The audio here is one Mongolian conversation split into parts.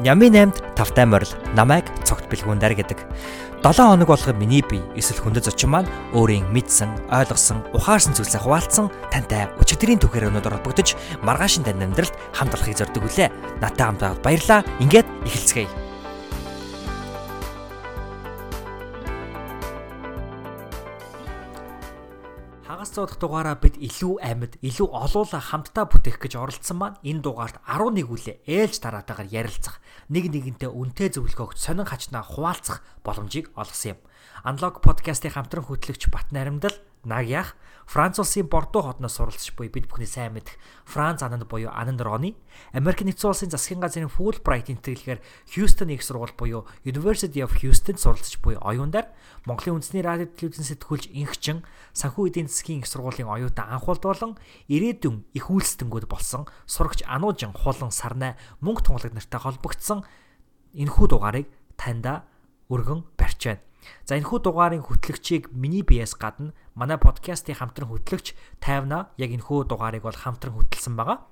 Нями 8-д тавтай морил намайг цогт бэлгүүндэр гэдэг. 7 хоног болгоо миний бие эсвэл хүндэт зочин маань өөрийн мэдсэн, ойлгосон, ухаарсан зүйлсээ хуваалцсан тантай өчигдрийн түүхээр өнөдөр холбогдож маргаашин тань амьдралд хамт олохыг зорддог үлээ. Натаа хамт байгаад баярлаа. Ингээд эхэлцгээе. Хагас цуудах дугаараа бид илүү амьд, илүү олуула хамтдаа бүтээх гэж оролцсон маань энэ дугаарт 11 үлээ ээлж тараатайгаар ярилцах, нэг нэгэнтэй үнтэй зөвлөгөөгч сонин хачнаа хуваалцах боломжийг олгосон юм. Unlock podcast-ийн хамтран хөтлөгч Бат наримдал Nagyах Франц улсын Бордо хотноос суралцж буй бид бүхний сайн мэдэх Франц Ананд буюу Ананд Роны Америк нэгдсэн улсын засгийн газрын Fulbright тэмдэглэхээр Houston их сургууль буюу University of Houston суралцж буй оюундар Монголын үндэсний радио телевизэн сэтгүүлч инхчин санхүү эдийн засгийн их сургуулийн оюутан анхуулд болон ирээдүйн их үйлсдэнгүүд болсон сурагч Ануужин хулан сарнай мөнгө тунгалаг нартай холбогдсон энэхүү дугаарыг таньда өргөн барьж байна. За энэхүү дугаарын хөтлөгчийг миний биеэс гадна манай подкастын хамтран хөтлөгч тайвна яг энэхүү дугаарыг бол хамтран хөтлсөн байгаа.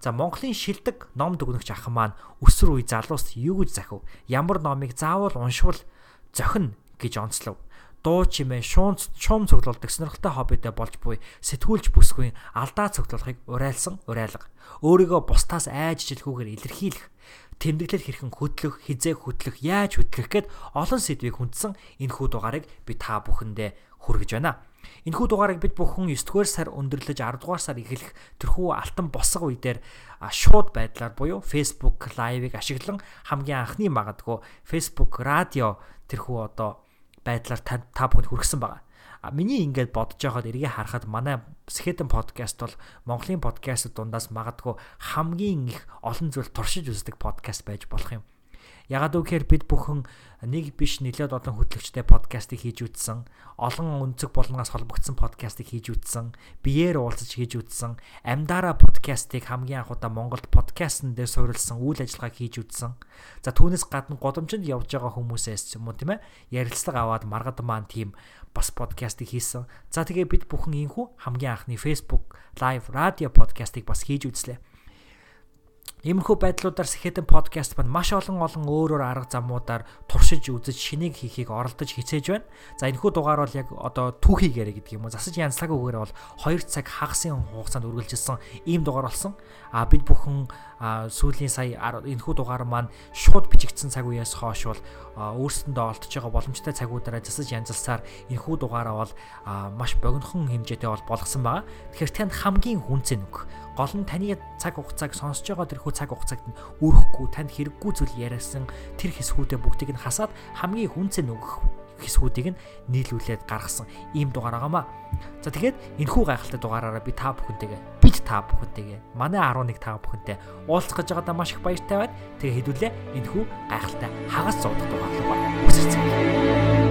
За Монголын шилдэг ном дүгнэгч ах маань өсвөр үе залуус юу гэж захив? Ямар номыг заавал уншвал зохино гэж онцлов. Дуу чимээ шуун шуум цуглуулдаг сонирхолтой хоббитой болж буй сэтгүүлч бүсгүй алдаа цуглуулахыг урайлсан урайлга. Өөрийгөө бусдаас айж жилгүүгээр илэрхийлэх тэмдэглэл хэрхэн хөдлөх, хизээ хөдлөх, яаж хөдлөх гэд олон сэдвийг хүндсэн энэ хүү дугаарыг би та бүхэндээ хүргэж байна. Энэхүү дугаарыг бид бүхэн 9 дугаар сар өндөрлөж 10 дугаар сар эхлэх тэрхүү алтан босго үедэр шууд байдлаар буюу Facebook live-ыг ашиглан хамгийн анхны магадгүй Facebook радио тэрхүү одоо байдлаар та бүхэнд хүргэсэн байгаа. Миний ингээд бодож байхад эргээ харахад манай Skeleton podcast бол Монголын подкастууд дундаас магадгүй хамгийн их олон зүйл туршиж үздэг подкаст байж болох юм. Ягаад гэвэл бид бүхэн нэг биш нэлээд олон хөтлөгчтэй подкастыг хийж үтсэн, олон өнцөг болгоноос холбогдсон подкастыг хийж үтсэн, биеэр уулзаж хийж үтсэн, амьдараа подкастыг хамгийн анх удаа Монголд подкастн дээр суурилсан үйл ажиллагааг хийж үтсэн. За түүнээс гадна годомжинд явж байгаа хүмүүсээс юм уу тийм ээ ярилцлага аваад маргад маань тийм бас подкастыг хийсэн. За тэгээ бид бүхэн ийхүү хамгийн анхны Facebook live радио подкастыг бас хийж үзлээ. Иймэрхүү байдлуудаар Сэхэтэн подкаст маань маш олон олон өөр өөр арга замуудаар туршиж үзэж шинийг хийхийг оролдож хичээж байна. За энэхүү дугаар бол яг одоо түүхийгээрээ гэдэг юм уу. Засаж янзлаагүйгээр бол 2 цаг хагасын хугацаанд үргэлжилсэн ийм дугаар болсон. А бид бүхэн сүүлийн сая энэхүү дугаар маань шууд бичигдсэн цаг үеэс хойш бол өөрсөндөө олдож байгаа боломжтой цагуудаараа засаж янзалсаар энэхүү дугаараа бол маш богинохон хэмжээтэй бол болгосон байгаа. Тэгэхээр танд хамгийн хүнцэн үг гол нь таны цаг хугацааг сонсож байгаа тэрхүү цаг хугацааг нь өрөхгүй танд хэрэггүй зүйл яриасан тэр хэсгүүдээ бүгдийг нь хасаад хамгийн хүнцэн нөгөх хэсгүүдийг нь нийлүүлээд гаргасан ийм дугаар байгаамаа. За тэгээд энэхүү гайхалтай дугаараараа би та бүхэнтэйгээ бид та бүхэнтэйгээ манай 11 та бүхэнтэй уулзах гэж байгаадаа маш их баяртай байна. Тэгээ хэдүүлээ энэхүү гайхалтай хагас зовдох дугаар руу үсэрцгээе.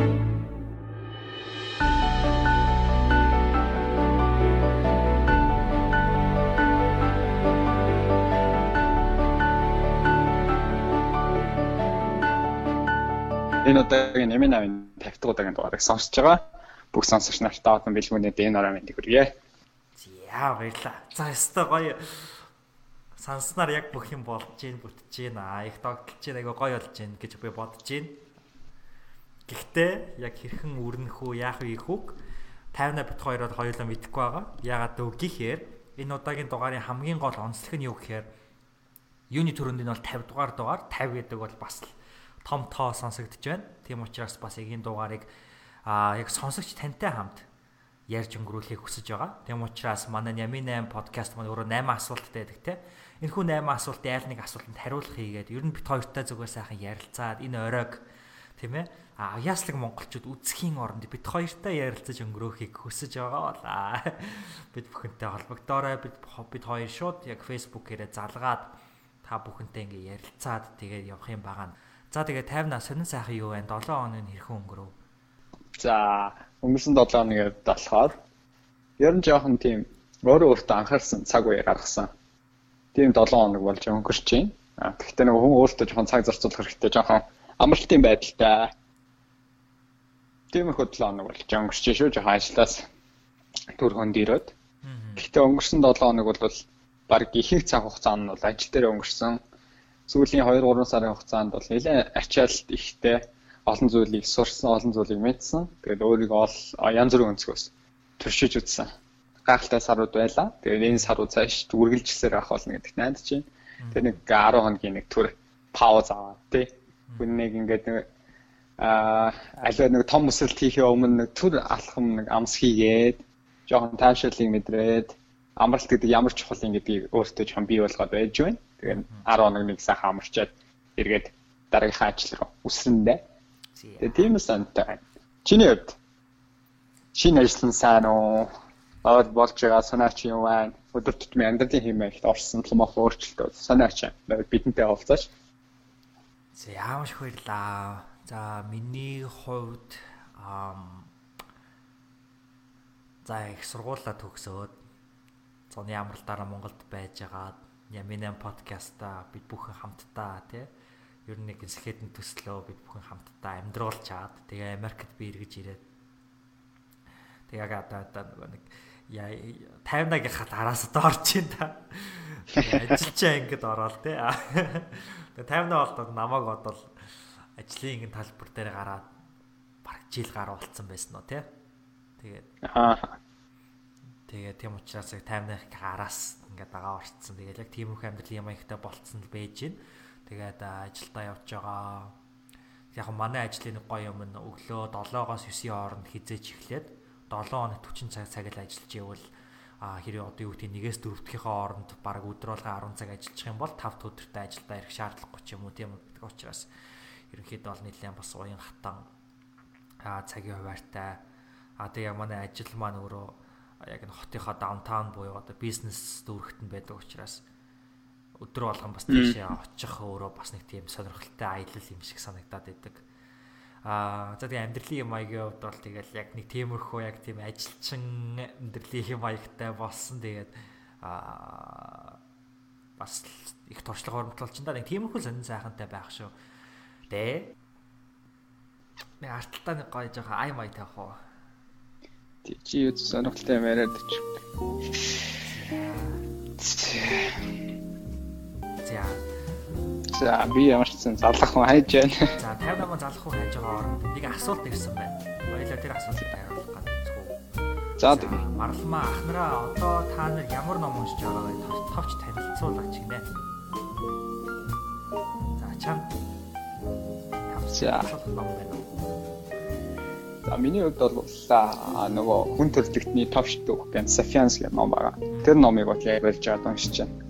Энэ удаагийн нэмийн намын 50 дахь удаагийн дугаарыг сонсож байгаа. Бүх сонсогч нартай одон бэлгүүний дэн ороо мэнд хүргэе. Яа баярлаа. За өстой гоё. Санснаар яг бүх юм болж гин бүтэж гин аа их тогтолж гин айгаа гоё болж гин гэж би бодож гин. Гэхдээ яг хэрхэн үрнэх үү яах вэ хүүг 50-а бит хоёроор хоёулаа мэдэхгүй байгаа. Ягаад гэвэл гихээр энэ удаагийн дугаарын хамгийн гол онцлог нь юу гэхээр юуны төрөнд нь бол 50 дугаар дугаар 50 гэдэг бол бас л том тоо сонсогдож байна. Тийм учраас бас яг энэ дугаарыг аа яг сонсогч тантай хамт ярьж өнгөрүүлэхийг хүсэж байгаа. Тийм учраас манай Ями 8 подкаст маань өөрөө 8 асуулттай байдаг те. Энэхүү 8 асуултын айл нэг асуултанд хариулах хийгээд ер нь бит хоёртай зүгээр сайхан ярилцаад энэ оройг тийм ээ а яаслаг монголчууд үсхийн оронд бит хоёртай ярилцаж өнгөрөөхийг хүсэж байгаа болаа. Бид бүхэнтэй холбогдоорой. Бид бид хоёр шууд яг фэйсбүүкээрээ залгаад та бүхэнтэй ингээ ярилцаад тэгээд явах юм байгаа. За тэгээ 50 сонин сайхан юу вэ? 7 хоног нь хэрхэн өнгөрөв? За өнгөрсөн 7 хоногийн болохоор ер нь жоохон тийм өөрөө өөртөө анхаарсан цаг үе гаргасан. Тийм 7 хоног болж өнгөрч байна. А тэгэхдээ нэг хүн өөртөө жоохон цаг зарцуулах хэрэгтэй жоохон амралтын байдалтай. Тиймэрхүү 7 хоног болж өнгөрч шүү жоохон ажлаас төр хонд ирээд. Гэхдээ өнгөрсөн 7 хоног бол баг ихэнх цаг хугацаа нь бол ажил дээр өнгөрсөн сүүлийн 2 3 сарын хугацаанд бол нэлээд ачаалт ихтэй олон зүйлийг сурсан, олон зүйлийг мэдсэн. Тэгээд өөрийгөө ол янз бүрийн өнцгөөс туршиж үзсэн. Гайхалтай сарууд байлаа. Тэгээд энэ сарууд цааш үргэлжилсээр авах болно гэдэгт найдаж байна. Тэгээд нэг 10 хоногийн нэг төр пауз аваад тий. Хүн нэг ингээд нэг аа аливаа нэг том өсөлт хийхээ өмнө нэг төр алхам нэг амс хийгээд жоохон таашаалыг мэдрээд амралт гэдэг ямар чухал юм гэдгийг өөртөө жоохон бий болгоод байж байна. Тэгээд 10 хоног нэг сайхан амарчаад эргээд дараагийнхаа ажил руу үсрэндээ Тэгээ тийм сантай. Чиний хувьд шинэ ажил нь сайн уу? Аваад болж байгаа санаа чи юу байна? Өдөр тутмын амьдралын хэмээгт орсон томох өөрчлөлтөө санаа чи бидэнтэй хавцаач. За их баярлаа. За миний хувьд ам за их сургуулаа төгсөөд зуны амралтаараа Монголд байж агаад Яминэн подкаста бид бүхэн хамтдаа тий. Ер нь нэг сэхэдэн төслөө бид бүхэн хамтдаа амьдруулж чаад тэгээ Америкт би эргэж ирээд. Тэгээ одоо одоо нэг яа 50-аагийн хат араас одоо орж ин та. Ажилчаа ингэж ороод тий. Тэгээ 50-аа болдод намайг бодвол ажлын ингэ талбар дээр гараад бараг жил гар болцсон байсан уу тий. Тэгээд аа тэгээ тийм учраас 50-аагийн араас ингээд дагаа орцсон. Тэгээд яг тийм их амьдрал юм ихтэй болцсон л байж гин. Тэгээд ажилдаа явж байгаа. Яг манай ажлын нэг гоё юм нь өглөө 7-оос 9-ийн хооронд хизээж эхлээд 7 хоног 40 цаг цаг л ажиллаж ивэл а хэрэг одоо юу гэдэг нэгээс дөрөвдгийнхээ хооронд баг өдөр болго 10 цаг ажиллах юм бол 5 өдөртөө ажилдаа ирэх шаардлагагүй ч юм уу тийм гэдэг учраас ерөнхийдөө бол нэлээд бас уян хатан а цагийн хуваартай а тэгээ манай ажил маань өөрөө яг н хотынхоо даунтаун буюу одоо бизнес дүүрэгт нь байдаг учраас өдөр болгон бас тийшээ очих өөрөө бас нэг тийм сонирхолтой аялал юм шиг санагдаад байдаг. Аа за тэгээ амьдралын юм аягийн хувьд бол тэгэл яг нэг тиймэрхүү яг тийм ажилчин амьдралын юм аягтай болсон. Тэгээд аа бас их туршлага оромтлол ч да нэг тиймэрхүү сонин сайхантай байх шүү. Тэ. Нэг арталтаа нэг гоё жоохон ай май таах уу. Чи юу сонирхолтой юм яриад чи. За. За би ямар ч зэн залах хүн хайж байна. За 58 маа залах хүн хайж байгаа оронд нэг асуулт ирсэн байна. Баялаа тэр асуултыг хариулах гэж. За тэгээ. Марламаа ахнараа одоо та нар ямар ном уншиж байгааг товч танилцуулаач гинэ. За чам. За. ном байна. За миний хувьд бол нөгөө хүн төрлөختний товч дүүх гэн Sapiens гэх ном байгаа. Тэр номыг бол ярьж байгаа уншиж байна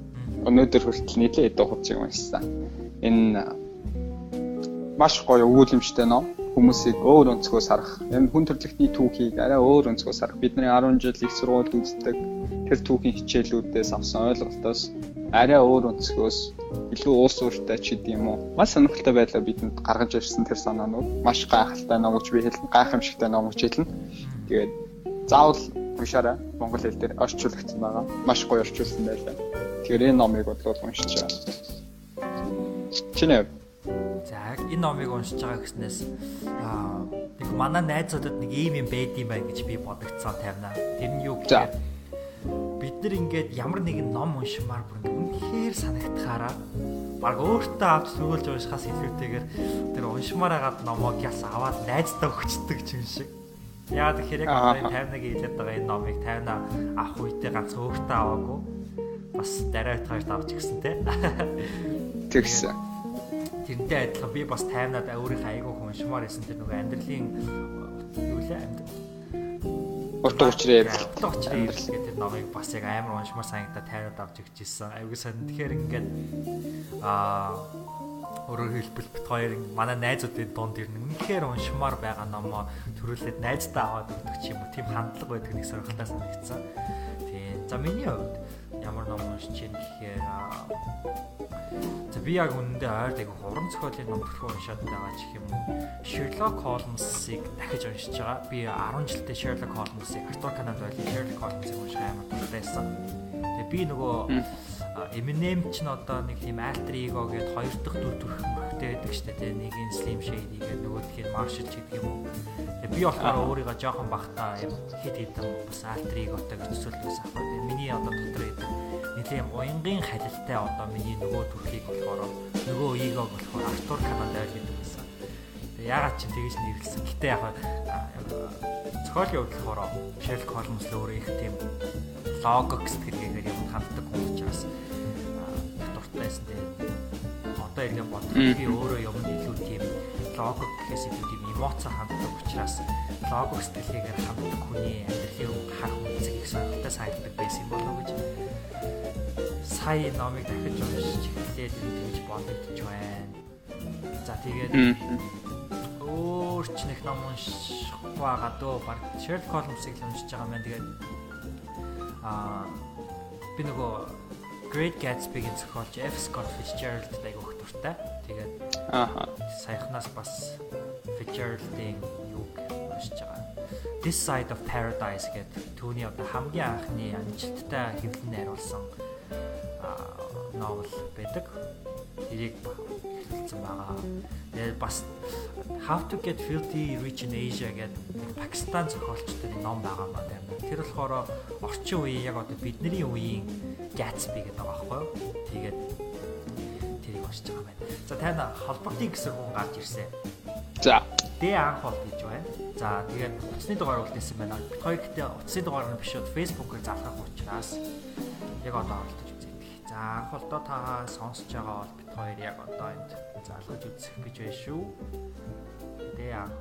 өнөөдөр хүртэл нэлээд хэдэн хугацааг уншсан. Энэ маш гоё өгүүлэмжтэй ном. Хүмүүсийг өөр өнцгөөс харах. Энэ хүн төрөлхтний түүхийг арай өөр өнцгөөс харах. Бидний 10 жил их сургуульд үздэг тэр түүхийн хичээлүүдээс авсан ойлголтоос арай өөр өнцгөөс илүү уус ууртай ч гэдэм уу. Маш сонирхолтой байлаа бидэнд гаргаж ирсэн тэр санаанууд. Маш гайхалтай ном гэж би хэлнэ. Гайхамшигтай ном гэж хэлнэ. Тэгээд заавал уншаарай. Монгол хэл дээр орчуулагдсан байгаа. Маш гоё орчуулсан байлаа. Тэгэхээр энэ номыг бодлоо уншиж байгаа. Чинээ. За энэ номыг уншиж байгаа гэснээс аа нэг манай найзуудад нэг ийм юм байд юм байна гэж би бодогдсон тавина. Тэр нь юу гэхээр бид нар ингээд ямар нэгэн ном уншмаар бүр үнэхээр санагдахаараа баг өөртөө авч зүгүүлж уншихаас илүүтэйгээр тэр уншмаар агаад номоо яс аваад найздаа өгчдөг юм шиг. Яа тэгэхээр яг энэ 51-ийг хэлээд байгаа энэ номыг 50 авах үедээ ганц өөртөө аваагүй бас дараа тавьж авч гисэн те. Тэгсэн. Тэрнтэй адилхан би бас таймнаад өөрийнхөө айгуу хүн шумаар исэн тэр нөгөө амьдралын юу лээ амьдрал Утга учраа утга учраа гэдэг номыг бас яг амар уншмаар санагдаа тайраад авч өгчээсэн. Аюул сан тэгэхээр ингээд аа өөрөөр хэлбэл бит хоёр манай найзуудын дунд ирнэ. Үнэхээр уншмаар байгаа номоо төрүүлээд найздаа аваад өгдөг ч юм уу. Тийм хандлага байдаг нэг сорилтаа санагдсан. Тийм. За миний хувьд ямар ном уншиж чинь гэхээр за би яг үнэндээ ойрд айгу хуран зохиолын ном төрхөө уншаад байгаа ч юм уу. Sherlock Holmes-ыг дахиж уншиж байгаа. Би 10 жилдээ Sherlock Holmes-ыг Arthur Conan Doyle-ийн Sherlock Holmes-ыг унших амар дуртайсан. Тэгээ би нөгөө Eminem ч н одоо нэг тийм альтер эго гээд хоёр дахь дүр төрх нэртэй байдаг шүү дээ. Нэг нь Slim Shady гэх нөгөөх нь Marshall ч гэдэг юм уу. Тэгээ би болохоор өөрийгөө жоохон бахта юм хит хитэн бас alter ego-той гэж төсөөлсөн аахгүй. Тэгээ миний одоо дотор байдаг нэлийн уянгийн халилтай одоо миний нөгөө төрхийг болохоор нөгөө ego болохоор Arthur Doyle гэдэг ягаад ч тэгэж нэрлсэн. Гэтэ яг зохиолын болохоор Sherlock Holmes л өөрөө их тийм логик сэтгэлгээгээр юм ханддаг хүн учраас дуртайсэн тийм одоо иргэн бодох би өөрөө юм илүү тийм логик гэхээс илүү тийм эмоц ханддаг учраас логик сэтгэлгээгээр ханддаг хүний амьдралын харах үнцэг их сонирхолтой санагддаг байсан юм болов уу гэж сая номыг дахиж уншиж эхлээд тэгж бодогдож байна. За тэгээд өөр ч нэг ном унших байгаа дөө баг Sherlock Holmes-ыг л уншиж байгаа байна. Тэгээд аа би нөгөө Great Gatsby-гийн зохиолч F. Scott Fitzgerald айгу их дуртай. Тэгээд ааха саяхнаас бас Fitzgerald-ийн юуг уншиж байгаа. This Side of Paradise гэдэг түүний одоо хамгийн анхны амжилттай хэвлэн найруулсан новел байдаг. Тэрийг хэлсэн байгаа. Тэгээд бас How to get filthy rich in Asia гэдэг Пакистан зохиолчтой ном байгаа маа тийм. Тэр болохоор орчин үеийн яг одоо бидний үеийн Gatsby гэдэг байгаа байхгүй юу? Тэгээд тэрийг уншиж байгаа байна. За тань холбогдын гэсэн хүн гарч ирсэн. За. Дэ анх бол гэж байна. За тэгээд утасны дугаар үлдээсэн байна. Бид хоёр гэхдээ утасны дугаар нь биш үү Facebook-оор залгах учраас яг одоо оролдож. За анх болдоо та сонсож байгаа бол бид хоёр яг одоо энд залгаж үзэх гэж байна шүү. Дэ анх.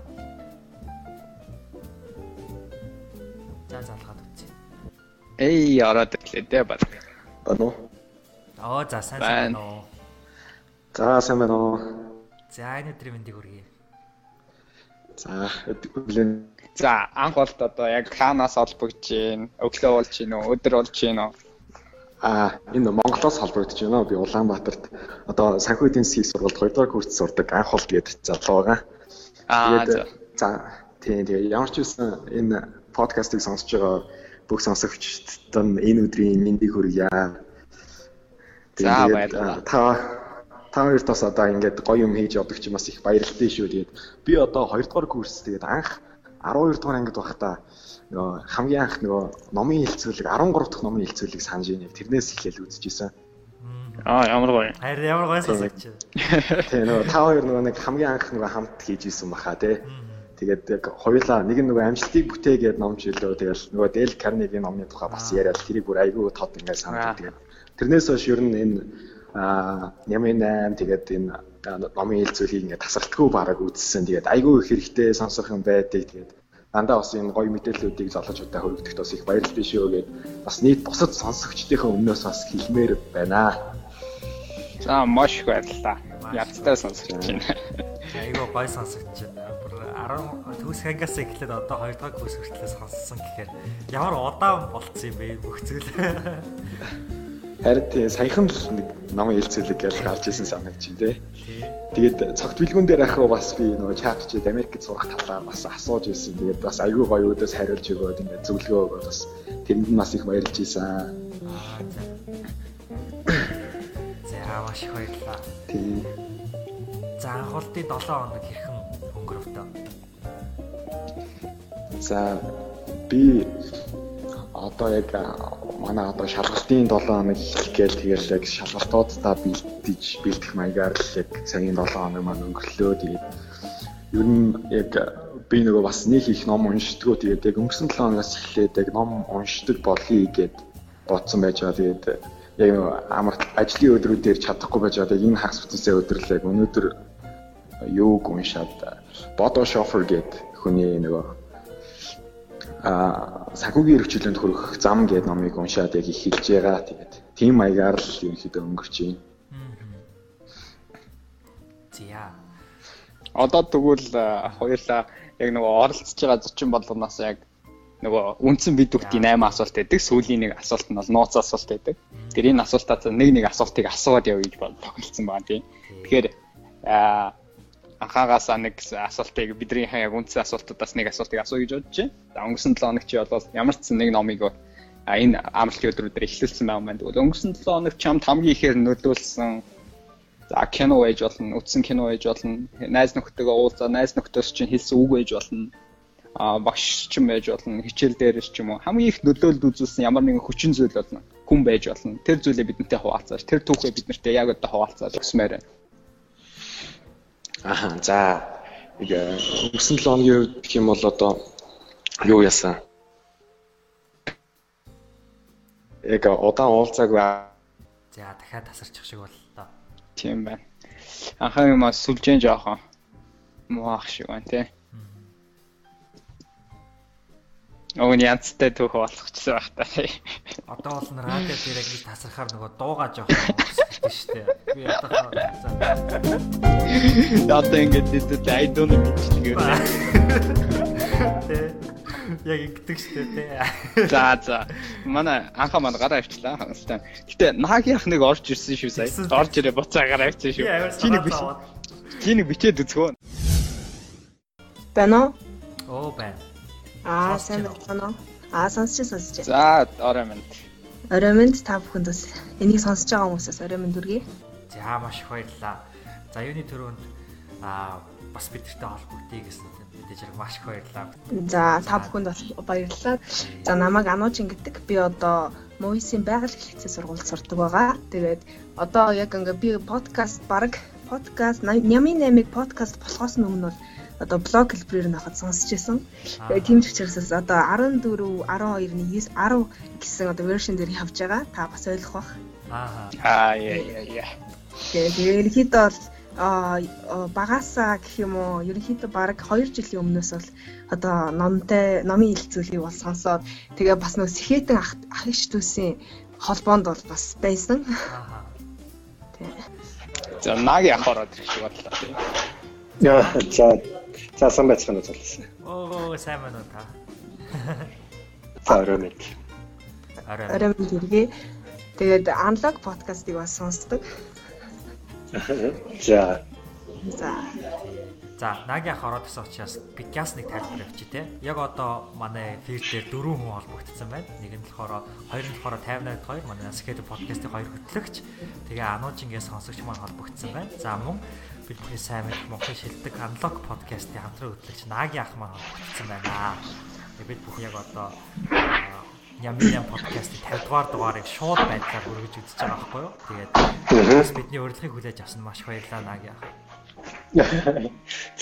За залгаад үзье. Эй, ороод ирлээ дээ баг. Байна уу? Аа за сайн байна уу? За сайн байна уу? За энэ өдрийн мэндийг хүргэе. За өглөө. За анх болт одоо яг хаанаас олбогдож гин, өглөө болж гин үү, өдөр болж гин үү? Аа энэ Монголоос холбогдож байна. Би Улаанбаатарт одоо санхүү эдийн засгийн сургуульд 2 дугаар курс сурдаг анх болт гэдэг залуу байгаа. Аа за тийм тийм ямар ч үсэн энэ подкастыг сонсож байгаа бүх сонсогчдод энэ өдрийн мэндийг хүргье. За баярлалаа. Та та хоёрт бас одоо ингээд гоё юм хийж явдаг чи бас их баярлалтай шүү. Тэгээд би одоо 2 дугаар курс тэгээд анх 12 дугаар ангид байхдаа нөгөө хамгийн анх нөгөө номын хилцүүлэг 13 дахь номын хилцүүлэг санаж ийн тэрнээс эхлээл үзчихсэн. Аа ямар гоё. Харин ямар гоё сонсогч. Тийм нөгөө та хоёр нөгөө нэг хамгийн анх нөгөө хамт хийж исэн баха тий. Тэгээд яг хоёулаа нэг нь нөгөө амжилтыг бүтээгээд ном жилөө тэгэл нөгөө Дэл Карнегийн номны тухай бас яриад тэрийг бүр айгүй тод ингээд санаж тэгээд тэрнээс хойш ер нь энэ Нямын 8 тэгээд энэ номын хэлцүүлгийг ингээд тасралтгүй бараг үзсэн. Тэгээд айгүй их хэрэгтэй сонсох юм байдаг. Тэгээд дандаа бас энэ гоё мэдээллүүдийг залуучуудаа хөргөдөхд бас их баярлалтай шүү гэгээд бас нийт бусад сонсогчдийнхээ өмнөөс бас хэлмээр байна. За маш их баярлалаа. Ядтай сонсогч байна. Айгүй гоё сонсогч байна. 10 төгс хангаас эхлээд одоо 2 дахь курс хүртэл сонссон гэхээр ямар удаан болцсон юм бэ бүх зүйл. Харин тий саяхан л нэг намын хэлцүүлэг гэж гарч ирсэн санагч юм тий. Тэгээд цогт билгүүн дээр ахаа бас би нөгөө чат чи Америкт сурах талаар бас асууж ирсэн. Тэгээд бас айгүй гоё өдөөс хариулж өгөөд ингээд зөвлөгөө өгөөд бас тэнд нь бас их баярлж ийсэн. За маш их баярлалаа. Тий. За анхуултын 7 хоног хэрхэн өнгөрөв таа? За би одоо яг манай одоо шалгалтын 7 хоног гээл тэгэл яг шалгалтуудаа бэлдэж бэлдэх маягаар л яг цагийн 7 хоног маань өнгөрлөө. Тэгээд ер нь яг би нөгөө бас нэг их ном уншдгоо тэгээд яг өнгөрсөн 7 хоногоос эхлээд яг ном уншдаг болъё гэд бодсон байж байгаа. Тэгээд яг амар ажлын өдрүүдээр чадахгүй байж байгаа. Энэ хагас бүтэнсээ өдрөл яг өнөөдөр юуг уншаад Бодо Шофер гэд хүний нөгөө а санхүүгийн эрхчлэлд хүрэх зам гэдэг номыг уншаад яг их хэлж байгаа. Тэгээд тийм маягаар л ерөнхийдөө өнгөрч байна. Зя. Одоо тэгвэл хоёулаа яг нөгөө оролцож байгаа зочин болгоноос яг нөгөө үндсэн бидүгтийн 8 асуулт байдаг. Сүүлийн нэг асуулт нь бол нууц асуулт байдаг. Тэр энэ асуултаас нэг нэг асуултыг асууад явъя гэж бодлогдсон байна тийм. Тэгэхээр аа анхаагаасаа нэг асуултыг бидний яг үндсэн асуултуудаас нэг асуултыг асууя гэж бодож байна. За өнгөрсөн 7 хоног чи бол ямар ч нэг номыг а энэ амралтын өдрүүдээр эхлүүлсэн байгаа юм. Тэгвэл өнгөрсөн 7 хоног чамд хамгийн ихээр нөлөөлсөн За кино байж болно, үтсэн кино байж болно, найз нөхдөдөө уулзаа, найз нөхдөс чинь хэлсэн үг байж болно. А багш ч юм байж болно, хичээл дээрээс ч юм уу. Хамгийн их нөлөөлөлд үзүүлсэн ямар нэгэн хүчин зүйл болно. Хүн байж болно. Тэр зүйлээ бидэнтэй хуваалцааш, тэр түүхээ биднэртэй яг одоо хуваалцаад өгсмээр байна. Аха, за. Өнгөрсөн 7 хоногийн үед гэх юм бол одоо юу яасан? Яг удаан уулзаагүй. За, дахиад тасарчих шиг боллоо. Тийм байна. Анхаа юм аа сүлжээн жоохон муах шиг байна тий. Ог нь янзтай түүх болгочихсон байх та. Одоо бол н радио дээр яг тасархаар нөгөө дуугаа жоохон өсөлтөө штэ. Би одоо одоо ингэж дээд айдон бичлэгээ. Тэ. Яг ингэдэг штэ тэ. За за. Манай анхаа манай гараа авчлаа ханастай. Гэтэ наги ах нэг орж ирсэн шүү сая. Орж ирээ буцаа гараа авчихсан шүү. Чи нэг биш. Чи нэг бичээд үзгөө. Бэнэ? Оо байна. Аа, сайн байна уу? Аа, сонсч сонсч. За, орой минь. Орой минь та бүхэнд бас энийг сонсож байгаа хүмүүсээс орой минь дүргий. За, маш их баярлалаа. За, юуны төрөнд аа бас бидэртэй холбогдъё гэсэн мэдээж хэрэг маш их баярлалаа. За, та бүхэнд бас баярлалаа. За, намайг Ануучин гэдэг. Би одоо Мовисын байгаль хэлхцээ сургуульд сурдаг байгаа. Тэгээд одоо яг ингээ би подкаст баг подкаст Нямын 8-ыг подкаст болохоос өмнө бол одоо блог хэлбэрээр нь хахад сонсч байсан. Тэгээ тийм ч учраас одоо 14, 12-ны 9, 10 гэсэн одоо вершн дээр явж байгаа. Та бас ойлгох бах. Аа. Аа яа яа яа. Тэгээ ерөнхийдөө бол а багасаа гэх юм уу ерөнхийдөө баг 2 жилийн өмнөөс бол одоо номтой номын хилцүүлгийг бол сонсоод тэгээ бас нөө сэхэтэн ах ах иш дүүсийн холбоонд бол бас байсан. Аа. Тэг. За ах ороод ирэх шиг бодлоо. Яа, за За сайн байцгаана залуусаа. Оо сайн байна уу та? За орой мэд. Орой минь хэрэгээ. Тэгээд аналог подкастыг бас сонсдог. За За. За, наги ах ороод ирсэн учраас подкаст нэг тайлбар авчи те. Яг одоо манай фид дээр дөрвөн хүн холбогдсон байна. Нэг нь болохоор хоёр нь болохоор 58-д 2 манай Skate подкастын хоёр хөтлөгч. Тэгээ Ануужингээс сонсогч маань холбогдсон байна. За мөн бүхэн сайн мэд Монгол шилдэг аналог подкастын хамтран хөтлөгч Наги ах маань холбогдсон байна. Бид бүхэн яг одоо Ямин подкастын 50 дугаар дугаарыг шууд байдлаар өргөж үзэж байгаа байхгүй юу? Тэгээд бидний урилгыг хүлээж авсан маш баярлалаа Наги ах.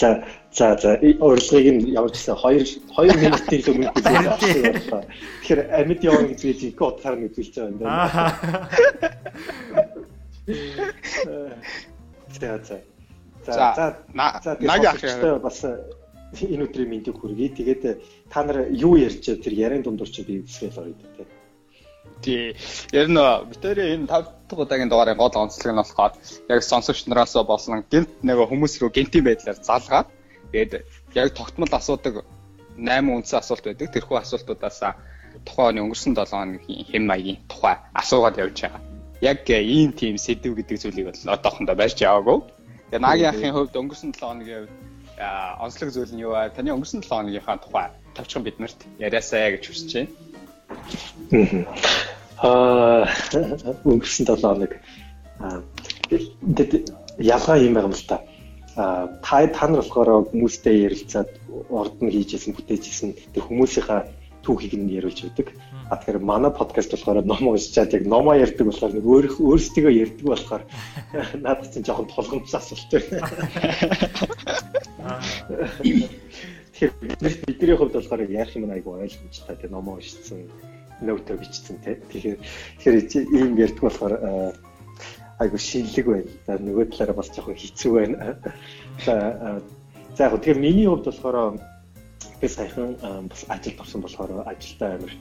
За за за урилгыг нь ямар ч гэсэн 2 2 минутын л өмнө хүлээж авсан байна. Тэгэхээр амьд явна гэж би код харна гэж хэлж байгаа юм байна. За за. За за наги ах яг бас энэ өдрийн мэндийг хүргэе. Тэгээд та нар юу ярьж тэр ярийн дундуур чи би үсгээл орё дээ. Тий. Яг нь битэрийн энэ 5 дахь удаагийн дугаарын гол онцлог нь болохоор яг сонсогч нараас болсон гинт нэг хүмүүс рүү гинтийн байдлаар залгаад тэгээд яг тогтмол асуудаг 8 үндсэн асуулт байдаг. Тэрхүү асуултуудаас тухайн оны өнгөрсөн 7 хоногийн хэм маягийн тухай асуугаад явж байгаа. Яг ийм тийм сэдв гэдэг зүйлийг бол одоохондоо барьж яваагүй. Тэгээд нагийн ахын хувьд өнгөрсөн 7 хоногийн хувьд онцлог зүйл нь юу вэ? Таны өнгөрсөн 7 хоногийнхаа тухай тавчхан биднэрт яриасаа гэж хүсэж байна. Аа өнгөрсөн 7 хоног ялгаа юм байгаа юм л та. Аа та та нар болохоор хүмүүстэй ярилцаад орд нь хийжсэн бүтээжсэн тэр хүмүүсийнхаа түүхийг нь яриулж өгдөг. А тэгэхээр манай подкаст болохоор ном уншичаад яг номоо ярьдаг болохоор нэг өөр өөрсдөө ярьдаг болохоор надад чинь жоохон тулгамдсан асуулт байна. Тэгэхээр бидний хувьд болохоор яах юм айгу ойлгомжтой тийм номоо уншицсан ноутоо бичсэн тийм. Тэгэхээр тэгэхээр ийм ярьдаг болохоор айгу шинэлэг байна. За нөгөө талаараа бас жоохон хэцүү байна. За за яг тэгэхээр миний хувьд болохоор би саяхан бас ажилд орсон болохоор ажилдаа амар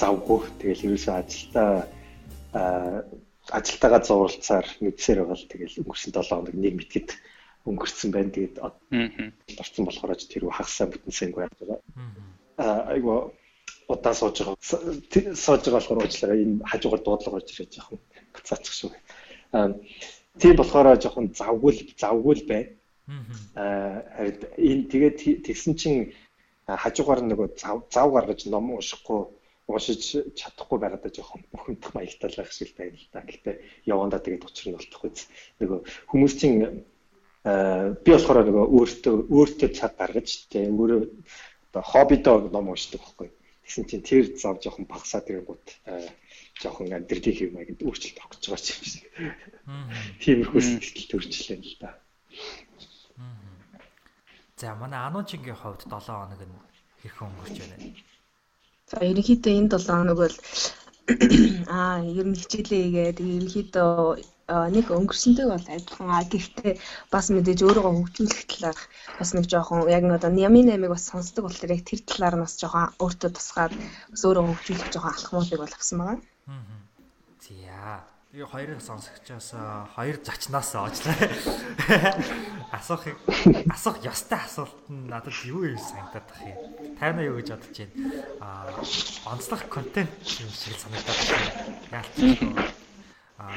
завгүй. Тэгэл ерөөсөө ажилдаа ажилтаагаа зурлцаар мэдсээр байгаа л тэгэл өнгөрсөн 7 хоног нэг мэдгэд өнгөрцөн байна. Тэгээд орсон болохоор ч тэр хагасаа бүтэн сэнгүй байгаа. Аа айгу удаа сууж байгаа. Сууж байгаа болохоор уучлаарай энэ хажуугаар дуудлага орж ирээд жоохон буцаачих шүү. Аа тийм болохоор жоохон завгүй завгүй бай. Аа энэ тэгээд тэгсэн чинь хажуугаар нөгөө зав зав гаргаж ном уншихгүй уушиж чадахгүй байгаад жоохон бухимдах маягтай л байх шиг байна л да. Гэхдээ явандаа тэгээд учир нь болтох үз. Нөгөө хүмүүс чинь би болохоор нөгөө өөртөө өөртөө цаг гаргаж тэ өөрөө одоо хоббидоо ном уншдаг байхгүй. Тэгсэн чинь тэр зав жоохон багасаад ирэнгүүт жоохон амьдралын хэв маяг өөрчлөлт огч байгаа юм шиг. Тиймэрхүү сэтгэл төрчлээ л да. За манай Ануучингийн хувьд 7 хоног нь хэрхэн өнгөрч байна? За ерөнхийдөө энэ 7 хоног бол аа ер нь хичээлээ игээд ерөнхийдөө нэг өнгөрсөнтэй бол адилхан а гэхдээ бас мэдээж өөрийгөө хөгжүүлэх талаар бас нэг жоохон яг нэг одоо Ями 8-ыг бас сонсдог болохоор яг тэр талаар нь бас жоохон өөртөө тусгаад бас өөрийгөө хөгжүүлэх жоохон алхмуудыг бол авсан байгаа. Аа. За Тэгээ хоёрын сонсогчоос хоёр зочноос оочлаа. Асуухыг асуух ёстой асуулт нь надад юу юм санагдаад тах юм. Тайна юу гэж бодож байна? Аа онцлог контент юм шиг санагдаад байна. Яалтчгүй аа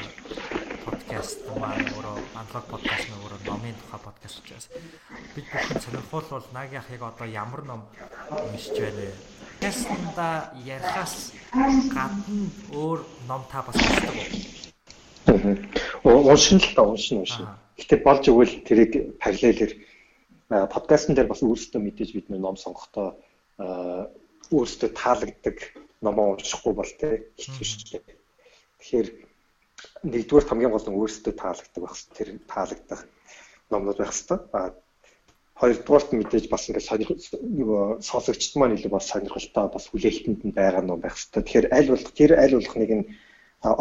подкаст маань өөрөө анлог подкаст нь өөрөө номын тухай подкаст учраас бид бүхэн сонирхол бол Наги ах яг одоо ямар ном уншиж байна вэ? Подкастнда ярихаас гадна өөр ном та бас уншдаг уу? Уншин л та уншин уншин. Гэтэ болж өгвөл тэрийг параллелээр подкастн дээр бас өөрсдөө мэдээж бид ном сонгохдоо өөрсдөө таалагддаг номоо уншихгүй бол тэ хэцүү шүү дээ. Тэгэхээр нэгдүгээр хамгийн гол нь өөрсдөө таалагддаг байх тэр таалагдах номнууд байх хэрэгтэй. А хоёрдугаарт мэдээж бас ингээд сонирхол сонсогчд маань илүү бас сонирхолтой бас хүлээлтэнд нь байгаа ном байх хэрэгтэй. Тэгэхээр аль болох тэр аль болох нэг нь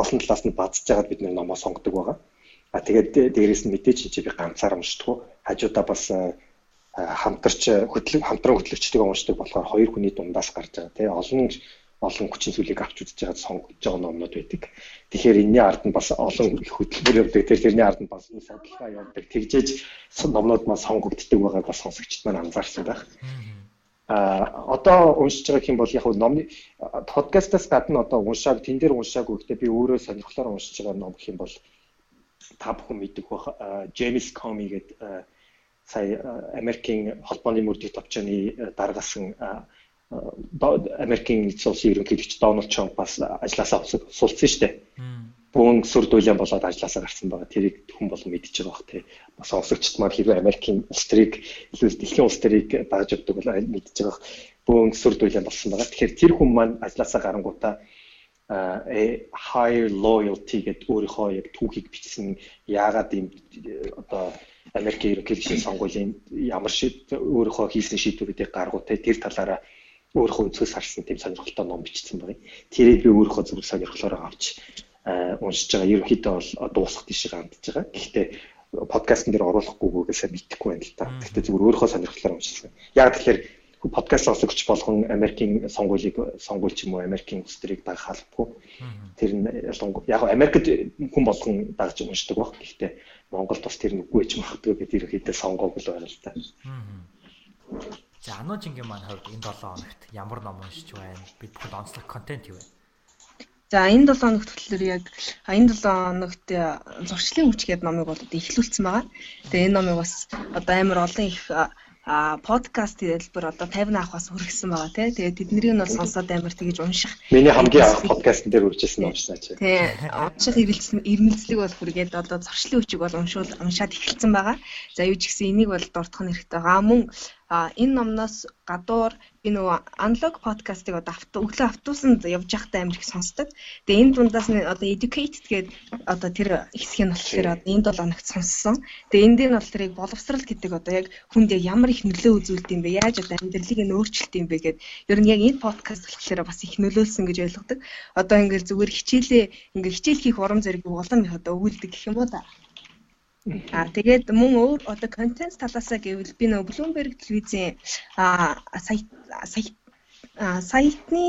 олон талаас нь базж байгаад бид номоо сонгодог байгаа. А тэгээд дээрээс нь мэдээж чи би ганцаар уншдаг. Хажуудаа бас хамтарч хөтлөг хамтран хөтлөгчдөг уншдаг болохоор хоёр хүний дундаас гарч байгаа тий олон олон хүчин зүйлийг авч үзэж байгаа сонгож байгаа номнууд байдаг. Тэгэхээр энэний ард нь бас олон хөтөлбөр явдаг. Тэр тэрний ард нь бас судалгаа явдаг. Тэгжээж номнууд маань сонгогддог байгааг бас сонсогчд маань анзаарсан байх. А одоо уншиж байгаа юм бол яг номны подкастаас гадна одоо уншааг тэн дээр уншаагүй гэхдээ би өөрөө сонирхлоор уншиж байгаа ном гэх юм бол та бүхэн мэддэг бах James Comey гэдэг сая Америкийн холбооны мөрдийг товчооны даргасан Америкийн нэгдсэн улсын ерөнхийлөгч Дональд Трамп бас ажилласаа сулцсан шүү дээ бөөн сүр дүлэн болоод ажилласаа гарсан байгаа. Тэрийг хүн болон мэдчихэж байгаа бох тий. Бас сонсогчд маань хэрвээ Америкийн улс төрийг илүү дэлхийн улс төрийг багаж өгдөг бол мэдчихэж байгаа. Бөөн сүр дүлэн болсон байгаа. Тэгэхээр тэр хүн маань ажилласаа гарангуудаа э higher loyalty гэдэг өөрийнхөө яг түүхийг бичсэн яагаад ийм одоо Америкийн ерөнхийлөгчийн сонгуулийн ямар шийд өөрийнхөө хийсэн шийдвэрүүдийг гаргуутай тэр талаараа өөрийнхөө өнцгөөс харсан тийм сонирхолтой ном бичсэн байна. Тэрийг би өөрийнхөө зүрх сонирхлоор авч уншиж байгаа. Ерөнхийдөө бол дуусах тийш гандж байгаа. Гэхдээ подкастн дээр оруулахгүйгээс мэдэхгүй байна л та. Гэхдээ зүгээр өөрийнхөө сонирхлоор уншсан. Яг тэгэхээр подкаст сонсогч болгон Америкийн сонгуулийг сонгуульч юм уу Америкийн улс төрийг дагах албагүй. Тэр нь яг Америкт хүн болгон дагж уншдаг баг. Гэхдээ Монголд бас тэр нь үгүй ч магадгүй гэдэг ерөнхийдөө сонгоог л байна л та. За Анужингийн маань хувьд энэ 7 хоногт ямар ном уншиж байна? Бид бүхэн онцлог контент юу вэ? За энэ 7 хоногт болохоор яг энэ 7 хоногт э, зуршлын хүч гэдэг номыг бол одоо эхлүүлсэн байгаа. Тэгээ энэ номыг бас одоо амар олон их а подкаст хэлбэр одоо 50 авах бас хүргэсэн байгаа тий. Тэгээд тэднийг нь бол сонсоод амар тэгэж унших. Миний хамгийн анх подкастн дээр үржсэн уншнаа чи. Тий. Унших ирэлцэн ирмэлцлэг бол хүргээд одоо зуршлын хүчийг бол уншуул уншаад эхэлсэн байгаа. За юу ч гэсэн энийг бол дуртах нь хэрэгтэй байгаа. Мөн энэ номноос гадуур би нөгөө аналог подкастыг одоо авто өглөө автобусанд явж байхдаа амар их сонсдог. Тэгээ энэ дундаас нь одоо educated гэдэг одоо тэр хэсгийг нь болохоор одоо энэ 7 хоногт сонссон. Тэгээ энд нь бол тэрийг боловсрал гэдэг одоо яг хүнд ямар их нөлөө үзүүлдэг юм бэ? Яаж одоо амьдралыг нь өөрчилдөг юм бэ гэд ер нь яг энэ подкаст болохоор бас их нөлөөлсөн гэж ойлгодог. Одоо ингээл зүгээр хичээлээ ингээл хичээл хийх урам зориг улам их одоо өгүүлдэг гэх юм уу да. Аа тэгээд мөн өөр одоо контент талаасаа гэвэл би нөгөө Bloomberg телевизийн аа сайт сайт сайтны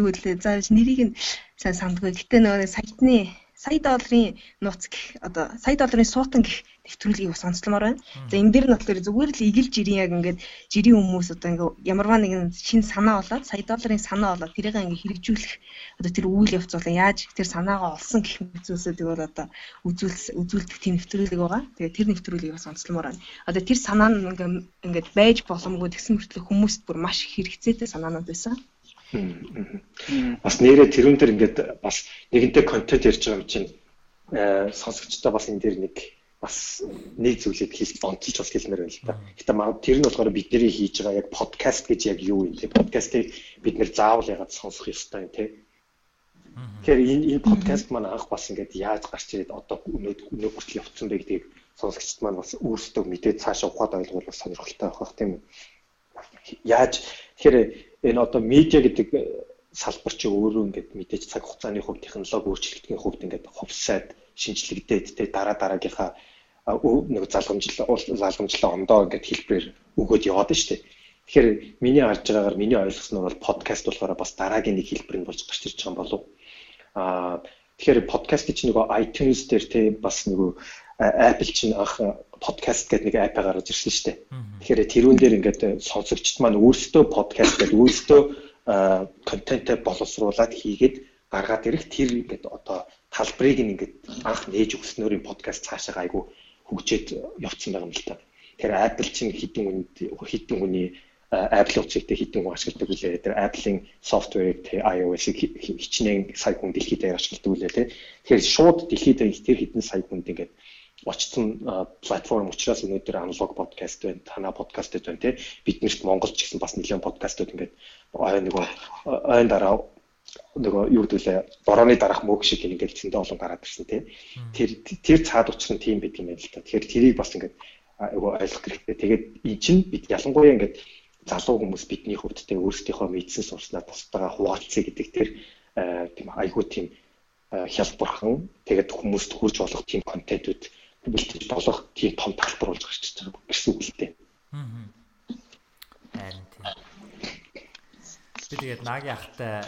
юу вэ? За нэрийг нь сайн сандгүй. Гэтэ нөгөө сайтны сая долларын нууц гэх одоо сая долларын суутан гэх нэвтрүүлгийг бас онцломоор байна. За энэ дээр нь болохоор зүгээр л игэл жирийн яг ингээд жирийн хүмүүс одоо ингээд ямарваа нэгэн шин санаа болоод сая долларын санаа болоод тэрийг ингээд хэрэгжүүлэх одоо тэр үйл явц бол яаж тэр санаагаа олсон гэх мэт зүйлсүүдийг бол одоо үзүүлс үзүүлдэг тийм нэвтрүүлэг байгаа. Тэгээ тэр нэвтрүүлгийг бас онцломоор байна. Одоо тэр санаа нь ингээд ингээд байж боломгүй тэгсэн мөртлөө хүмүүст бүр маш хэрэгцээтэй санаанууд байсан. Бас нэрээ тэрүүн дээр ингээд бас нэгэнтэй контент ярьж байгаа юм чинь сонсогчдоо бас энэ дээр нэг бас нэг зүйлийг хийх онцлж бас хэлмээр байна л да. Гэтэ маа тэр нь болохоор бидний хийж байгаа яг подкаст гэж яг юу юм те подкастыг бид нэр заавал ягаад сонсох ёстой юм те. Тэгэхээр энэ энэ подкаст маань анх бас ингээд яаж гарч ирээд одоо өнөөдөр өнөө хүртэл явцсан бэ гэдгийг сонсогчд маань бас өөрсдөө мэдээд цаашаа ухаад ойлгуул бас сонирхолтой байх бах тийм үү. Яаж тэгэхээр энэ одоо медиа гэдэг салбар чи өөрөө ингээд мэдээж цаг хугацааны хувьд технологи өөрчлөлтийн хувьд ингээд хувьсаад шинжлэгдээд те дараа дараагийнхаа нэг залгамжлал залгамжлал ондоо ингээд хэлбэрээр өгөөд яваад нь дээ. Тэгэхээр миний харж байгаагаар миний ойлгосноор бол подкаст болохоор бас дараагийн нэг хэлбэр нь болж гарч ирж байгаа юм болов. Аа тэгэхээр подкаст чинь нөгөө iTunes дээр те бас нөгөө Apple чинь анх подкаст гэдэг нэг апп гаргаж ирсэн шүү дээ. Тэгэхээр тэрүүн дээр ингээд сонсогчд маань өөрсдөө подкаст гэдэг өөрсдөө контентээ боловсруулад хийгээд гаргаад ирэх тэр ингээд одоо талбарыг ингээд анх нээж өгснөөрийн подкаст цаашаа айгу хөгжөөд явцсан байгаа юм л та. Тэгэхээр Apple чинь хідэн үнд хідэн хүний Apple утсыг хідэн хүн ашигладаг үлээ. Тэр Apple-ийн софтверыг тэ iOS-ыг хичнээн сая хүн дэлхийд дээр ашигладаг үлээ тэ. Тэгэхээр шууд дэлхийд тэр хідэн сая хүнд ингээд очсон платформ учраас өнөөдөр аналог подкаст байна, танаа подкаст байна тий. Биднэрт Монголч гэсэн бас нэлээд подкастууд ингээд нөгөө ойн дараа нөгөө юу гэдүүлээ борооны дараах мөг шиг ингээд зөндөө олон гараад ирсэн тийм. Тэр тэр цаад учир нь тийм байт юм байна л та. Тэгэхээр тэрийг бас ингээд айгу ойлгох хэрэгтэй. Тэгээд эн чинь бид ялангуяа ингээд залуу хүмүүс бидний хувьд тэ өөрсдийнхөө мэдсэн сурснаа тусдаа хуваалцъя гэдэг тэр тийм айгу тийм хялбархан тэгээд хүмүүст хүрч болох тийм контентууд бэлтэж болох тийм том талбар болж гарч байгаа гэсэн үг л дээ. Аа. Харин тийм. Би тэгээд Наги ахтай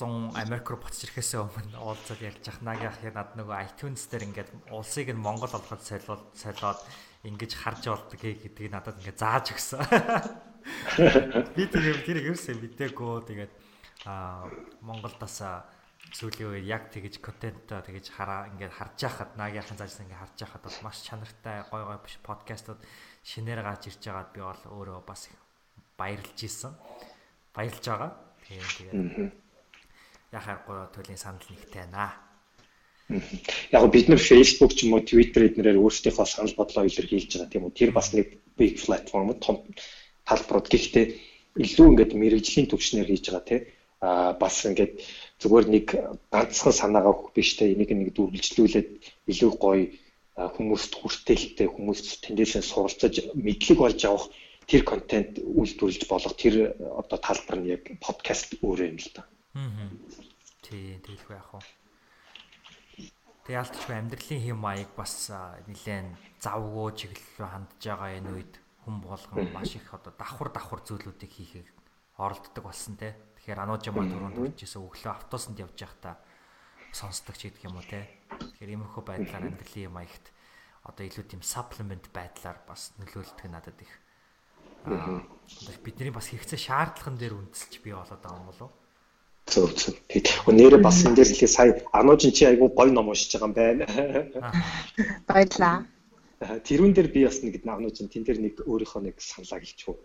100 Америк руу буцаж ирэхээс өмнө уулзаад ярьж ах Наги ах яг над нөгөө iTunes дээр ингээд улсыг нь Монгол болгоод солиод солиод ингэж харж болдог гэдгийг надад ингээд зааж өгсөн. Би тэр тэр ерөөсөө мэдээгүй тэгээд аа Монголдаас сүүлийн үед яг тэгэж контентоо тэгэж хараа ингээд харж байхад наагийнхан заажсан ингээд харж байхад бол маш чанартай гой гой подкастууд шинээр гарч ирж байгаад би бол өөрөө бас баярлж исэн. Баярлж байгаа. Тийм тэгээд яхахгүй төлөлийн санал нэгтэй байна. Яг бид нар Facebook ч юм уу Twitter эднэрээр өөрсдийнхөө санал бодлоо илэрхийлж байгаа тийм үү. Тэр бас нэг big platform том талбарууд. Гэхдээ илүү ингээд мэрэгжлийн төвчнөр хийж байгаа тийм а бас ингээд зүгээр нэг ганцхан санаагаа өгөх биш те энийг нэг дүргэлжлүүлээд илүү гоё хүмүүст хүртээлтэй хүмүүст тэндээсээ суралцаж мэдлэг болж авах тэр контент үйлдвэрлэж болох тэр одоо талбар нь яг подкаст өөрөө юм л та. Аа. Тий, тэгэлгүй яах вэ? Тэг ялтчгүй амьдралын хэм маяг бас нэлээд завгүй чиглэл рүү хандж байгаа энэ үед хүм болгон маш их одоо давхар давхар зүйлүүдийг хийхэд оролддог болсон те. Тэгэхээр ануужмаа түрүүнд үржижсэн өглөө автобусанд явж байхдаа сонсдог ч гэдэг юм уу те. Тэгэхээр иймэрхүү байдлаар амьдралын маягт одоо илүү тийм supplement байдлаар бас нөлөөлдөг надад их. Аа бидний бас хэрэгцээ шаардлаган дээр үндэслэж бий болоод байгаа юм болов уу? Зөв зөв. Тэгээд нэрээ бас энэ дээр хэлээ сая Ануужин чи айгүй гоё ном уншиж байгаа юм байна. Баярлаа. Тэрүүн дээр би бас нэг Ануужин тэн дээр нэг өөрийнхөө нэг саналаа хэлчихв.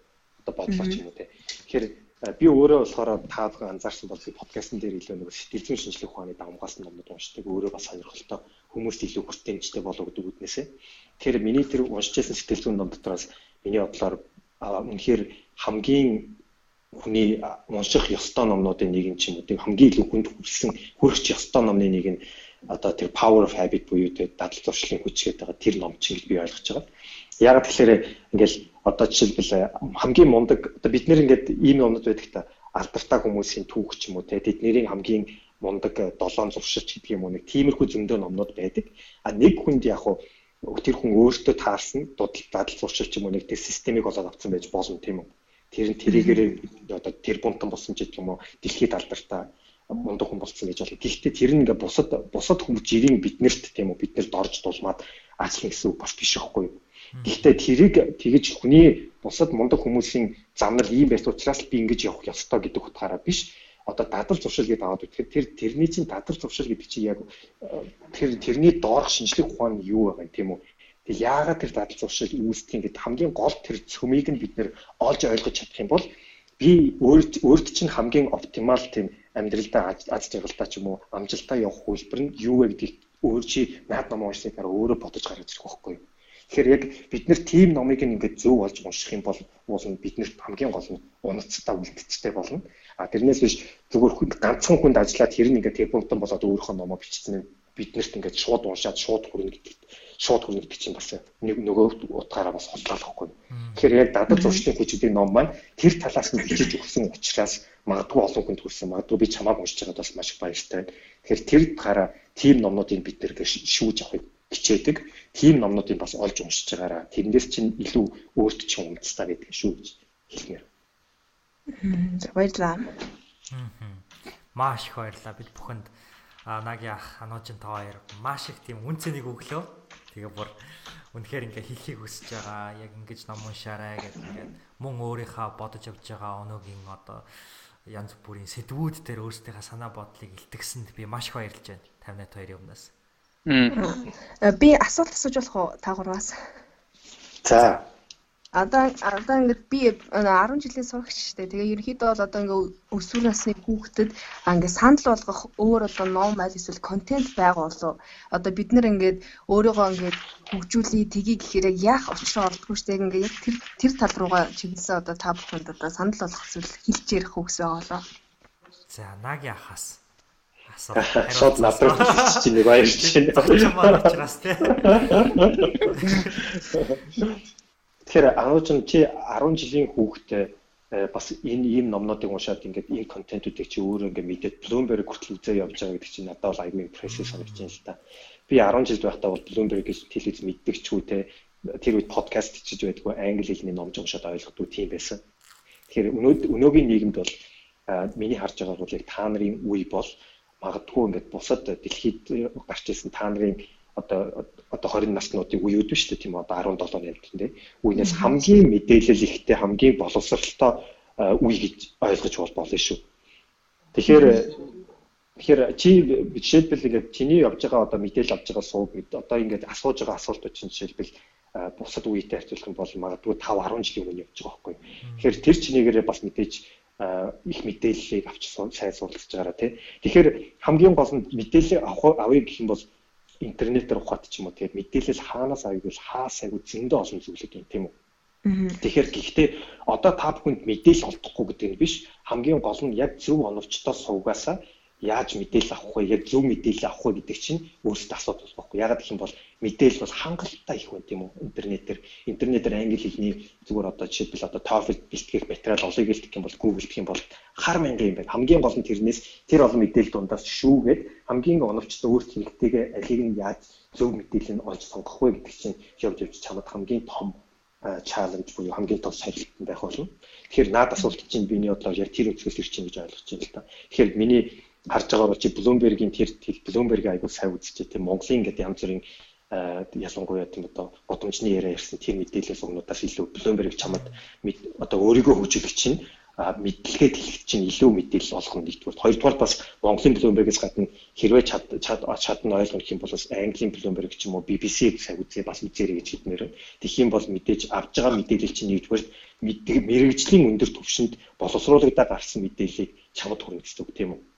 Одоо бодлоо ч юм уу те. Тэгэхээр би өөрөө болохоор та бүхэн анзаарсан бол би подкастн дээр илүү нэг сэтгэл зүйн шинжилгээ ухааны давмгаас номнууд уншдаг. Өөрөө бас сонирхолтой хүмүүст илүү хүртээмжтэй болов гэдэг үднээсээ. Тэгэхээр миний тэр уншиж байсан сэтгэл зүйн ном дотроос миний бодлоор үнэхээр хамгийн хүний унших ёстой номнуудын нэг юм ч юм уу тийм хамгийн илүү хүнд хүрсэн хүрч ёстой номны нэг нь одоо тэр power of habit буюу тэр дадал зуршлын хүч гэдэг байгаа тэр ном чинь гэж би ойлгож байгаа. Яг тэгэхээр ингээл одоо жишээлбэл хамгийн мундаг одоо бид нэр ингээд ийм номнууд байдаг та алдартай хүмүүсийн түүх ч юм уу те тэдний хамгийн мундаг долоон зуршилч гэдэг юм уу нэг тиймэрхүү зөндөө номнууд байдаг. А нэг хүнд яг хуу тэр хүн өөртөө таарсан дадал зуршилч юм уу нэг тэр системийг олоод авсан байж болно тийм үү? Тэр нь тэрийгээр одоо тэр бунтан болсон ч гэх юм уу дэлхийд алдартай мундаг хүн болсон гэж байна. Гэхдээ тэр нь ингээ бусад бусад хүмүүс жирийн биднэрт тийм үү биднэрт орж дулмаад аачлах гэсэн үг бас биш байхгүй юу? Гэхдээ тэрийг тэгэж хүний бусад мундаг хүмүүсийн замнал ийм байс учраас би ингэж явах ёстой гэдэг утгаараа биш одоо дадал зуршил гэдэг аваад үтгэхэд тэр тэрний чинь дадал зуршил гэдэг чинь яг тэр тэрний доорх шинжлэх ухаан нь юу байгаа юм тийм үү Тэг яагаад тэр дадал зуршил үүсдэг гэдэг хамгийн гол тэр цөмийг нь бид нэр олж ойлгож чадах юм бол би өөрт чинь хамгийн оптимал тийм амьдралдаа аз жаргалтай ч юм уу амжилтаа явах хөлбөр нь юу вэ гэдгийг өөр чи наад ном уншсаар өөрөө бодож гаргаж ирэх байхгүй юу. Тэгэхээр яг бид нэр тийм номыг ингээд зөв болж унших юм бол уулын биднэрт хамгийн гол нь унацтай үлдцтэй болно. А тэрнээс биш зүгээр хүнд ганцхан хүнд ажиллаад тэр нь ингээд тэрбумтан болоод өөрийнхөө номоо бичсэн нь биднэрт ингээд шууд уншаад шууд хүрнэ гэдэгт шууд хүрнэ гэдэг чинь бас нэг нөгөө утгаараа бас холтлоохгүй. Тэгэхээр яг дадал зурчдын хүчтэй ном маань тэр талаас нь бичиж өгсөн учраас магадгүй олон хүнд хүрсэн. Магадгүй би чамааг уншиж байгаад бас маш их баяртай. Тэгэхээр тэр гараа тийм номнуудыг бид нэр шүүж авахыг хичээдэг. Тийм номнуудыг бас олж уншиж байгаараа тэрнээс чинь илүү өөрт чинь үндэстэй байдаг шүү гэж хэлмээр. За баярлалаа. Маш их баярлалаа. Бид бүхэнд наги ах ануужин та хоёр маш их тийм үнцнийг өглөө. Тэгээ бүр үнэхээр ингээ хийхийг хүсэж байгаа. Яг ингэж ном уншаарай гэдэг ингээд мөн өөрийнхөө бодож явж байгаа өнөөгийн одоо янз бүрийн сэдвүүд дээр өөрсдийнхээ санаа бодлыг илтгэсэнд би маш их баярлж байна. 58 хоёрын өмнөөс. Би асуулт асууж болох уу та гурваас? За Одоо одоо ингээд би 10 жилийн сурагч штэ. Тэгээ ерөнхийдөө бол одоо ингээд өсвөр насны хүүхдэд ингээд санал болгох өөр одоо ном аль эсвэл контент байгуулав. Одоо бид нэр ингээд өөрийгөө ингээд хөгжүүлээ тгий гэхээр яг учраа ордгоо штэ. Ингээд яг тэр тэр тал руугаа чиглэсэн одоо та бүхэнд одоо санал болгох зүйл хэлж ярих үгс байгаа. За наги ахаас асуулт надад хэлчих чинь баярч байна. Чамаар учраас тий. Тэгэхээр ануужин чи 10 жилийн хүүхдээ бас энэ ийм номнуудыг уншаад ингээд энэ контентуудыг чи өөрөө ингээд мэдээд Bloomberg хүртэл үзээ явж байгаа гэдэг чинь надад бол аюулгүй импрессив санагдаж байна л та. Би 10 жил байхдаа бол Bloomberg-ийг телевиз мэддэг ч үү те тэр үед подкаст хийж байдгүй англи хэлний номж уншаад ойлгохгүй тийм байсан. Тэгэхээр өнөөгийн нийгэмд бол миний харж байгаа бол яг та нарын үе бол магадгүй ингээд бусад дэлхийд гарч ирсэн та нарын одоо одоо 20 наснуудын үеуд биш үү тийм одоо 17 8 тийм үеийнээс хамгийн мэдээлэл ихтэй хамгийн боловсралтай үе гэж ойлгож бол болно шүү. Тэгэхээр тэгэхээр чи жишээлбэл ингээд чиний явж байгаа одоо мэдээлэл авж байгаа сууг одоо ингээд асууж байгаа асуултууд чинь жишээлбэл бусад үетэй харьцуулах юм бол магадгүй 5 10 жилийн өмнө явж байгаа байхгүй. Тэгэхээр тэр чинийгээрээ бас мэдээж их мэдээллийг авч сайн суралцж байгаараа тий. Тэгэхээр хамгийн гол нь мэдээлэл авах авъя гэх юм бол интернетээр ухаад ч юм уу тэгээд мэдээлэл хаанаас авъя гэж хаас айгу зөндөө олон зүйлүүд юм тийм үү. Тэгэхээр гэхдээ одоо та бүхэнд мэдээлэл олдохгүй гэдэг нь биш хамгийн гол нь яг зөв оновчтой суугаасаа яаж мэдээлэл авах вэ? Яг зөв мэдээлэл авах вэ гэдэг чинь өөрсдөө асуудал байхгүй. Ягаад гэх юм бол мэдээлэл бол хангалттай их байна тийм үү? Интернетээр интернетээр англи хэлний зүгээр одоо жишээлбэл одоо TOEFL бэлтгэх материал олъё гэх юм бол Google гэх юм бол хар мянган юм байна. Хамгийн гол нь тэрнээс тэр олон мэдээлэл дундаас шүүгээд хамгийн оновчтой өөрт хэрэгтэйгээ алийг нь яаж зөв мэдээлэл нь олж сонгох вэ гэдэг чинь явж явж чамд хамгийн том чаленж буюу хамгийн том сорилтон байх болно. Тэгэхээр наад асуулт чинь биний бодлоор яг тэр үгсээс ирж чинь гэж ойлгож байна л та. Тэгэхээр миний харж байгаа бол чи Bloomberg-ийн тэр Bloomberg айгуу сайн үзчихээ тийм Монголын гэдэг янз бүрийн ялангуяа тийм одоо годомжны яриа ярьсан тэр мэдээлэл өгнүүдээс илүү Bloomberg чамд одоо өөрийгөө хөгжүүлэх чинь мэдлэгээ дэлгэх чинь илүү мэдээлэл олох нь нэгдүгээр. Хоёрдугаар бас Монголын Bloomberg-ээс гадна хэрвээ чад чадна ойлгох юм бол бас Английн Bloomberg ч юм уу BBC-г сайн үзье бас үзээрэй гэж хэлмээр байна. Тэгэх юм бол мэдээж авж байгаа мэдээлэл чинь нэгдүгээр мэрэгжлийн өндөр түвшинд боловсруулагдаад гарсан мэдээллийг чамд гэсэн үг тийм үү?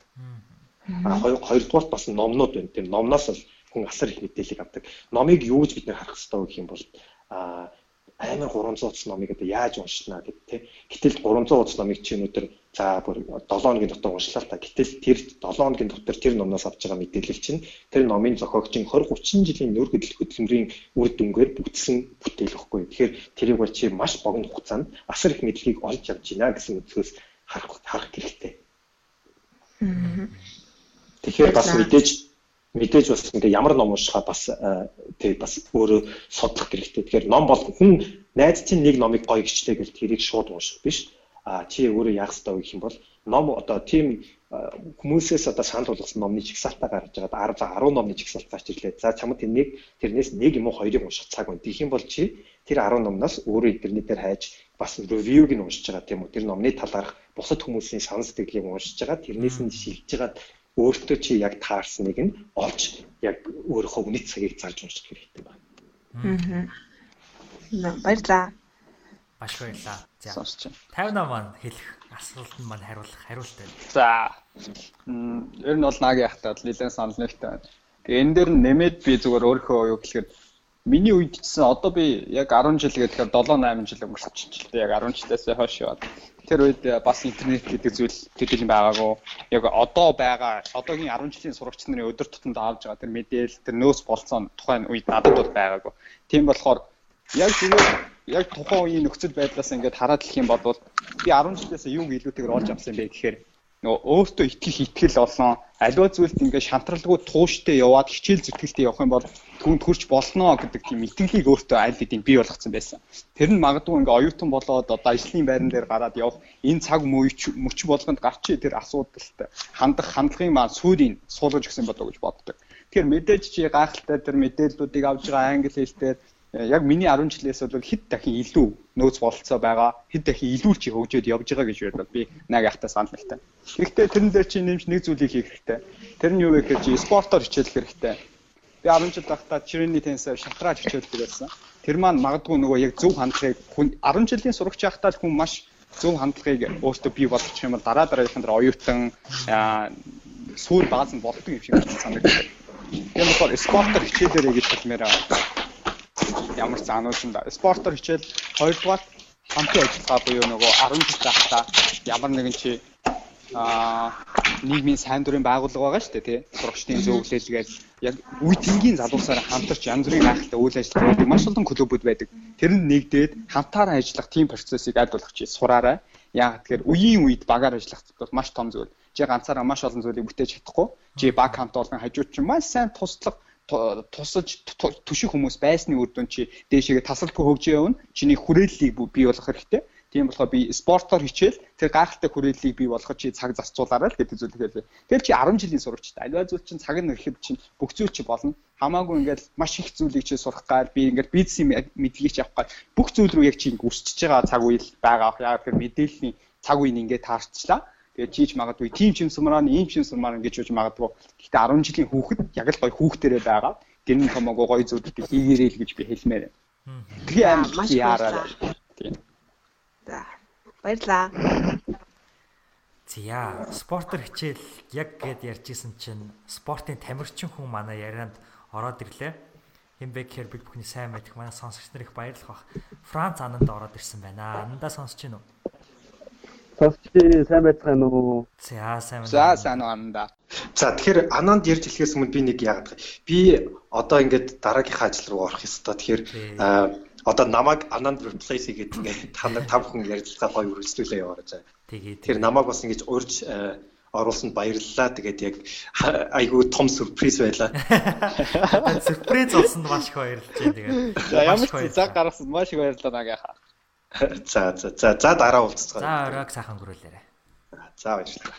А хоёрдугаарт бас номнууд байна. Тэр номноос л хүн асар их мэдээллийг авдаг. Номыг юу гэж бид нэр харах хэрэгтэй вэ гэх юм бол а амар 300 утас номыг одоо яаж уншнаа гэдэг тийм. Гэтэл 300 утас номыг чи өнөөдөр за бүр 7 хоногийн дотор уншлаа л та. Гэтэл тэр 7 хоногийн дотор тэр номноос авч байгаа мэдээлэл чинь тэр номын зохиогчийн 20 30 жилийн нөр гэдэл хөдөлмөрийн үр дүнгээр бүтсэн бүтээл өгөхгүй. Тэгэхээр тэрийг бол чи маш богино хугацаанд асар их мэдлэгийг олж авч байна гэсэн үгсээс харах харах хэрэгтэй. Тэгэхээр бас мэдээж мэдээж бас ингээ ямар ном уншихаа бас тэг бас өөрөө судлах хэрэгтэй. Тэгэхээр ном бол хүн найз чинь нэг номыг гоё гिचлээ гэж тэрийг шууд унших биш. А чи өөрөө яах ёстой вэ гэх юм бол ном одоо тийм хүмүүсээс одоо санал болгосон номны чигсалтаа гаргаж байгаад 10 10 номны чигсалт гарч ирлээ. За чамд нэг тэрнээс нэг юм уу хоёрыг унших цаг байна. Тэгэх юм бол чи тэр 10 номноос өөрөө интернетээр хайж бас ревюг нь уншиж байгаа тийм үү. Тэр номны талаарх бусад хүмүүсийн санал сэтгэлийг уншиж байгаа. Тэрнээс нь шилжиж байгаа өөртөө чи яг таарсныг нь олж яг өөрийнхөө үнэт цагийг зарж унших хэрэгтэй байна. Аа. Баярлаа. Маш баярлаа. Байна. 58 маань хэлэх асуултанд маань хариулах хариулт байна. За. Ер нь бол нагийн яхтаа нэлээд санал нэгтэй байна. Тэгээ энэ дээр нэмээд би зүгээр өөрөө юу гэхээр миний үед чинь одоо би яг 10 жил гэхээр 7 8 жил өнгөрчихлээ. Яг 10 жилээс хойш яваад. Тэр үед бас интернет гэдэг зүйл төдийл байгаагүй. Яг одоо байгаа одоогийн 10 жилийн сурагч нарын өдөр тутамд авж байгаа тэр мэдээлэл тэр нөөц болцоо тухайн үед надад бол байгаагүй. Тийм болохоор яг зүгээр яг тухайн үеийн нөхцөл байдлаас ингээд хараад хэлэх юм бол би 10 жилээс юу илүүтэйгээр олж авсан бэ гэхээр нөгөө өөртөө итгэх итгэл олон аливаа зүйлд ингээд шантралгүй тууштай яваад хичээл зүтгэлтэй явах юм бол түнд хүрч болно гэдэг тийм итгэлийг өөртөө аль хэдийн бий болгоцсон байсан. Тэр нь магадгүй ингээд оюутан болоод одоо ажлын байран дээр гараад явах энэ цаг мөч мөч болгонд гарчи тэр асуудалтай хандах хандлагын маань сүүлийн суулгаж өгсөн болоо гэж боддог. Тэгэхээр мэдээж чи гайхалтай тэр мэдээллүүдийг авж байгаа англи хэлээр яг миний 10 жилээс бол хэд дахин илүү нөөц бололцоо байгаа хэд дахин илүү чи хөгжөөд явж байгаа гэж бодоод би наг яхтаа санал нэгтэй. Гэхдээ тэрэн дээр чи нэмж нэг зүйлийг хийх хэрэгтэй. Тэр нь юу вэ гэхээр чи спортоор хичээлэх хэрэгтэй. Би 10 жил байхдаа чирээний теннисээр шантраад хичээлдэг байсан. Тэр маань магадгүй нөгөө яг зөв хандлагыг 10 жилийн сурагч байхдаа хүн маш зөв хандлагыг өөртөө бий болгочих юм бол дараа дараагийнхан дээр оюутан сүүл бааз нь болдог юм шиг санагдав. Тийм болохоор спортоор хичээлээрэй гэж хэлмээр байгаа ямар ч анууд нь спортоор хичээл хоёрдугаар хамтын ажиллагаа буюу нөгөө 10 жил байхдаа ямар нэгэн чи а нийгмийн сайн дурын байгууллага байгаа шүү дээ тий. Сурагчдын зөвлөлгээд яг үе тэнгийн залуусаар хамтарч янз бүрийн гайхалтай үйл ажиллагаа байдаг маш олон клубүүд байдаг. Тэр нь нэгдээд хамтаараа ажиллах тийм процессыг аль болох чи сураарай. Яг тэгэхээр үеийн үед багаар ажиллах бол маш том зүйл. Чи ганцаараа маш олон зүйлийг бүтээж чадахгүй. Чи баг хамт олон хажууд чи маш сайн туслах тусаж төших хүмүүс байсны үр дүн чи дээшээгээ тасалдгүй хөгжөө явна. Чиний хүрээллийг бий болгох хэрэгтэй. Тийм болохоор би спортоор хичээл тэр гайхалтай хүрээллийг бий болгоход чи цаг зарцуулаарай л гэдэг зүйл хэлээ. Тэр чи 10 жилийн сурагчтай. Альва зүйл чинь цаг нь ирэхэд чинь бүх зүйл чи болно. Хамаагүй ингээд маш их зүйлийг чи сурах гал би ингээд бизнесийн мэдлэгийг чи авах гал бүх зүйл рүү яг чи ингээд үсчихэж байгаа цаг үйл байгаа. Яг тэр мэдээллийн цаг үеийг ингээд таарчлаа Тэгээд чийж магадгүй тим чим сумрааны ийм чим сумраа ингэж үж магадгүй. Гэхдээ 10 жилийн хүүхэд яг л гоё хүүхдэрээ байгаа. Гэрний томоогүй гоё зүйлүүдийг хийгээрэй л гэж би хэлмээр байна. Тэгээ амар маш яараа. Тийм. За. Баярлаа. Зя, спортер хичээл яг гэд ярьжсэн чинь спортын тамирчин хүн манай ярианд ороод ирлээ. Хэмбэ гэхээр бид бүхний сайн мэдэх манай сонсогч нар их баярлах бах. Франц ананд ороод ирсэн байна. Анандаа сонсож байна уу? Сонсч сайн байцгаана уу? За сайн байна. За сайн байна. За тэгэхээр Ананд ярьж хэлэхээс өмнө би нэг яагаад би одоо ингээд дараагийнхаа ажил руу орох ёстой. Тэгэхээр одоо намайг Ананд replace хийгээд ингээд та нар тав хүн ярилцлага гоё үргэлжлүүлээ яваарай. Тэгээд тэр намайг бас ингэж урьж оруулсанд баярлалаа. Тэгээд яг айгүй том сюрприз байлаа. Сюрприз олсонд маш их баярлалаа. Тэгээд. За ямар ч цаг гаргасан маш их баярлалаа нагийнхаа. За за за за дараа уулзцгаа. За оройг сайхан өнгөрүүлээрэй. За баярлалаа.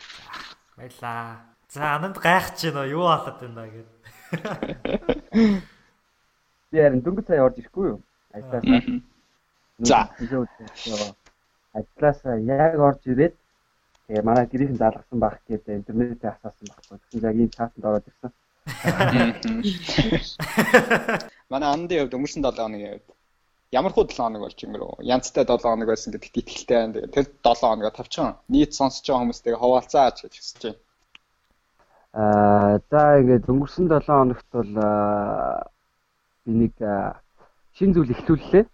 Баярлаа. За ананд гайхаж байна уу? Юу болоод байна гэд. Би харин дөнгөж сая орж ирэхгүй юу? Ажлаасаа. За. Ажлаасаа яг орж ирээд тэгээ манай гэрийн даалгасан байх гэдэг интернетээ асаасан байхгүй. Тэгсэн яг ийм цаатанд ороод ирсэн. Манай андын хувьд өнгөрсөн 7 хоногийн хувьд ямар хуу 7 хоног болж өнгөрөө. Янзтай 7 хоног байсан гэдэгт итгэлтэй байна. Тэгээ тэр 7 хоногоо тавчхан нийт сонсож байгаа хүмүүстэйгээ хуваалцаач гэж хүсэж байна. Аа за ингээд өнгөрсөн 7 хоногт бол би нэг шин зүйл эхлүүллээ.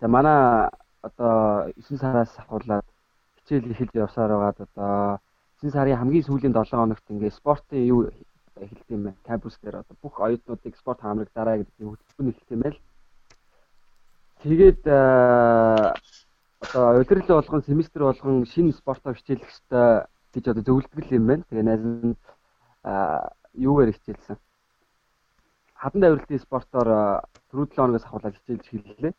За манай одоо 9 сараас ахуулаад хичээл эхэлж явсаар байгаад одоо 9 сарын хамгийн сүүлийн 7 хоногт ингээд спортын юу эхэлт юм байна. Кампус дээр одоо бүх оюутнуудыг спорт хаамрагдаарай гэдэг хөтөлбөр эхэлт юм байна. Тэгээд одоо удирдал болгон семестр болгон шинэ спортоор хичээлэх хэрэгтэй гэж одоо зөвлөдөг юм байна. Тэгээ найз нь юугаар хичээлсэн. Хадан давирлтын спортоор түрүү 7 хоногоос ахуулаад хичээлж хэллээ.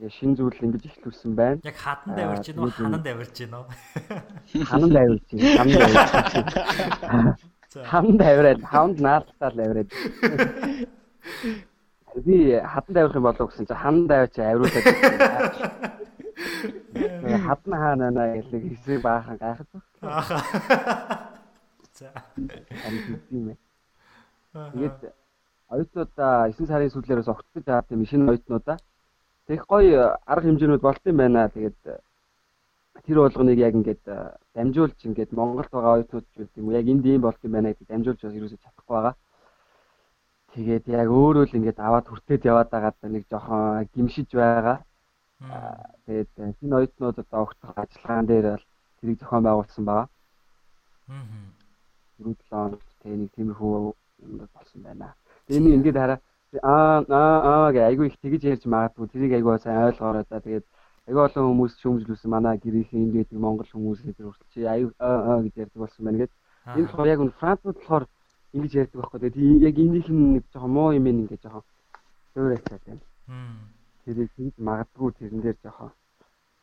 Тэгээ шинэ зүйл ингэж ихлүүлсэн байна. Яг хадан давирч гин үү? Ханан давирч гин үү? Ханан давирч. Ханан давирч. Ханан давираад, хаунд наалтаар давираад. Би хадан давих юм болов гэсэн чинь хадан давич авируулаад байна. Хадан хаана наа гэлэг хэсэг баахан гайхаж байна. За. Тэгээд оюутнуудаа 9 сарын сүүлээрээс огтдож аваад юм шинэ оюутнуудаа Тэг гоё арга хэмжээнүүд болт юм байна. Тэгээд тэр болгоныг яг ингээд дамжуулж ингээд Монголд байгаа оюутнууд ч юм яг энд ийм болт юм байна гэдэг дамжуулж бас ерөөсөж чадахгүй байгаа. Тэгээд яг өөрөө л ингээд аваад хүртээд яваад байгаад нэг жоохон гимшиж байгаа. Тэгээд энэ оюутнууд одоо огтх ажиллагаан дээр бол тэрийг зохион байгуулсан байгаа. Аа. 4-7 хоног тэгээ нэг тиймэрхүү болсон байна. Тэгээ энэ ингээд хараа аа аа аа гэ айгүй их тэгж ярьж магадгүй тэрийг айгүй сайн ойлгоорой да. Тэгээд айгүй олон хүмүүс шүүмжлүүлсэн манай гэрийнхэн энд гэдэг Монгол хүмүүс гэдэг хүртэл чи аюу аа гэж ярьдаг болсон байна гэд. Энэ болохоор яг нь Францууд болохоор ингэж ярьдаг байхгүй. Тэгээд яг энийх нь нэг жоохон муу юм ингээд жоохон өөр айтаад байна. Тэрийг хийж магадгүй тэрэн дээр жоохон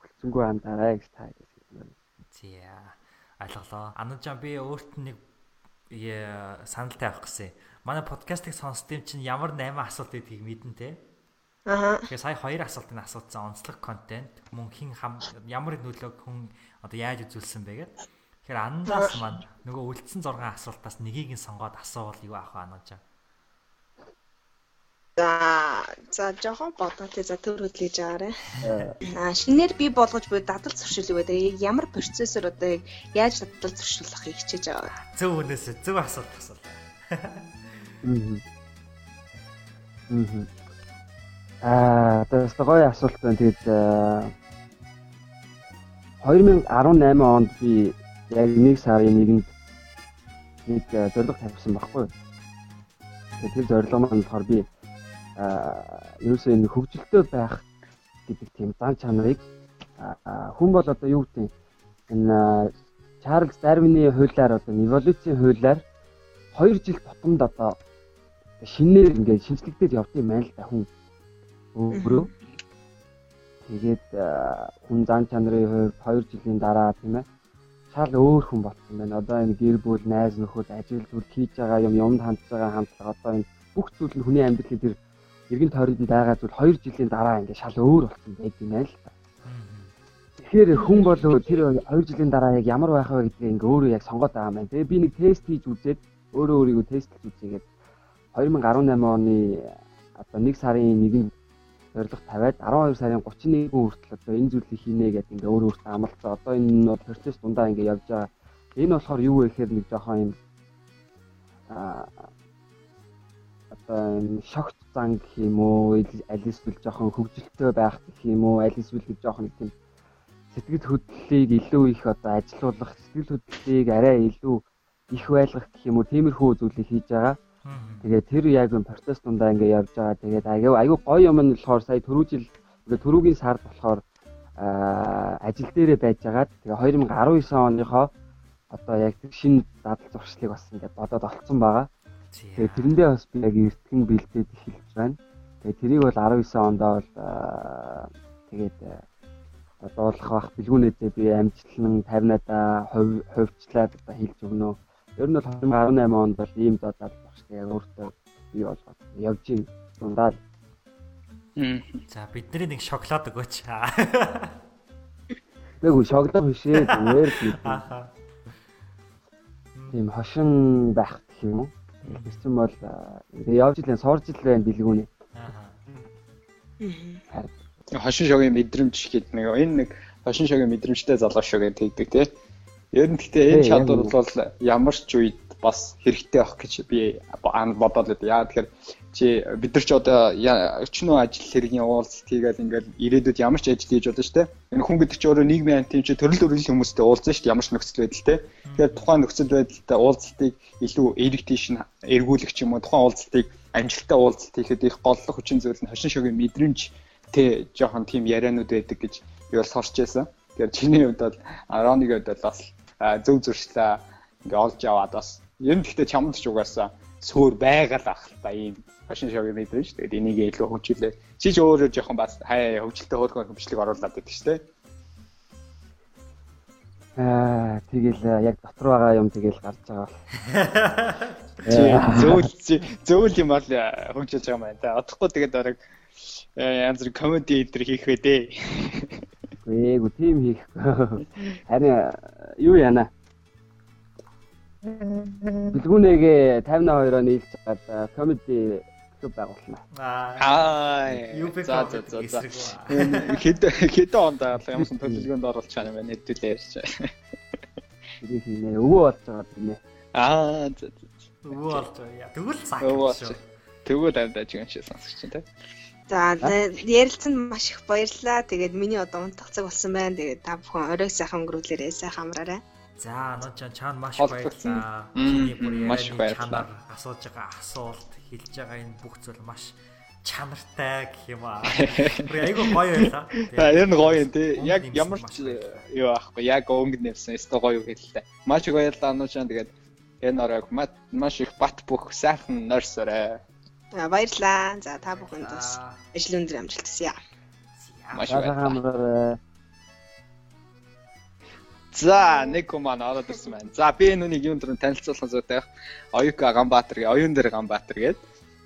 хүлцэнгүй андараа гэж та хэлсэн юм. Зя. Ойлголоо. Анажаа би өөрт нь нэг саналтай авах гэсэн. Манай подкастыг сонсдığım чинь ямар 8 асуулт гэдгийг мэдэн те. Аа. Тэгэхээр сая хоёр асуултыг асуусан онцлог контент мөн хин хам ямар нөлөөг хүн одоо яаж үзүүлсэн бэ гэдэг. Тэгэхээр андаас маань нөгөө үлдсэн 6 асуултаас нэгийг нь сонгоод асуувал юу авах вэ анажаа? За за жоохон бодоо тий за төр хөдлөж байгаарэ. Аа шинээр би болгож буй дадал зуршил юу гэдэг ямар процессор одоо яаж дадал зуршилахыг хичээж байгаа. Зөв үнээсээ зөв асуулт асуулт. Мм. Аа тэгээс гоё асуулт байна. Тэгээд 2018 онд би яг нэг сарын нэгэнд нэг зорилго тавьсан баггүй. Тэр зорилго маань болохоор би ерөөсөө энэ хөгжилтэй байх гэдэг тийм зан чанарыг хүн бол одоо юу гэдэг энэ Чарльз Дарвины хуулиар одоо эволюцийн хуулиар 2 жил тутамд одоо шинээр ингээд шинжлэгдээд явд юм байна л да хүн. Өөрөө тэгээд хүн зан чанарын хувьд 2 жилийн дараа тийм ээ шал өөр хүн болсон байна. Одоо энэ гэр бүл, найз нөхөд, ажил зүр хийж байгаа юм, юмд хандж байгаа хандлага одоо энэ бүх зүйл нь хүний амьдралын тэр эргэн тойронд байгаа зүйл 2 жилийн дараа ингээд шал өөр болсон байд юм байна л та. Тэгэхээр хүн бол тэр 2 жилийн дараа яг ямар байх вэ гэдгийг ингээ өөрөө яг сонгоод байгаа юм байна. Тэгээ би нэг тест хийж үзээд өөрөө өөрийгөө тестлж үзээгээд 2018 оны одоо 1 сарын 1-нд зорилго тавиад 12 сарын 31 хүртэл одоо энэ зүйлийг хийнэ гэдэг ингээ өөрөө өөртөө амлалцсан. Одоо энэ бол процесс дундаа ингээ явж байгаа. Энэ болохоор юу вэ гэхээр нэг жоохон юм а одоо шогт зан гэх юм уу аль эсвэл жоохон хөвгөлтэй байх гэх юм уу аль эсвэл гэж жоохон нэг тийм сэтгэл хөдлөлийг илүү их одоо ажилуулах сэтгэл хөдлөлийг арай илүү их байлгах гэх юм уу тиймэрхүү зүйлийг хийж байгаа. Тэгээд тэр яг энэ процесс дундаа ингээд явж байгаа. Тэгээд аюу аюу гоё юм нь болохоор сая түрүү жил ингээд түрүүгийн сард болохоор ажил дээрээ байж байгаад тэгээ 2019 оныхоо одоо яг тэр шинэ дадал зуршлыг бас ингээд бодоод олцсон байгаа. Тэгээ тэрэндээ бас би яг эртгэн бэлдээд эхэлж байна. Тэгээ тэрийг бол 19 онд бол тэгээд дуулах бах бэлгүүнээдээ би амжилтлан 50-аад хувьчлаад одоо хэлж өгнө. Ер нь бол 2018 онд бол ийм дадал багш яг өөртөө бий болгоод явж ийн дундаа. За бидний нэг шоколад өгөөч. Нэг шоколад биш ээ зүгээр. Тийм хошин байх гэх юм уу? Ирсэн бол явж илэн сурж ил байна бэлгүүний. Аа. Хошин шогийн мэдрэмж гэдэг нэг энэ нэг хошин шогийн мэдрэмжтэй залуу шүү гэдэг тэгдэг тий. Ер нь гэхдээ энэ чадвар бол ямар ч үед бас хэрэгтэй байх гэж би бодоод л яа тэгэхээр чи бид нар ч одоо өчнөө ажил хэргийн уулзалт хийгээл ингээл ирээдүйд ямар ч ажил хийж болно шүү дээ. Энэ хүн гэдэг чи өөрөө нийгмийн антим чи төрөл төрлийн хүмүүстэй уулзсан шүү дээ ямар ч нөхцөл байдал те. Тэгэхээр тухайн нөхцөл байдалтай уулзалтыг илүү нь эргүүлэх ч юм уу тухайн уулзалтыг амжилттай уулзалт хийхэд их голлох хүчин зүйл нь хошин шогийн мэдрэмж тэ жоохон тийм яриануд байдаг гэж би бол сурч байсан. Тэгэхээр чиний хувьд бол Ароныг хувьд бол бас зөв зуршлаа ингээ олж аваад бас ер нь гэхдээ чамд ч угаасаа суур байгаал ах та ийм фашн шоуг мэдэрнэ шүү. Тэгээд энийг илүү хөгжүүлээ. Чи ч өөрөө жоохон бас хай хөгжилтэй хөдөлгөөн хөгжлийг оруулаад байдаг шүү дээ. Аа тэгэл яг дотор байгаа юм тэгэл гарч байгаа бол. Зөөл зөөл юм бол хөгжиж байгаа юм байна. Одохгүй тэгээд орог янз бүр комеди эдэр хийх вэ дээ. Үгүй ээ, тийм хийхгүй. Харин юу яана? Билгүүнээгээ 52-оо нийлж чад комеди клуб байгуулна. Аа. За за за за. Хэд хэд онд ямарсан төлөвлөгөөнд оруулах чана байна хэдүүлээ ярьж. Тэрийг хийнэ. Өвөө болж байгаа тийм ээ. Аа за за. Өвөө болж байгаа. Тэгвэл цаг шүү. Тэгвэл амьдаж юм шиг сонсож чинь те. За ярилцсанд маш их баярлалаа. Тэгээд миний одоо унтах цаг болсон байна. Тэгээд та бүхэн оройг сайхан өнгөрүүлээрэй, сайхан амраарай. За Ануужан чаана маш баярлалаа. Чиний бүр маш баярлалаа. Асууж байгаа асуулт, хэлж байгаа энэ бүх зүйл маш чанартай гэх юм аа. Бүр айгүй гоё байлаа. За ер нь гоё юм тий. Яг ямар ч юу аахгүй яг өнгө нэрсэн өстой гоё хэллээ. Маш их баярлалаа Ануужан тэгээд энэ оройг маш их бат бүх сайхан нойрсорой. Баярлалаа. За та бүхэнд бас ажил өндөр амжилт хүсье. Маш баярлалаа. За нэг хүн маань ороод ирсэн байна. За би энэ үнийг юунд дөрөв танилцуулах зүйтэй. Оюка Ганбаатар гээ, оюун дээр Ганбаатар гээд.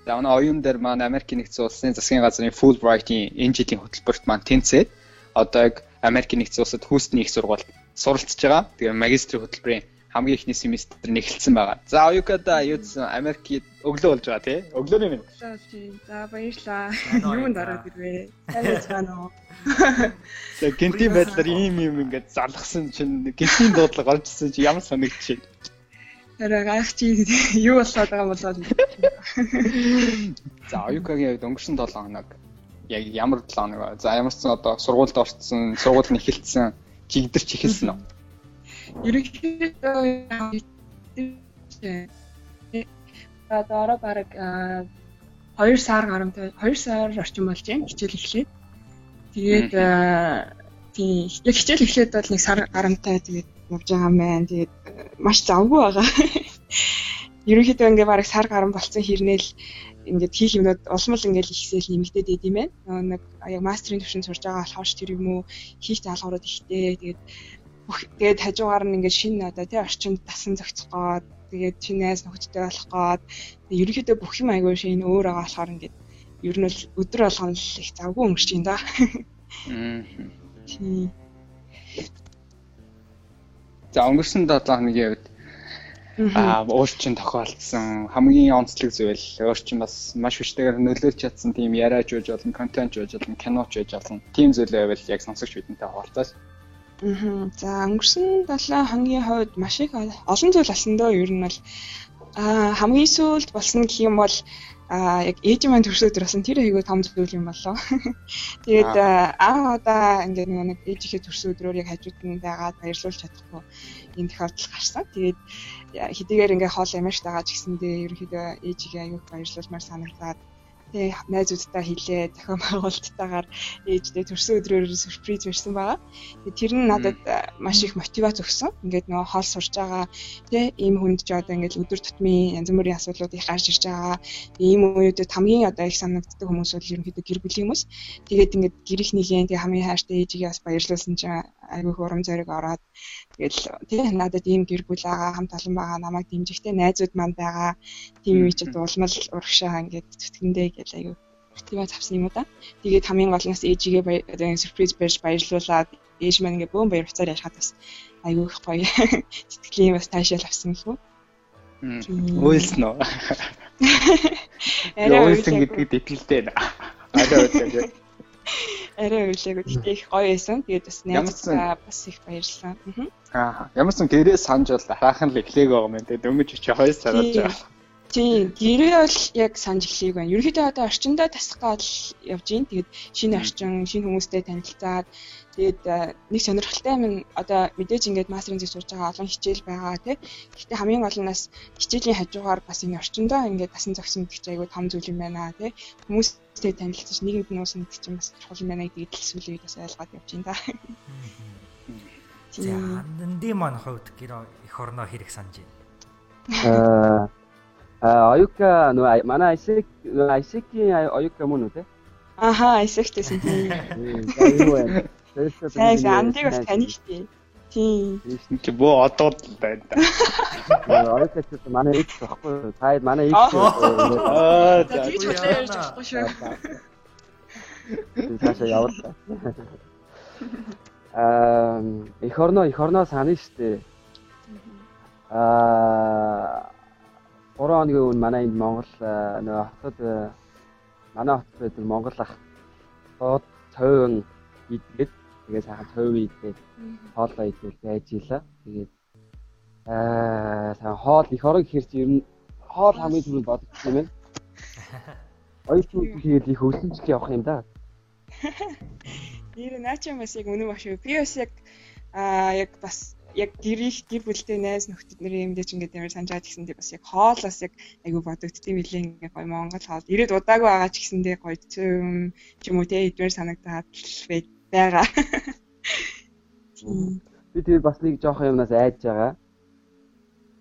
За манай оюун дээр маань Америкийн нэгдсэн улсын засгийн газрын Fulbright-ийн энэ жилийн хөтөлбөрт маань тэнцээд одоо яг Америкийн нэгдсэн улсад хүүсний их сургуульд суралцж байгаа. Тэгээ магистрийн хөтөлбөрийн хамгийн ихний семестр нь эхэлсэн байгаа. За оюкада юудсан Америкт өглөө болж байгаа тий. Өглөөний минь. За баярлаа. Юунд ороод ирвэ? Сайн байна уу? За гинтийн байдлаар ийм юм ингээд залгсан чинь гинтийн дуудлага оржсэн чи ямар санагдчих вэ? Арай гайх чи юу болоод байгаа болоод. За оюкагийн хувьд өнгөрсөн 7 хоног яг ямар 7 хоног вэ? За ямар ч одоо сургуульд орцсон, сургууль нь эхэлсэн, чигдэрч эхэлсэн үү? Ерөнхийдөө одоо бараг 2 сар гарамтай 2 сар орчим болж байна хичээл эхлээд. Тэгээд тийм яг хичээл эхлээд бол нэг сар гарамтай тэгээд явж байгаа байна. Тэгээд маш завгүй байгаа. Ерөнхийдөө ингээ бараг сар гарам болцсон хэрнээл ингээд хийх юмнууд улмал ингээд ихсэл нэмэгдээд идэв юм байна. Нэг яг мастрын төвшөнд сурж байгаа болохоор ч тэр юм уу хийх даалгаврууд ихтэй. Тэгээд тэгээд хажуугаар нь ингээд шинэ одоо тий орчинд тасан зохицохгоод тэгээд шинэ найз нөхдөдтэй болох гээд ерөнхийдөө бүх юм айгүй шинэ өөр байгаа болохоор ингээд ер нь бол өдөр болгоно л их завгүй өнгөрч юм да. За өнгөрсөн 7 хоногийн үед аа өөрчлөлт тохиолдсон хамгийн онцлог зүйл. Өөрчлөлт бас маш хүчтэйгээр нөлөөлж чадсан тийм яриач үж болон контент үж болон киноч үж болон тийм зүйлээ байвал яг сонсогч бидэнтэй хуваалцаач. Аа. За өнгөрсөн 7 хоногийн хувьд маш их олон зүйл болсон дөө ер нь бол аа хамгийн сүүлд болсон гэх юм бол аа яг ээж маань төрсөд ирсэн тэр айгүй том зүйл юм болоо. Тэгээд аа одоо ингээд нэг ээжийнхээ төрсөн өдрөөр яг хажууд нь байгаад баярлуулж чадахгүй энэ тохиолдол гарсан. Тэгээд хэдийгээр ингээ хоол ямарч байгаа ч гэсэндээ ерөнхийдөө ээжигээ аюул баярлуулмаар санагдаад тий найзуудтай хэлээ зохион байгуулалттайгаар ээждээ төрсөн өдрөөр сюрприз барьсан байгаа. Тэр нь надад маш их мотивац өгсөн. Ингээд нөгөө хоол сурж байгаа тий ийм хүнд ч одоо ингээд өдөр тутмын янз бүрийн асуудлууд их гарч ирж байгаа. Ийм үеүүдэд хамгийн одоо их санагддаг хүмүүс бол ерөнхийдөө гэр бүлийн хүмүүс. Тэгээд ингээд гэр ихнийхээ тий хамгийн хайртай ээжигээ бас баярлуулсан чинь айгүй урам зориг ороод тэгэл тий надад ийм гэр бүл байгаа хамт олон байгаа намайг дэмжихтэй найзууд маань байгаа тийм үе чи дуулмал урагшаа ингээд зүтгэндээ гэл айгүй мотивац авсан юм уу да. Тэгээд хамгийн гол нь ээжигээ сюрприз барьж баярлуулаад ээж маань ингээд бөөн баяр хуцаар яхад бас айгүй их гоё сэтгэлийн бас таашаал авсан гэх юм. Уйлсан уу? Арай уйлсан гэдгийг итгэлтэй байна. Арай уйлсан арай өглөөг гэхдээ их гоё байсан. Тэгээд бас найзтайгаа бас их баярлалаа. Аа. Ямар ч гэрээ санаж бол дараахан л эхлээг байгаа юм. Тэгээд дөнгөж чи хоёс цараад байгаа. Тийм, гэрээ бол яг санаж эхлээг байна. Ерөнхийдөө одоо орчиндөө тасах гал явж гин. Тэгээд шинэ орчин, шинэ хүмүүстэй танилцаад тэгээд нэг сонирхолтой юм одоо мэдээж ингээд мастерын зэг сурж байгаа олон хичээл байгаа тий. Гэхдээ хамгийн гол нь бас хичээлийн хажуугаар бас энэ орчиндөө ингээд тасан зогсон чинь айгүй том зүйл юм байна тий. Хүмүүс хүмүүстэй танилцж нийгэмд нуусан гэдэг чинь бас чухал юм байна гэдгийг сүүлийн үед бас ойлгоод явж байна да. За, нэнди маань хувьд гэр их орноо хэрэг санаж байна. Аа, оюка нөө манай Айсек Айсекийн оюка мөн үү те? Аха, Айсектэйсэн. За, юу вэ? Сайн, андиг бас тань штий. Тийм. Чи бөө одоод л байна да. Оюка ч манай их байхгүй. Та манай их. Аа, за тийм ч болохгүй шүү. Цаашаа явуулаа. Аа, их орно, их орно санаа штэ. Аа, 3 хоногийн өмнө манай энд Монгол нөө хотод манай хот байдаг Монгол ах бод цойн идгээд тэгээ сайхан цойн идээд хоолоо идээд байж ийлаа. Тэгээд аа сайн хоол их орон гэхэр чи ер нь хоол хамгийн түрүүнд боддог юм байна. Оюутан хийгээд их өсөнжил явах юм да. Нэр наача бас яг үнэн багш. Би бас яг аа яг бас яг гэрих гэр бүлтэй найз нөхдөд нэр юм дэж ингээд ямар санджаад гисэндээ бас яг хоолоос яг айгу бодогдтiin мөлий ингээд гоё Монгол хоол ирээд удаагүй байгаа ч гэсэндээ гоё цөм ч юм уу те эдгээр санагдаад байгаа. Би тэр бас нэг жоохон юмнаас айж байгаа.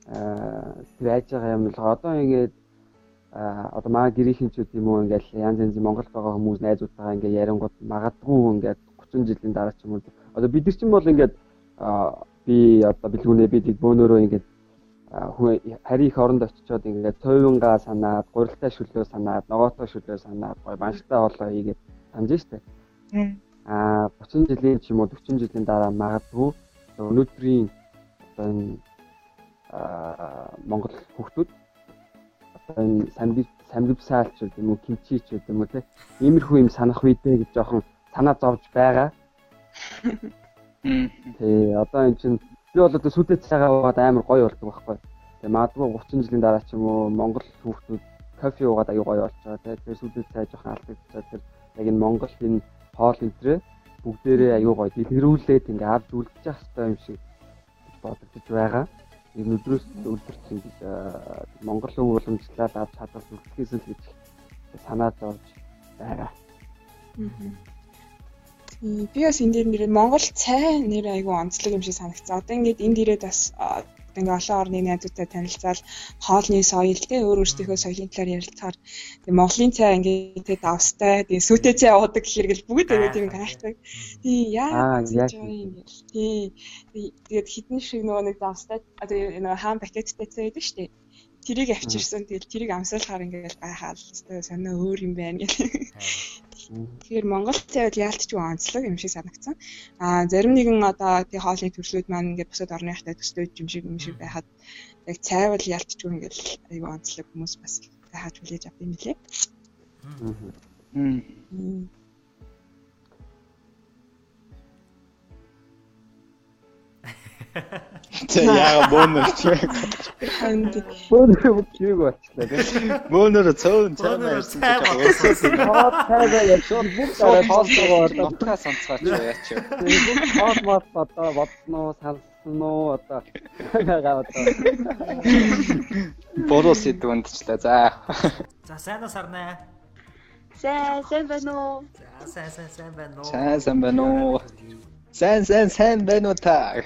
Аа тэр айж байгаа юм л одоо ингээд а одоо маа гэрийнхэнчүүд юм уу ингээл янз янз Монгол байгаа хүмүүс найзуудтайгаа ингээ ярингууд магадгүй ингээд 30 жилийн дараа ч юм уу одоо бид нар ч юм бол ингээд би одоо бэлгүүнээ би тэг бөөнөрөө ингээд хүн хари их оронд очичоод ингээд цойвингаа санаад, гурилтай шүлөө санаад, ногоотой шүлөө санаад, гой банштай болоо хийгээд санаж штэ. Аа 30 жилийн ч юм уу 40 жилийн дараа магадгүй өнөөдрийн одоо энэ Монгол хүүхдүүд одоо энэ самбиг самбивсаалч юм уу кимчич юм уу те иймэрхүү юм санах үедээ гэж жоохон санаа зовж байгаа. Тий, одоо эн чинь би бол одоо сүдэ цагаа уугаад амар гоё болдог байхгүй. Тэгээ магадгүй 30 жилийн дараа ч юм уу Монгол хүүхдүүд кофе уугаад аюу гоё болж байгаа. Тэгээ сүдэ цай жоохон алдагдчихад тэр яг энэ Монгол энэ хоол энтрээ бүгдээрээ аюу гоё дэлгэрүүлээд ингээ авд үлдчих хэвээр юм шиг бодогдож байгаа. Энэ өдрөөс ингэж Монгол өв уламжлалаад авч чадвал үлдэхээс л гэж санаа зовж байгаа. Аа. Би бас энэ дээр нэр Монгол цай нэр айгүй онцлог юм шиг санагцсан. Одоо ингээд энд ирээд бас ингээ олон орны найзуудтай танилцаад хоолны соёл те өөр өөрсдийнхөө соёлын талаар ярилцахаар. Монголын цай ингээ тэ давстай тэгээ сүтэ цай уудаг гэхэрэг л бүгд өгөө тийм гайхдаг. Тий яа тий. Тэгээд хитэн шиг нөгөө нэг давстай тэгээ нөгөө хаан пакеттай цай байдаг шүү дээ. Тэрийг авчирсан тэгэл тэрийг амсаалахаар ингээ гайхаад л сонио өөр юм байна гэх. Тэгэхээр Монгол цайвал яалтчгүй онцлог юм шиг санагдсан. Аа зарим нэгэн одоо тий хоолны төслүүд маань ингээд бусад орныхтай төслүүд юм шиг юм шиг байхад яг цайвал яалтчгүй ингээд айгүй онцлог хүмүүс бас хайж хүлээж авд юм лээ. Аа. Тэ яага бөөнөр чи. Бөөнөр кийг болчихлоо тийм. Бөөнөр цөөн цаанаа ярьсан. Хаад цайгаа яг шууд бүх дараа тоолцоогоор нутгаа сонсгооч яач. Бүх тоол мод одоо бодсноо салсноо одоо гагаа одоо. Бороо сэдвэндчлээ. За. За сайн уу сарнаа. Сайн сайн байна уу? За сайн сайн сайн байна уу? Сайн сайн байна уу? Сайн сайн сайн байна уу та?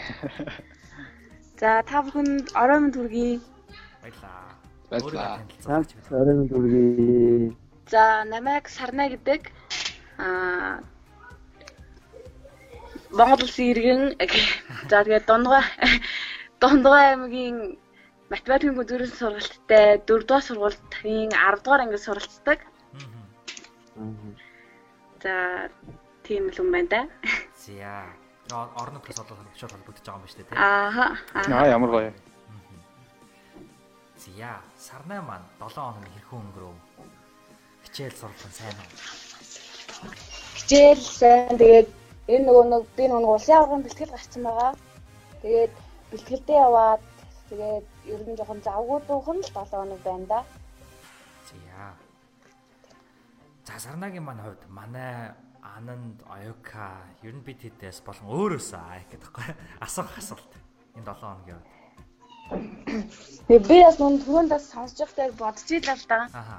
За та бүхэнд орой минь төргий. Баярлаа. Баярлаа. Орой минь төргий. За намайг Сарна гэдэг аа Монгол Улсын иргэн за тэгээд Дундгой Дундгой аймгийн математикийн гүзүүрийн сургалттай 4 дугаар сургалтын 10 дугаар ангид суралцдаг. За тийм л юм байна да. За. Орон нутгаас олоод холбогдож байгаа юм ба шүү дээ. Ааха. Аа ямар гоё. Зя. Сарнай маань 7 хоног хэрхэн өнгөрөв? Хичээл сургалтын сайн уу? Хичээл сайн. Тэгээд энэ нөгөө нэг би нөгөө улсын аврагын бэлтгэл гарсан байгаа. Тэгээд бэлтгэлдээ яваад тэгээд ер нь жоохон завгүй дуухан л 7 хоног байна да. Зя. За Сарнагийн маань хувьд манай Ананд, Оюка ер нь бид хэдээс болон өөрөөсөө аа гэдэг байхгүй асуух асуулт. Энэ 7 хоногийн үед. Тэгээ би бас нүн түрүүнд бас сонсож байхдаа бодож ийлээ л да. Аха.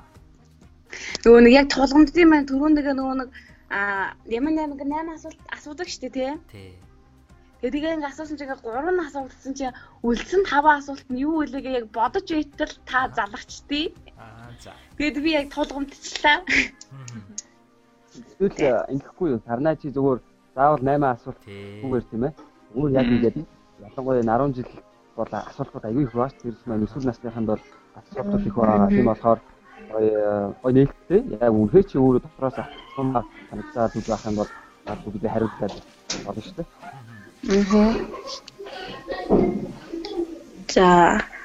Нөгөө нэг яг тулгамдсан маань түрүүнд нөгөө нэг а ямар нэмэг 8 асуулт асуудаг штэ тий. Тий. Тэгээ ингээ асуусан чинь 3 асуултсан чинь үлдсэн 5 асуулт нь юу вэ яг бодож байтал та залгачдээ. Аа за. Тэгээд би яг тулгамдчихлаа. Эсвэл ингэхгүй юу? Сарнаа чи зүгээр заавал 8 асуулт үгээр тийм ээ. Өөр яг ингээд ялангуяа 10 жил бол асуултууд аягүй их бааш тэрс маань өсвөр насныханд бол асуултууд их байгаа. Тийм болохоор гоё нээлттэй. Яг үнэхээр чи өөрөө дотроос асуумаар санагдаад үг байх юм бол бүгд хариултаад болно шүү дээ. Аа. За.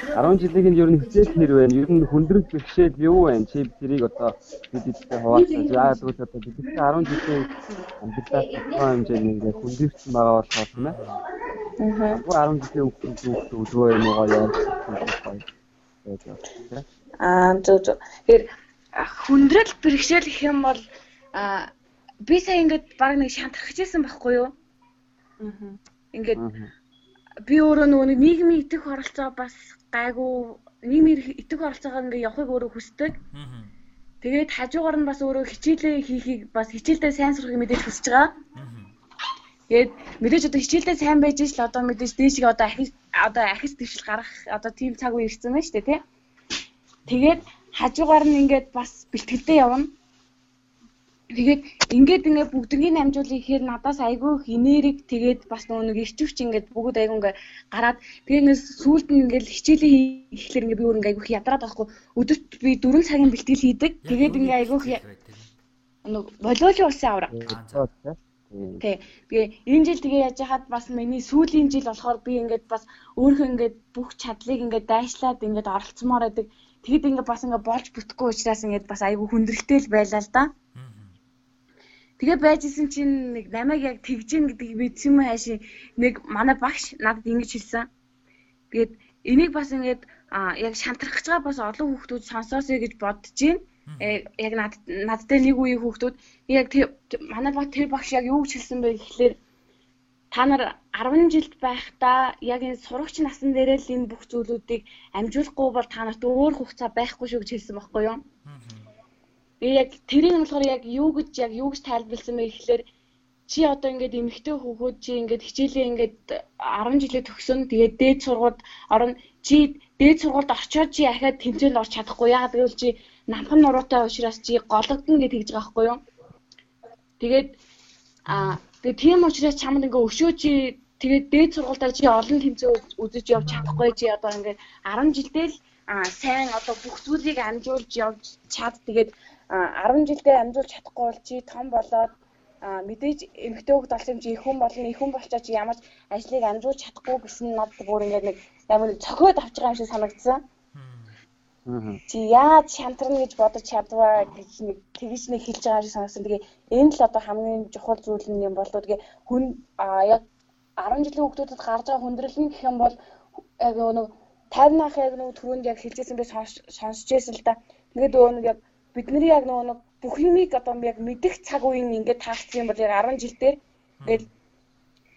10 жилиг нь ер нь хичээл нэр байна. Ер нь хүндрэл бэрхшээл юу байна? Чи тэрийг одоо бид эдтэй хуваалцаж яа тэгвэл одоо бид 10 жилийн амьдралаас тодорхой хэмжээний ингээ хүндэрсэн байгаа болохоор тийм ээ. Аа. 10 жилийн өмнө өвдгөө юм уу яа. Аа зөв зөв. Тэгэхээр хүндрэл бэрхшээл гэх юм бол би сая ингээд баг нэг шантархажсэн байхгүй юу? Аа. Ингээд би өөрөө нөгөө нийгмийн итгэх оролцоо бас гайгүй нийгмийн итгэх оролцоогоо ингээ явахыг өөрөө хүсдэг. Тэгээд хажуугаар нь бас өөрөө хичээлээ хийхийг бас хичээлдээ сайн сурахыг мэдээж хүсэж байгаа. Тэгээд мэдээж одоо хичээлдээ сайн байж ш л одоо мэдээж дээшиг одоо ахис одоо ахис төвшил гарах одоо тийм цаг үе ирсэн байна шүү дээ тий. Тэгээд хажуугаар нь ингээд бас бэлтгэлдээ явна. Тэгээд ингээд ингээд бүгднийг амжуулах ихээр надаас айгүй их энерги тэгээд бас нөгөө нэг ирчвч ингээд бүгд айгүй ингээд гараад тэгээд ингээд сүүлд нь ингээд хичээлээ хийхлээр ингээд би өөр ингээд айгүй их ядраад байхгүй өдөрт би 4 цагийн бэлтгэл хийдэг. Тэгээд ингээд айгүй их нэг волейбол улсын авраг. Тий. Тэгээ энэ жил тэгээ яаж хаад бас миний сүүлийн жил болохоор би ингээд бас өөрөө ингээд бүх чадлыг ингээд дайшлаад ингээд оролцмоор байдаг. Тэгэд ингээд бас ингээд болж бүтэхгүй учраас ингээд бас айгүй хүндрэлтэй л байлаа л да. Тэгээ байжсэн чинь нэг намайг яг тэгжин гэдгийг мэдсэн юм хааши нэг манай багш надад ингэж хэлсэн. Тэгээд энийг бас ингээд яг шантрах гэж байгаа бас олон хүүхдүүд сонсоосэй гэж бодож байна. Э, яг над надтай нэг үеийн хүүхдүүд яг манай баг тэр багш яг юу гэж хэлсэн бэ гэхлээр та нар 10 жилд байхдаа яг энэ сурагч насан дээрээ л энэ бүх зүйлүүдийг амжуулахгүй бол та нарт өөр хугацаа байхгүй шүү гэж хэлсэн байхгүй юу? Би яг тэрийг нь болохоор яг юу гэж яг юу гэж тайлбарласан бэ гэхлээр чи одоо ингээд эмэгтэй хүүхэд чи ингээд хичээлээ ингээд 10 жилээ төгсөн. Тэгээд дээд сургуульд орно. Чи дээд сургуульд очиод чи ахаад тэмцээнд орч чадахгүй. Яагаад гэвэл чи намхан нуруутай учраас чи гологдно гэж тэгж байгаа байхгүй юу? Тэгээд аа тэгээд тийм учраас чамд ингээ өшөө чи тэгээд дээд сургуультай чи олон тэмцээн үзэж явж чадахгүй чи одоо ингээ 10 жилдээ л сайн одоо бүх зүйлийг амжуулж явж чад тэгээд 10 жилдээ амжуулж чадахгүй бол чи том болоод мэдээж эмэгтэй хөлт болсон юм чи их хүн болно их хүн болчоо чи ямар ч ажлыг амжуулж чадахгүй гэсэн нь надад бүр ингээд нэг ямар цохиод авч байгаа юм шиг санагдсан. Чи яаж шантарна гэж бодож чадваа гэж нэг тэгж нэг хэлж байгаа шиг санагдсан. Тэгээ энэ л одоо хамгийн чухал зүйл юм болоо тэгээ хүн яг 10 жилийн хүүхдүүдэд гарч байгаа хүндрэл нь гэх юм бол яг нэг 50-ах яг нэг түрүүнд яг хэлжсэн би сонсч байсан л да. Тэгээд нөгөө нэг яг бидний яг нөгөө нэг бүх юмыг одоо яг мэдих цаг үеийн ингээд таагдсан юм бол яг 10 жил дээр ингээд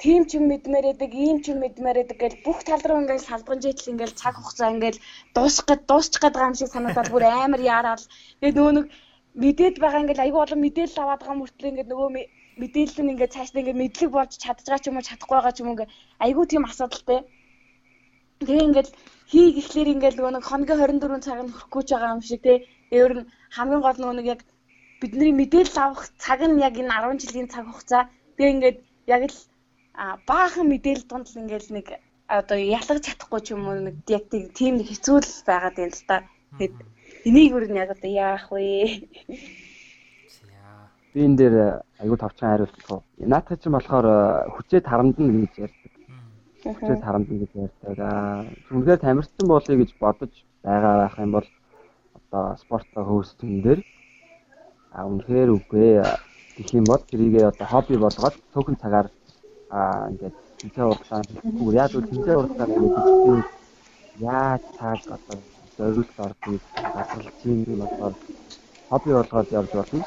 тийм ч юм мэдмээр байдаг, ийм ч юм мэдмээр байдаг гэж бүх тал руу ингээд салбан житл ингээд цаг хугацаа ингээд дуусах гээд дуусчих гээд байгаа юм шиг санагдаад бүр амар яарал. Тэгээд нөгөө нэг мэдээд байгаа ингээд айгүй олон мэдээлэл аваад байгаа мөртлөө ингээд нөгөө мэдээлэл нь ингээд цаашдаа ингээд мэдлэг болж чадж байгаа ч юм уу чадахгүй байгаа ч юм уу ингээд айгүй тийм асуудалтай. Тэгээ ингээд хий гэхлээр ингээд нөгөө нэг хоногийн 24 цаг нь хөрөхгүй ч байгаа юм шиг тий. Өөр нь хамгийн гол нөгөө нэг яг бидний мэдээлэл авах цаг нь яг энэ 10 жилийн цаг хугацаа. Тэгээ ингээд яг л баахан мэдээлэл донд л ингээд нэг одоо ялгаж чадахгүй ч юм уу нэг яг тийм нэг хэцүү л байгаад байна л да. Тэгэд энийг өөр нь яг одоо яах вэ? Би энэ дээр аягүй товчхон хариулт уу. Наадах чинь болохоор хүчээд харамдна гэж ярьдаг. Хүчээд харамдна гэж ярьдаг. Аа үнэхээр тамирчин болъё гэж бодож байгаа байх юм бол одоо спортоо хөөсөн дээр а үнэхээр үгүй гэх юм бол тэрийгээ одоо хобби болгоод цөөхөн цагаар а ингээд тэнцээ уралдаан хийхгүй яг үл тэнцээ уралдаан гэдэг яаж цаг одоо зориулт ордгийг гадралж юм болохоор хобби болгоод явж болно.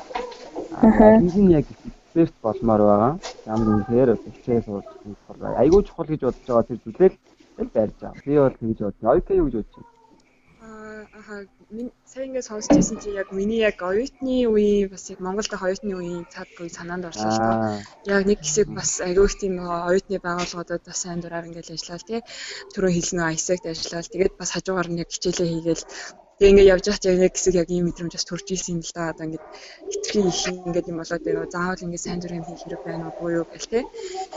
Аа энэ яг эксперт болмоор байгаа. Ямар үнэхээр хичээл сурч болохоор айгүй чухал гэж бодож байгаа тэр зүйлээр л байрж байгаа. Би бол тэгж бодсон. Ойка юу гэж бодож Аха сая ингээд сонсч байсан чи яг миний яг оюутны үеийн бас яг Монголд оюутны үеийн цаг үе санаанд орсон л доо. Яг нэг хэсэг бас их тийм оюутны байгууллагуудад бас сайн дураар ингээд ажиллаад тий. Түрүү хэлсэн ISEC-д ажиллаад тэгээд бас хажуугаар нь яг хичээлээ хийгээл Тэгээ ингээд явж байгаа чинь яг хэсэг яг ийм мэдрэмж бас төрж исэн юм л да. Одоо ингээд хитрхи их ингээд юм болоод байна. Заавал ингээд сайн зүрх юм хийх хэрэг байна уу буюу гэл те.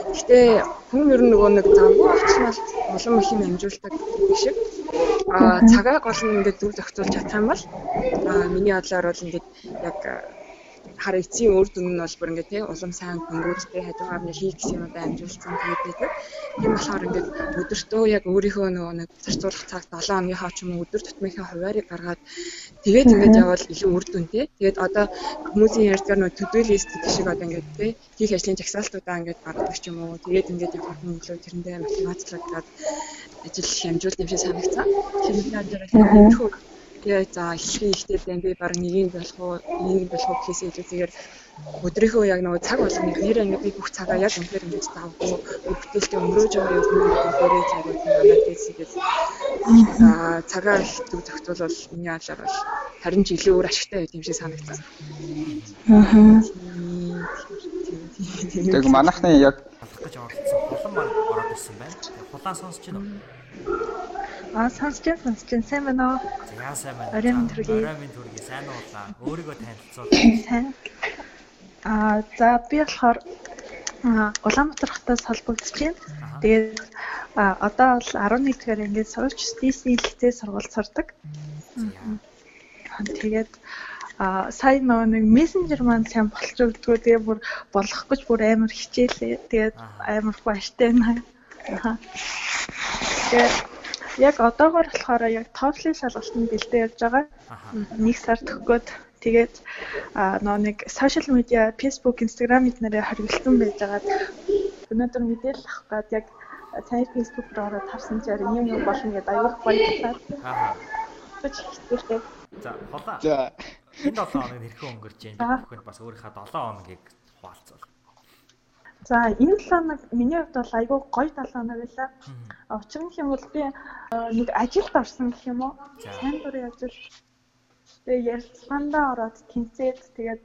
Гэхдээ хүн ер нь нөгөө нэг замгүй очнол улам их юм амжуулдаг шиг. Аа цагаа гол нь ингээд дүр зохицуулж чадах юм бол аа миний бодлоор бол ингээд яг хар эцсийн үр дүн нь бол бүр ингээд тий улам сайн хөнгөөдтэй хажуугаар нь хийх гэсэн юмудаа амжуулсан тэгээд байдаг. Тийм болохоор ингээд өдөртөө яг өөрийнхөө нөгөө нэг зарцуулах цаг 7 хоногийнхаа ч юм уу өдөр тутмынхаа хуваарийг гаргаад тэгээд ингээд явбал илүү үр дүнтэй. Тэгээд одоо хүмүүсийн ярьдгаар нөгөө төдийлист гэдэг шиг одоо ингээд тий хийх ажлын жагсаалтуудаа ингээд гаргадаг ч юм уу. Тэгээд ингээд явах нь илүү тэрэндээ мотивацлаад ажил хямжуулт юм шиг санагцсан. Тэгэхээр дээр Тэгээ за эхлэхийн ихтэй би баг нэг юм болох уу, нэг юм болох уу гэхээс илүү зүгээр өдрийнхөө яг нөгөө цаг болгоныг нэрээ ингээд би бүх цагаа яг үнээр ингэж заавгүй өргөтөлтөд өнгөрөөж байгаа юм өөрөөр цагууд надад тийсгээд за цагаа төв зохицуулбал миний алаар бол харин ч илүү өөр ашигтай байт юм шиг санагдсан. Аа. Тэг манайхны яг гэж оролцсон хулан маань ороод ирсэн байна. Хулаан сонсч байна уу? Аа сонсч байна, сонсч байна. Сайн байна уу? За сайн байна. Орой минь төргий. Орой минь төргий. Сайн уулаа. Өөрийгөө танилцуул. Сайн. Аа за би болохоор Улаанбаатар хотоос холбогдож байна. Тэгээд одоо бол 11 дугаар ингээд сурч стейсний лицей сургууль сурдаг. Тэгээд а сайн нөгөө нэг мессенжер маань сайн өгдгөө тэгээ бүр болох гэж бүр амар хичээлээ. Тэгээд амар баяртай байна. Тэгээд яг одоогор болохоор яг TOEFL-ийн шалгалтанд бэлдээ явж байгаа. Нэг сар төгөөд тэгээд нөгөө нэг сошиал медиа Facebook, Instagram эднэрээ хоригдсан байж байгаад өнөөдөр мэдээлэл авах гээд яг сайн Facebook руу ороод харсан чинь юм юм болно гэдээ аюул баярлалаа. Аа. За, холаа. За. Энэ 7 хоног хэрхэн өнгөрч байна? Бүхэнд бас өөрийнхөө 7 хоногийг хуваалцвал. За энэ 7 хоног миний хувьд бол айгүй гоё 7 хоног байлаа. Учир нь юм бол би нэг ажилд орсон гэх юм уу? Сайн дурын ажил. Тэгээ ярилцлагандаа ороод тэнцээд тэгээд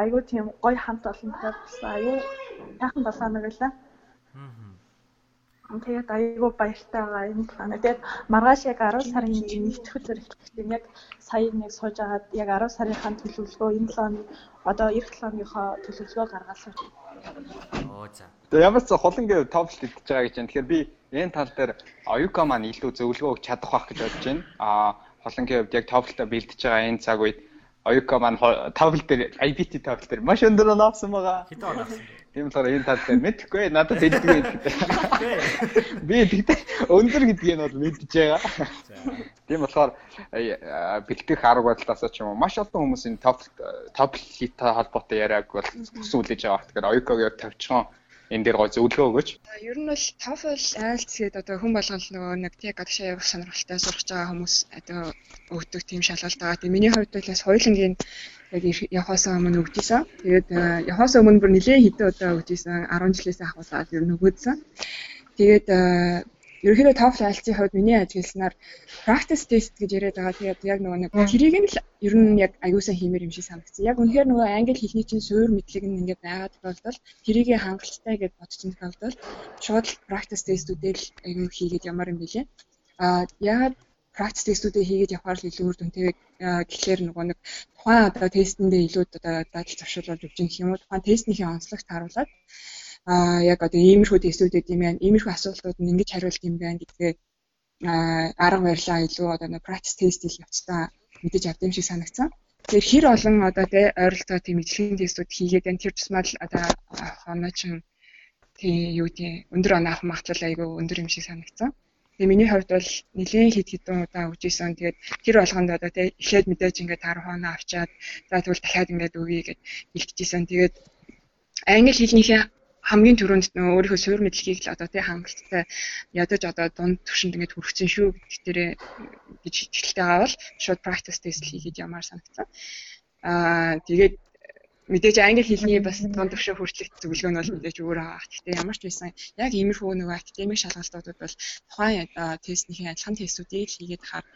айгүй тийм гоё хамт олонтой болсон. Айгүй сайхан 7 хоног байлаа. Тэгээд айгүй баяртай байгаа энэ план. Тэгээд маргааш яг 10 сарын 1-р зэрэг эхлэх яг сая нэг сууж агаад яг 10 сарынхаа төлөвлөгөө энэ 7 хоног одоо эх 7 хоногийнхоо төлөвлөгөө гаргаад сууж Оо за. Тэгээ ямар ч хулан гэв товл идчихэж байгаа гэж байна. Тэгэхээр би энэ тал дээр Оюка маань илүү зөвлөгөө өгч чадах байх гэж бодож байна. Аа хулан гэвд яг товлтой бэлдэж байгаа энэ цаг үед Оюка маань товл дээр IBT товл дээр маш өндөр оноогсон байгаа. Хэдэн оноогсон бэ? Тийм болохоор энэ тал дээр мэдхгүй надад хэлдэг гэдэг. Би тэгтээ өндөр гэдгийг нь бол мэдж байгаа. Тийм болохоор бэлтгэх арга барилаас ч юм уу маш олон хүмүүс энэ топ топ лита холбоотой яриаг бол үлээж байгаа. Тэгэхээр оюког тавьчихсан энэ дээр гой зөвлөгөө өгөөч. Ер нь бол TOEFL IELTS гэдэг одоо хүн болгон нөгөө нэг тэг гадагшаа явах сонирхолтой сурах байгаа хүмүүс одоо өгдөг тийм шалгалт байгаа. Тэгээ миний хувьд бол бас хоёулангийн яг явахаас өмнө өгдөөсөн. Тэгээд явахаас өмнө бүр нэлээд хэдэн удаа өгдөөсөн. 10 жилээс ахуулаад ер нь өгөөдсөн. Тэгээд ерөнхийдөө TOEFL IELTS-ийн хувьд миний ажигласнаар practice test гэж яриад байгаа. Тэгээд яг нөгөө нэг тэрийг нь л ер нь яг аюулсаа хиймээр юм шиг санагдсан. Яг үнэхээр нөгөө англи хэлний чинь суур мэдлэг нь ингээд байгаа тохиолдолд тэрийг хангалттай гэж бодсон тохиолдолд шууд practice test-үүдээ л аюул хийгээд ямар юм бэлээ. А яагаад practice test-үүдээ хийгээд явахаар л илүү үр дүнтэй гэхлээр нөгөө нэг тухайн одоо тестэндээ илүү одоо дадал завшруулж өгч юм уу тухайн тестнийхээ онцлогт харуулад а яг одоо иймэрхүү тестүүд гэдэг юм яа иймэрхүү асуултууд нь ингэж хариулт юм байна гэдгээ арга барилаа илүү одоо нэг practice test хийх явцдаа мэдээж авдаг юм шиг санагцсан. Тэгэхээр хэр олон одоо тэ ойролцоо тийм ижлэгийн тестүүд хийгээд байна. Тэр тусмаа л одоо хоноо чин тийм юу тийм өндөр оноо авах магадлал айгүй өндөр юм шиг санагцсан. Тэгээ миний хувьд бол нэлээд хэд хэдэн удаа исэн. Тэгээд тэр болгонд одоо тэ эхлээд мэдээж ингээд 10 хоноо авчаад за тэгвэл дахиад ингээд өгье гэж бэлтгэжсэн. Тэгээд англи хэлнийхээ хамгийн түрүүнд нөгөө өөрийнхөө суурь мэдлэгийг л одоо тий хангалттай ядаж одоо дунд төвшөнд ингээд хүрчихсэн шүү гэдэгтэрээ гэж ихтэй авал шууд practice test хийгээд ямаар санагдсан. Аа тэгээд мэдээж англи хэлний бас дунд төвшөө хүрчлэх зөвлөгөө нь бол мэдээж өөр байгаа. Гэхдээ ямар ч байсан яг иймэрхүү нөгөө академик шалгалтуудад бол тухайн тестнийхээ адилхан тестүүдийг хийгээд хаар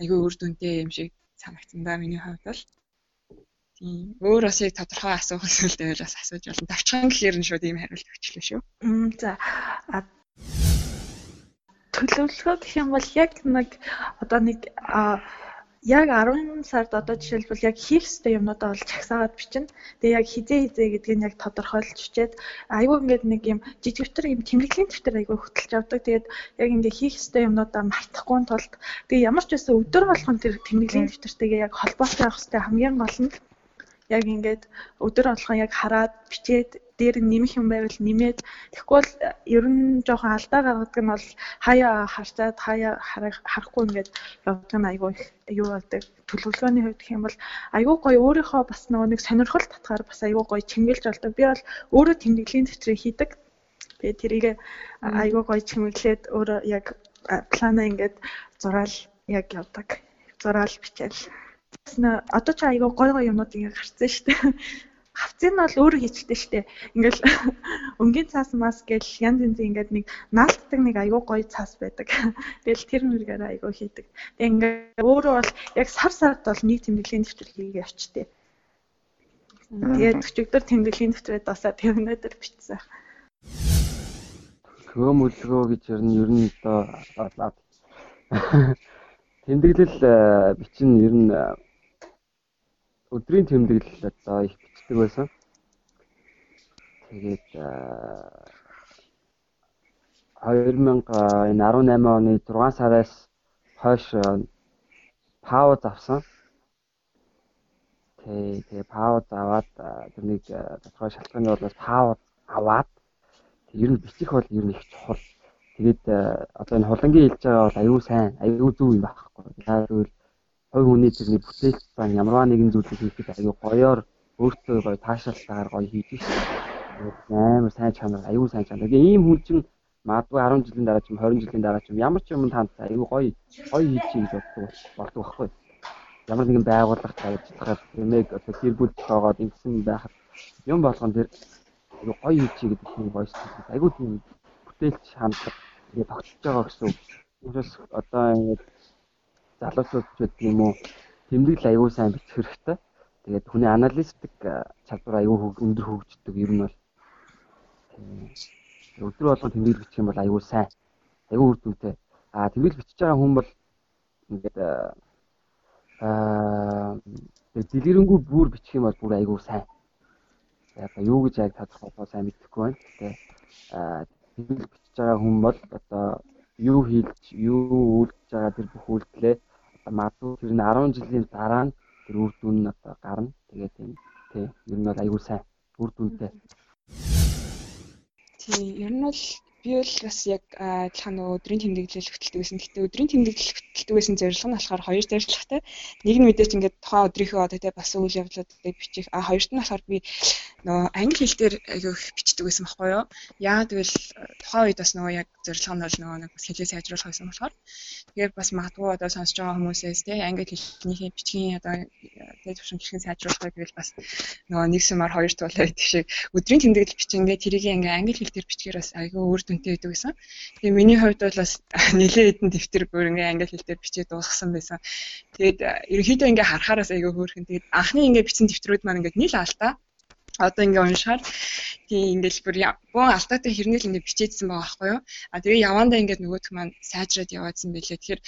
айгүй үр дүнтэй юм шиг санагдсан да миний хувьд бол. Өөр бас яг тодорхой асуух эсвэл дээр бас асууж болно. Давчхан гэхээр нь шууд ийм хариулт өгчлээ шүү. За. Төлөвлөгөө гэх юм бол яг нэг одоо нэг яг 10 сард одоо жишээлбэл яг хийх ёстой юмнуудаа бол чагсаагаад бичнэ. Тэгээ яг хизээ хизээ гэдгийг нь яг тодорхойлж бичээд айгүй ингээд нэг юм жижигтэр юм тэмдэглэлийн дэвтэр айгүй хөтөлж авдаг. Тэгээд яг ингээд хийх ёстой юмнуудаа мартахгүй тулд тэгээ ямар ч байсан өдөр болгон тэр тэмдэглэлийн дэвтэртэйгээ яг холбоотой байх хэрэгтэй хамгийн гол нь яг ингээд өдөр болгон яг хараад бичээд дээр нэмэх юм байвал нэмээд. Тэгэхгүй бол ер нь жоохон алдаа гаргадаг нь бол хаяа харцаад хаяа харахгүй ингээд явдаг нь айгүй юу болдог. Төлөвлөгөөний хувьд гэх юм бол айгүй гоё өөрийнхөө бас нөгөө нэг сонирхол татгаар бас айгүй гоё чимгэлж болдог. Би бол өөрөө тэмдэглэлийн төвчрээ хийдэг. Тэгээ тэрийг айгүй гоё чимэглээд өөрөө яг плана ингээд зураал яг явдаг. Зураал бичээл одоо ч айгүй гой гой юмнууд ингээ гарцсан шүү дээ. Хавцын нь бол өөрөө хийчихдэг шүү дээ. Ингээл өнгийн цаас мас гэл янз янз ингээд нэг наалтдаг нэг айгүй гоё цаас байдаг. Тэгэл тэр мөргээр айгүй хийдэг. Тэг ингээ өөрөө бол яг сар сард бол нэг тэмдэглэлийн дэвтэр хийгээ явчихдээ. Тэгээд өчигдөр тэмдэглэлийн дэвтрээд басаа тэг өнөөдөр бичсэн. Хөө мөлгөө гэж ер нь ер нь одоо тэмдэглэл э, бичин ер нь өдрийн тэмдэглэл одоо их бичдэг байсан. Тэгээд 2018 оны 6 сараас хойш пауз авсан. Тэгээ пауз аваад тэрнийг тодорхой шалтгааны бодлоос пауз аваад ер нь бичих бол ер нь их чухал. Тэгээд одоо энэ хулангийн хэлж байгаа бол аюу сайн, аюу зөв юм байхгүй. Яг л хувь хүний тэрний бүтээлч зан ямарваа нэгэн зүйлийг хийхэд аюу гоёор өөртөө гоё таашаалтаагаар гоё хийж шүү. амар сайн чанар, аюу сайн чанар. Тэгээ ийм хүн чинь магадгүй 10 жилийн дараа ч 20 жилийн дараа ч ямар ч юм танд аюу гоё гоё хийж чий гэж боддог болдог байхгүй. Ямар нэгэн байгууллага ажиллахад нэмэг одоо гэр бүл тоогоод ингэсэн байхад юм болгон тэр аюу гоё хийж чий гэдэг нэг voice аюу тийм бүтээлч хандлага тэгээ тогтсож байгаа гэсэн үг. Үүнээс одоо ингэ залуучууд гэдэг юм уу тэмдэглэл аягүй сайн бичих хэрэгтэй. Тэгээд хүний аналитик чадвар аягүй өндөр хөгждөг ер нь бол өдөр болгон тэмдэглэл бичих юм бол аягүй сайн. Аягүй үр дүнтэй. Аа тэмдэглэл бичиж байгаа хүн бол ингээд аа дэлгэрэнгүй бүр бичих юм бол бүр аягүй сайн. Яг юу гэж яг тодорхойлох сайн мэдэхгүй байна. Гэтэ аа тэмдэглэл бичиж байгаа хүн бол одоо юу хийлж, юу үйлдэж байгаа тэр бүх үйлдэлээ магадгүй тэр нь 10 жилийн дараа нь тэр үр дүн нь одоо гарна. Тэгээд тийм тий ер нь бол аягүй сайн үр дүнтэй. Тий ер нь бол би бол бас яг адилхан өдрийн тэмдэглэл хөтэлдэг байсан. Гэхдээ өдрийн тэмдэглэл хөтэлдэг байсан зорилго нь болохоор хоёр зорилготой. Нэг нь мэдээч ингээд тухайн өдрийнхөө одоо тий бас үйл явдлуудыг бичих. А хоёрт нь болохоор би нөгөө англи хэл дээр айгүй бичдэг байсан байхгүй юу. Яа тэгвэл тухайн үед бас нөгөө яг зорилго нь бол нөгөө нэг бас хэлээ сайжруулах байсан болохоор тэгээд бас магадгүй одоо сонсож байгаа хүмүүсээс тий англи хэлнийхээ бичгийн одоо тий төвшин хэрхэн сайжруулах вэ гэвэл бас нөгөө нэг сумаар хоёр туулаа гэдэг шиг өдрийн тэмдэглэл бичингээ тэрийг ингээ англи хэл дээр бичгээр бас айгүй өөр дүнтэй байдаг гэсэн. Тэгээ миний хувьд бол бас нэлээд хэдэн дэвтэр бүр ингээ англи хэл дээр бичиж дуусгасан байсан. Тэгээд ерөнхийдөө ингээ харахаараас айгүй хөөрхөн. Тэгээд анхны ингээ бичсэн дэвтрүүд маань ингээ нийл алдаа одоо ингээ уншихаар тийм ингээл бүр бүүн алтаатай хэрнээл ингээ бичээдсэн байгаа байхгүй юу. А тэгээ явандаа ингээд нөгөөх маань сайжраад яваадсан байлээ. Тэгэхээр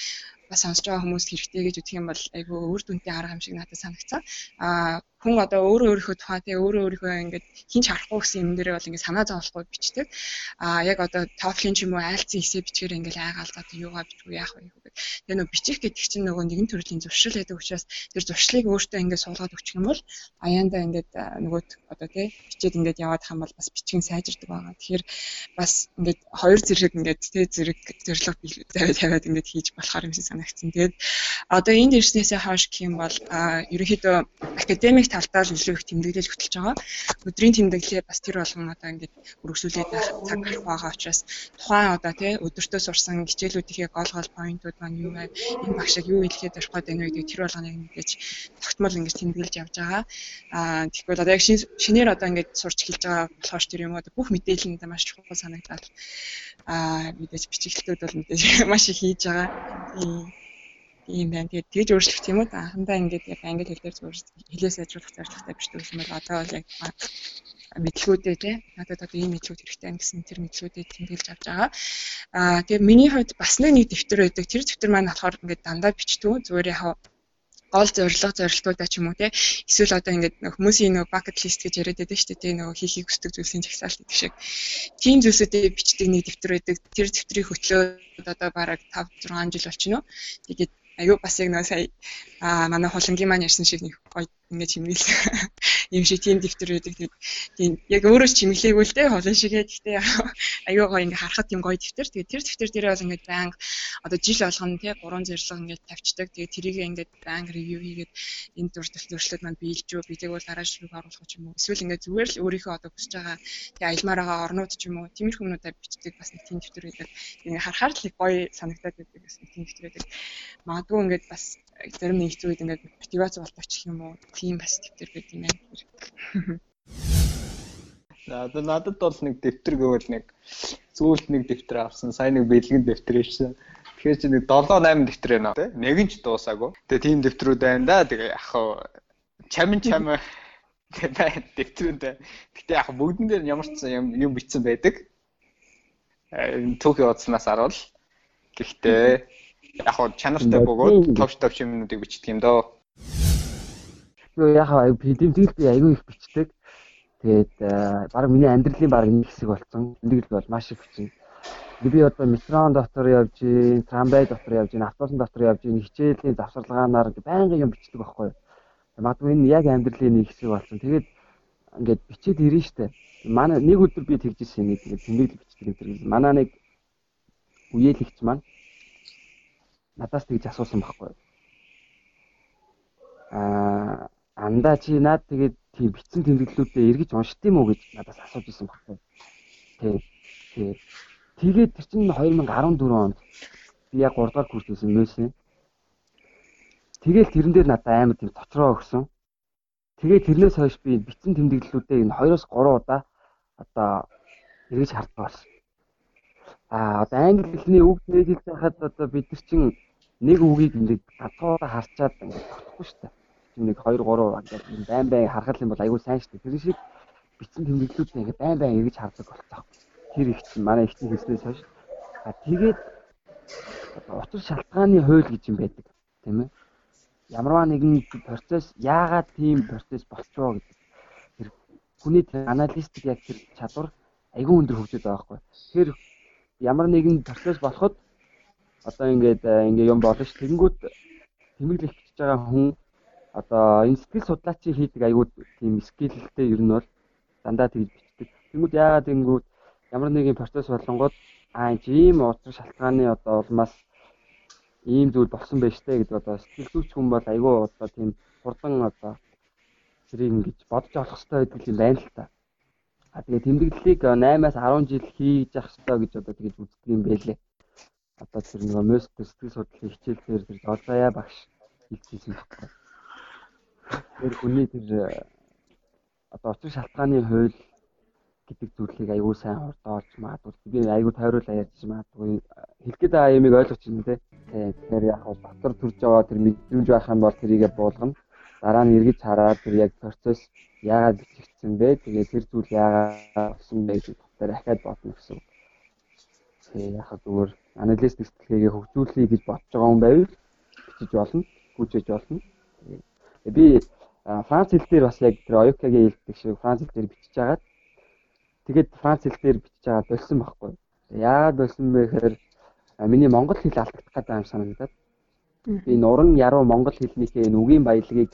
бас сонсож байгаа хүмүүс хэрэгтэй гэж үтгэх юм бол айгүй өөр дүнтэй арга юм шиг надад санагцсан. А хүн одоо өөрөө өөрийнхөө тухай тэгээ өөрөө өөрийнхөө ингээд хинч харахгүй гэсэн юм дээрээ бол ингээд санаа зовлохгүй бичдэг. А яг одоо TOEFL-ийн ч юм уу IELTS-ийн эсээ бичгээр ингээд айгаалгаад юугаа бичгүй яах вэ гэдэг. Тэгээ нөө бичих гэдэг чинь нөгөө нэгэн төрлийн зуршил байдаг учраас тэр зуршлыг өөртөө ингээд суулгаад өгчих юм бол аяанда ингээд нөгөө одоо тий бичээд ингээд яваад хам бол бас бичгийн сайжирдаг байгаа. Тэгэхээр бас ингээд хоёр зэрэг ингээд тий зэрэг зэрлэг тавиад тавиад ингээд хийж болохоор юм шиг санагдсан. Тэгээд одоо энд ирснээсээ хойш гэх юм бол ерөнхийдөө академик талдаа л илүү их тэмдэглэж хөтлж байгаа. Өдрийн тэмдэглэлээ бас тэр болгон одоо ингээд өргөжлүүлээд байх цаг гарах байгаа учраас тухайн одоо тий өдөртөө сурсан хичээлүүдийнхээ гол гол поинтууд маань юу вэ? Энэ багшиг юу хэлэхэд орох гээд байна вэ гэдэг тэр болгоныг мэдээж тогтмол ингээд тэмдэглэж явж байгаа. Аа тэгэхээр одоо яг шинээр одоо ингээд сурч хэлж байгаа болохоор тэр юм одоо бүх мэдээлэл нь маш чухал санагдаад аа мэдээж бичиглэлтүүд бол мэдээж маш их хийж байгаа. Тийм ийм байна. Тэгээд тэгж өөрчлөх юм уу? Анхандаа ингээд яг англи хэл дээр зүгээр хэлээ сайжруулах зорилготой биш гэсэн бол одоо бол яг мэдлгүүдээ тий надад одоо ийм мэдлүүд хэрэгтэй байна гэсэн тэр мэдлүүдээ тэмдэглэж авч байгаа. Аа тэгээ миний хувьд бас нэг дэвтэр байдаг. Тэр дэвтэр маань болохоор ингээд дандаа бичдэг. Зүгээр яг гол зорилго зорилтуудаа ч юм уу те эсвэл одоо ингээд хүмүүсийн нөгөө bucket list гэж яриад байдаг шүү дээ нөгөө хийхийг хүсдэг зүйлсийн жагсаалт гэдэг шиг тийм зүйлсүүдээ бичдэг нэг дэвтэр байдаг тэр дэвтрийг хөтлөөд одоо бараг 5 6 жил болчихно тэгээд аюу бас яг нөө сая а манай хулангийн маань ярьсан шиг нэг ингээд чимэглэл юм шиг тийм дэвтэр байдаг. Тийм яг өөрөө ч чимэглээгүй л дээ холын шигээ. Гэхдээ аюу гоё ингээд харахад тийм гоё дэвтэр. Тэгээд тэр дэвтэр дээрээ бол ингээд байнга одоо жил болгоно тий гурван зэрлэг ингээд тавьчихдаг. Тэгээд тэрийг ингээд байнга ревю хийгээд энэ дур төвчлөлтөд манд биелж юу бидэг бол дараа ширүүг оруулах ч юм уу. Эсвэл ингээд зүгээр л өөрийнхөө одоо хүсэж байгаа тий аялмаар байгаа орнууд ч юм уу. Тиймэрхүү юмнуудаар бичдэг бас нэг тийм дэвтэр байдаг. Ингээд харахаар л гоё санагдаад байдаг гэсэн тийм дэвтэр байдаг. Магадгүй ингээд бас зарим нэг зүйл ингээд мотивац болдог ч юм уу. Тийм бас дэвтэр байт юм байна. За одоо надад бол нэг дэвтэр гэвэл нэг зүйлт нэг дэвтэр авсан. Сайн нэг бэлгэн дэвтэр ийшсэн. Тэгэхээр чи нэг 7 8 дэвтэр байна тий. Нэг нь ч дуусаагүй. Тэгээ тийм дэвтрүүд байна да. Тэгээ яг хаа чамин чам тэгээ дэвтрүүд байна. Гэтэ яг бүгдэн дээр ямар ч юм юм бичсэн байдаг. Түүхий удснаас харуул. Гэхдээ яг хаа чанартай бөгөөд товч товч юмнуудыг бичдэг юм доо. Юу яг хаа PDF би аягүй их бичдэг. Тэгээд баг миний амьдралын баг нэг хэсэг болсон. Тэмдэглэл бол маш их бичнэ. Би одоо метрон дотор явж, трамвай дотор явж, автобусын дотор явж, хичээлийн завсарлагаанаар байнгын юм бичдэг байхгүй юу. Магадгүй энэ яг амьдралын нэг хэсэг болсон. Тэгээд ингээд бичээд ирнэ штэ. Манай нэг өдөр би тэгжсэн нэг тэгээд тэмдэглэл бичдэг энэ. Манай нэг үеэлэгч маань надаас тэгж асуусан байхгүй юу. Аа андаа чи наад тэгээд тийм бичсэн тэмдэглэлүүдээ эргэж уншд юм уу гэж надаас асууж исэн багтаа. Тий. Тий. Тэгээд тэр чинь 2014 онд би яг 3 дахь курс хийсэн мөсөн. Тэгэл тэрэн дээр надад амар тийм тоцроо өгсөн. Тэгээд тэрнээс хойш би бичсэн тэмдэглэлүүдээ энэ 2-оос 3 удаа одоо эргэж харддаг болсон. Аа одоо англи хэлний үг хэлж байхад одоо бид нар чинь нэг үгийг ингээд ганцуудаа харчаад ингээд тогтохгүй шүү дээ нэг 2 3 ингээд байн байн харахад юм бол айгүй сайн шүү дээ. Тэр шиг бичсэн тэмдэглэлүүд ингээд байн байн эргэж хардаг болцоо. Тэр их чинь манай ихний хэлснээс хойш. А тэгээд учир шалтгааны хууль гэж юм байдаг. Тийм ээ. Ямарваа нэгэн процесс яагаад тийм процесс болчихоо гэдэг. Тэр хүний аналитик яг тэр чадвар айгүй өндөр хөгжөөд байгаа байхгүй. Тэгэхээр ямар нэгэн процесс болоход одоо ингээд ингээ юм болно ш. Тэгэнгүүт тэмдэглэх гэж байгаа хүн одоо энэ сэтгэл судлаачийн хийдэг аягүй тийм скиллтэй ер нь бол дандаа тэгж бичдэг. Тэнгүүд яагаад ингэнгүүт ямар нэгэн процесс болонгод аа ийм утга шалтгааны одоо улмаас ийм зүйл болсон байж тээ гэдэг одоо сэтгэл зүйч хүн бол аягүй одоо тийм хурдан одоо тэрийг ингэж бодож олох хэрэгтэй байдаг юм байна л та. А тэгээ тэмдэглэлийг 8-аас 10 жил хийж явах хэрэгтэй гэж одоо тэгж үздэг юм байлээ. Одоо тэр нэг мөс сэтгэл судлалын хичээлээр тэр олзаяа багш хэлчихсэн байна. Тэр хүний тэр э, одоо очир шалтгааны хууль гэдэг зүйлийг аягүй сайн хурдуулж магадгүй би аягүй тойруулаа ярьж магадгүй хэлэх гээд байгаа юмыг ойлгож байна те. Тэгэхээр яг бол дотор төрж аваа тэр мэдрэмж байх юм бол тэрийгэ буулгана. Дараа нь эргэж хараад тэр яг процесс яагаад бичигдсэн бэ? Тэгээд тэр зүйл яагаад болсон бэ гэж дотор дахиад бодно гэсэн. Тэгээ яг зүгээр анализ сэтгэлгээгээ хөгжүүлэе гэж бодож байгаа хүн байвал бичиж болно, гүйцэж болно. Би Франц хэл дээр бас яг тэр Оюкагийн хэлдэг шиг Франц хэл дээр бичиж байгаад тэгээд Франц хэл дээр бичиж байгаа болсон байхгүй. Яагаад болсон бэ гэхээр миний монгол хэл алдагдах гэдэг юм санагдаад би нуран яруу монгол хэлнийхээ энэ үгийн баялагийг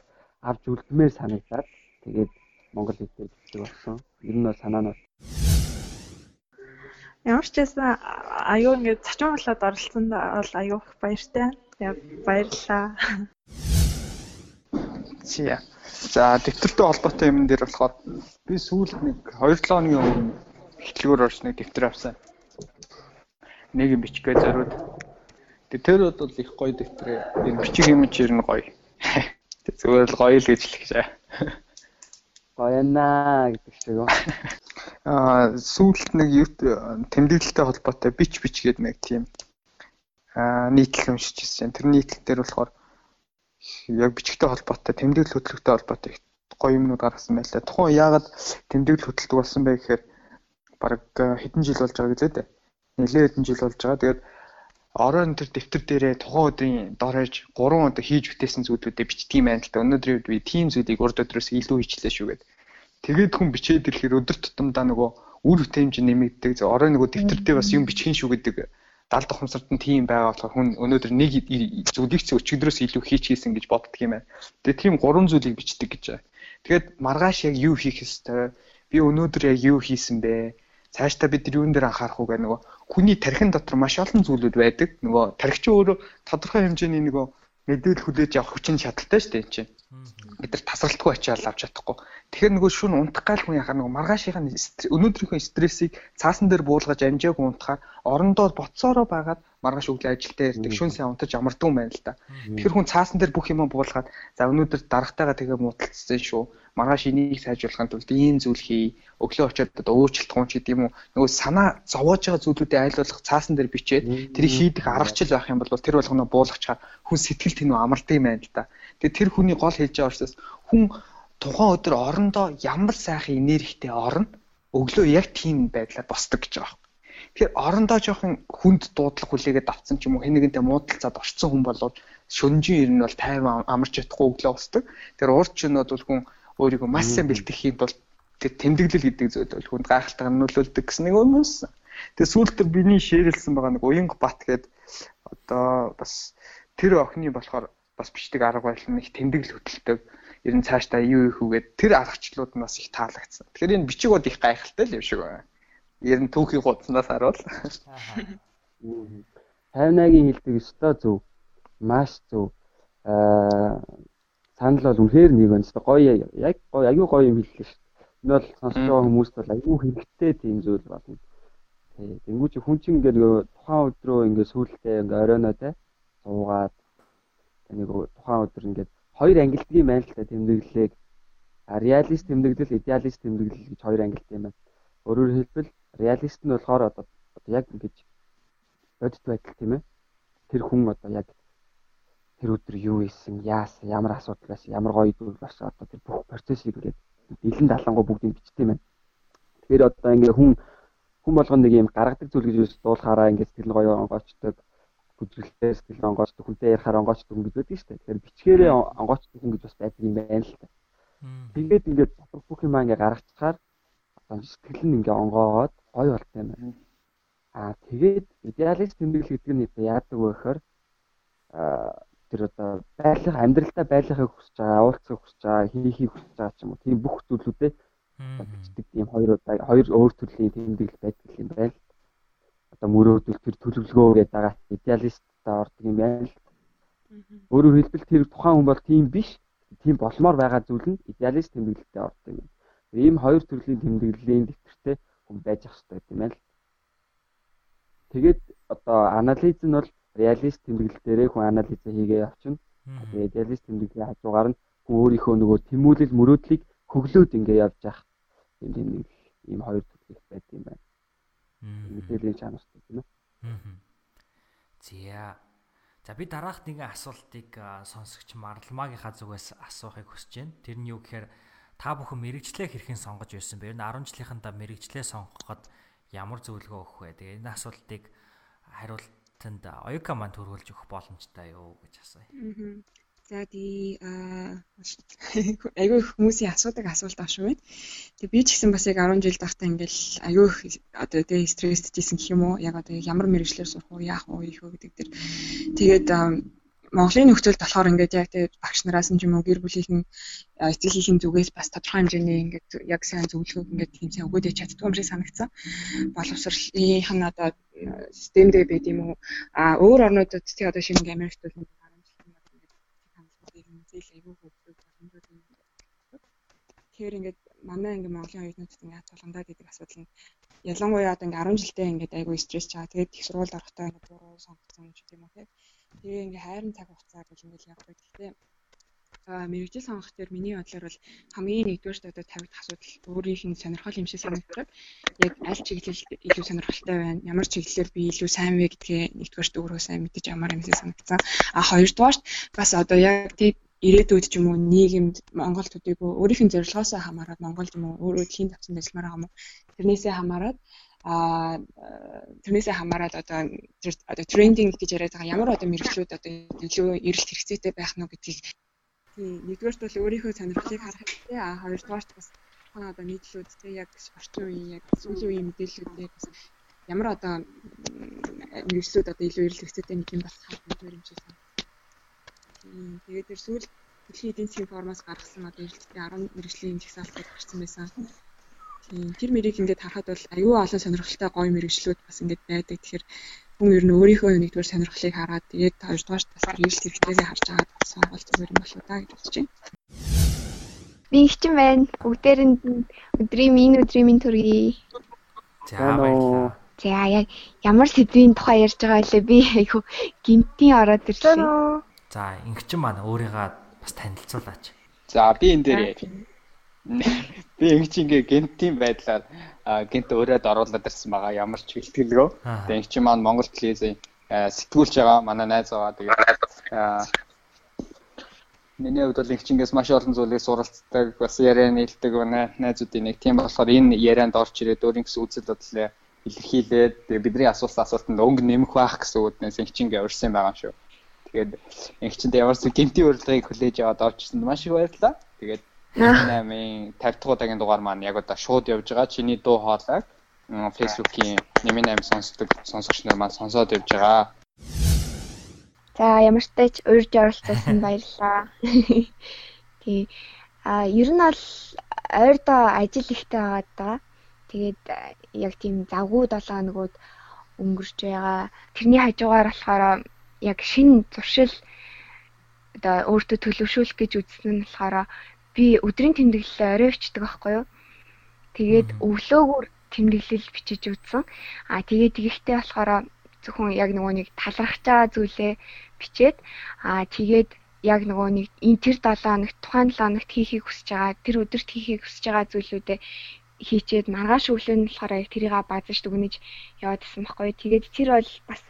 авч үлдмээр санагдаад тэгээд монгол хэл дээр бичдэг болсон. Ер нь бол санаа нь Ямар ч байсан аюу ингээд зочин болоод оролцсонд бол аюу их баяртай. Тэгээ баярлалаа. Зя. За дэвтэртэй холбоотой юм дээр болохоор би сүүлд нэг 2-7 хоногийн өмнө ихтлгүүр орж нэг дэвтэр авсан. Нэг юм бичгээ зориуд. Тэр бол их гоё дэвтэр. Энэ бичих юм чир нь гоё. Зүгээр л гоё л гэж хэлэх шээ. Гоё наа гэдэг шиг үү. Аа сүүлд нэг тэмдэглэлтэй холбоотой бич бич гэдэг нэг тийм аа нийтлэл уншиж ирсэн. Тэр нийтлэл дээр болохоор яг бичгтэй холбоотой тэмдэглэл хөтлөгтэй холбоотой гоё юмнууд гаргасан байлаа. Тухайн яагаад тэмдэглэл хөтэлдэг болсон бэ гэхээр бараг э, хэдэн жил болж байгаа гэж үү? Нэлээд хэдэн жил болж байгаа. Тэгээд оройн тэр дэвтэр дээрээ тухайн өдрийн дорож 3 удаа хийж бүтээсэн зүйлүүдээ бичдэг юм байна л да. Өнөөдөр би тийм зүйлийг урд өдрөөс илүү хийчлээ шүү гэдэг. Тэгээд хүн бичээд ирэхээр өдөр тутамдаа нөгөө үр хөтэймж нэмэгддэг. Орой нөгөө дэвтэр дээр бас юм бичих шүү гэдэг далд ухамсарт нь тийм байгаа болохоор хүн өнөөдөр нэг зүйлийг ч өчигдрөөс илүү хийчихсэн гэж боддөг юм байна. Тэгээ тийм гурван зүйлийг бичдэг гэж. Тэгээд маргааш яг юу хийх ёстой? Би өнөөдөр яг юу хийсэн бэ? Цаашдаа бид юун дээр анхаарах уу гэх нөгөө хүний тархин дотор маш олон зүйлүүд байдаг. Нөгөө тархич өөрөө тодорхой хэмжээний нөгөө мэдээлэл хүлээж авах хүчин чадaltaй шүү дээ энэ чинь бид нар тасралтгүй ачаал авч чадахгүй. Тэгэхээр нөгөө шүн унтах гал хүн яхаа нөгөө маргаашийн өнөөдрийнхөө стрессийг цаасан дээр буулгаж амжааг унтахаар орондоо боцоороо байгаад маргааш өглөө ажилдаа ирдэг шүн сайн унтаж амардаг юм байна л да. Тэгэхээр хүн цаасан дээр бүх юм буулгаад за өнөөдөр дарагтайгаа тэгээ муудалцсан шүү. Маргааш энийг сайжруулахын тулд ийм зүйл хий. Өглөө очиод өөрчлөлт гон ч гэдэг юм уу. Нөгөө санаа зовоож байгаа зүйлүүдийг айлуулах цаасан дээр бичээд тэрийг хийдэх аргачлал байх юм бол тэр болгоно буулгачаар хүн сэтгэл тэнүү амардаг юм байна л да. Тэгээ тэр хүний гол хэлж байгаа учраас хүн тухайн өдөр орондоо ямар сайхан энергитэй орно өглөө яг тийм байдлаар босдог гэж байгаа юм. Тэгэхээр орондоо жоохон хүнд дуудлага хүлээгээд авцсан ч юм уу хэнэгэнтэй муудалцаад орцсон хүн болоод шүнжин ер нь бол тайван амарч чадахгүй өглөө босдог. Тэр урд чинүүд бол хүн өөрийгөө маш сайн бэлтгэх юм бол тэр тэмдэглэл гэдэг зүйл бол хүнд гайхалтай нөлөөлдөг гэсэн нэг өмнөс. Тэгээ сүүлд тэр биний шеэрлсэн байгаа нэг уянг бат гэдэг одоо бас тэр охины болохоор бас бичдэг арга барил их тэмдэглэл хөтэлдэг. Ер нь цаашдаа юу их үгээд тэр аргачлалууд нь бас их таалагдсан. Тэгэхээр энэ бичигуд их гайхалтай л юм шиг байна. Ер нь түүхийн хуудснаас харуул. Тайвнагийн хэлдэг өстой зөв. Маш зөв. Аа санал бол үнэхээр нэг өнс гоё яг гоё аюу гоё юм хэллээ шүү. Энэ бол сонсож байгаа хүмүүст бол аюу хэрэгтэй тийм зүйл болно. Тий. Тэнгүү чи хүн чинь ингээд тухайн өдрөө ингээд сүултээ ингээд оройноо те суугаад нэг тухайн өдөр ингээд хоёр ангилтгийн байна л та тэмдэглэлийг реалист тэмдэглэл, идеалист тэмдэглэл гэж хоёр ангилт юм байна. Өөрөөр хэлбэл реалист нь болохоор одоо яг ингэж бодит байдал тийм ээ. Тэр хүн одоо яг тэр өдөр юу хийсэн, яасан, ямар асуудал байсан, ямар гоё зүйл болсон одоо тэр бүх процессыг ингээд дэлэн далангуу бүгдийг бичдэг юм байна. Тэгэхээр одоо ингээ хүн хүн болгоно нэг юм гаргадаг зүйл гэж дуулахаараа ингээд сэтгэл гоё онгоочдөг бүжгэлтэй сэтгэл онгоочдог хүнтэй ярихаар онгоочдог хүн гэж байдаг шүү дээ. Тэгэхээр бичгээрээ онгоочдог хүн гэж бас байдаг юм байна л та. Тэгээд ингээд бүх юм ингээ гаргачихаар одоо сэтгэл нь ингээ онгоогоод гоё болтой юм байна. Аа тэгээд идеалист тэмдэглэл гэдэг нь яадаг вэ гэхээр аа тэр одоо байрлах амьдралдаа байрлахыг хүсэж байгаа, авуулцахыг хүсэж байгаа, хийхийг хүсэж байгаа ч юм уу. Тийм бүх зүйлүүдээ бичдэг тийм хоёр хоёр өөр төрлийн тэмдэглэл байдаг юм байна л одоо мөрөөдөл тэр төлөвлөгөө гэдэг байгаа идеалисттай ордог юм байна л. Өөрөөр хэлбэл тэр тухайн хүн бол тийм биш. Тийм болмоор байгаа зүйл нь идеалист тэмдэглэлтэй ордог юм. Ийм хоёр төрлийн тэмдэглэлийн дэвтэртэй хүн байж ах хэрэгтэй юм байна л. Тэгээд одоо анализ нь бол реалист тэмдэглэл дээрээ хүн анализ хийгээ явчихна. Тэгээд идеалист тэмдэглэлийн хажуугаар нь хүн өөрийнхөө нөгөө тэмүүлэл мөрөөдлийг хөглөөд ингэ явж явах юм нэг ийм хоёр төрлөх байдаг юм байна мэдээллийн чанартай тийм ээ. За. За би дараах нэгэн асуултыг сонсогч Марламагийнхаа зүгээс асуухыг хүсэж байна. Тэр нь юу гэхээр та бүхэн мэрэгчлээ хэрхэн сонгож байсан бэ? Энэ 10 жилийнхандаа мэрэгчлээ сонгоход ямар зөвлөгөө өгөх вэ? Тэгээ энэ асуултыг хариултанд оюука маань төрүүлж өгөх боломжтой юу гэж асууя. За тий айгүй хүмүүсийн асуудаг асуулт авш юм байна. Тэг би ч гэсэн бас яг 10 жил дахтаа ингээл айгүй одоо тий стресстэйсэн гэх юм уу? Яг одоо ямар мэрэгчлэр сурах уу, яах уу, ийх үү гэдэг дэр. Тэгээд Монголын нөхцөлд болохоор ингээд яг тий багш нараас юм уу гэр бүлийнхэн эцэгхийн зүгээс бас тодорхой хэмжээний ингээд яг сайн зөвлөгөө ингээд тийм сайн өгөөд чаддгүй юм шиг санагдсан. Боловсролынх нь одоо системдээ байд юм уу? А өөр орнуудад тий одоо шинэ Америкт бол зээл айгүй хөгжөөд боломжууд юм. Тэгэхээр ингээд манай ингээд Монголын оюутнуудад ингээд тулгандаа гэдэг асуудал нь ялангуяа одоо ингээд 10 жилдээ ингээд айгүй стресс чаа. Тэгээд их сургууль орохдоо ингээд буруу сонгоцсон юм ч гэдэм үү те. Тэгээ ингээд хайрын цаг хугацаа гэж ингээд явдаг. Гэхдээ мэрэгжил сонгох дээр миний бодлоор бол хамгийн нэгдүгээр одоо тавигдах асуудал өөрийнх нь сонирхол юм шиг санагдаад яг аль чиглэлд илүү сонирхолтой байна ямар чиглэлээр би илүү сайн вэ гэдгээ нэгдүгээр дүүрөө сайн мэдэж ямар юм шиг санагдсан а хоёрдугаар бас одоо яг тийм ирээдүйд ч юм уу нийгэмд Монгол төдийгүй өөрийнх нь зорилгоос хамаарат Монгол юм уу өөрөө хийн тавцсан ажилламаар байгаа юм уу тэрнээсээ хамаарат а тэрнээсээ хамаарат одоо одоо трендинг гэж яриад байгаа ямар одоо мэрэгчлүүд одоо илүү эрэлт хэрэгцээтэй байх нь гэдгийг нэгдүгээрт бол өөрийнхөө сонирхлыг харах хэрэгтэй а хоёрдугаарт бас одоо нийтлүүд тийм яг орчин үеийн яг сүүлийн үеийн мэдээллүүдээ бас ямар одоо мэрэгчлүүд одоо илүү эрэл хэвцэтэй нэг юм болох юм шиг сан. Тэгээд тэр сүүл дэлхийн эдийн засгийн формоос гаргасан одоо эрэлттэй 10 мэрэгжлийн жагсаалтыг гаргасан байсан. Тийм тэр мэрийг ингээд харахад бол аюу олон сонирхолтой гоё мэрэгчлүүд бас ингээд байдаг. Тэгэхээр хүн ер нь өөрийнхөө нэгдүгээр сонирхлыг хараад тэгээд хоёрдугаар бас эрэлт хэвцээгээ харж агаад сонгол зүгээр юм болоо да гэж бодож байна. Би ихчин байна. Бүгдээрэнд өдрийн минь өдрийн минь төргий. За баярлалаа. За яг ямар сэдвийн тухай ярьж байгаа лээ би айгу гинтийн ороод ирлээ. За ингэчин маань өөрийгөө бас танилцуулаач. За би энэ дээр би ингэчингээ гентийн байдлаар гент өөрөө оруулаад ирсэн байгаа ямар ч бэлтгэлгөө. Тэгээ ингэчин маань Монгол телевизийн сэтгүүлч байгаа манай найз байгаа. Тэгээд Миний хувьд бол ингэчингээс маш олон зүйлийг суралцдаг, бас яриа нийлдэг байна. Найзуудын нэг тийм болохоор энэ ярианд орж ирээд өөрийн гэсэн үзэл бодлоо илэрхийлээд тэгээ бидний асуусан асуултанд өнгө нэмэх байх гэсэн үднээс инхчингээ урьсан байгаа шүү. Тэгээд инхчинд ямар ч гинти урилгыг хүлээж аваад орж ирсэнд маш их баярлалаа. Тэгээд 8-ын 50 дахь удаагийн дугаар маань яг одоо шууд явж байгаа. Чиний дуу хоолойг Facebook-ийн 8 сонсдог сонсогч нар маань сонсоод явж байгаа. За ямар ч тач урьж оролцсон баярлалаа. Тий. А ер нь бол ойрдоо ажил ихтэй байгаа даа. Тэгээд яг тийм завгүй 7 хоногуд өнгөрч байгаа. Тэрний хажуугаар болохоор яг шинэ зуршил одоо өөртөө төлөвшүүлэх гэж үзсэн нь болохоор би өдрийн тэмдэглэлээ орой өчтдөг байхгүй юу. Тэгээд өглөөгөр тэмдэглэл бичиж үзсэн. Аа тэгээд тэгэхдээ болохоор зөвхөн яг нөгөө нэг талархаж байгаа зүйлээ бичээд аа тэгээд яг нөгөө нэг энэ тэр 7 хоногт тухайн 7 хоногт хийхийг хүсэж байгаа тэр өдөрт хийхийг хүсэж байгаа зүйлүүдээ хийчээд маргааш өглөө нь болохоор яг тэрийг базаж дүгнэж яваад исэн байхгүй. Тэгээд тэр бол бас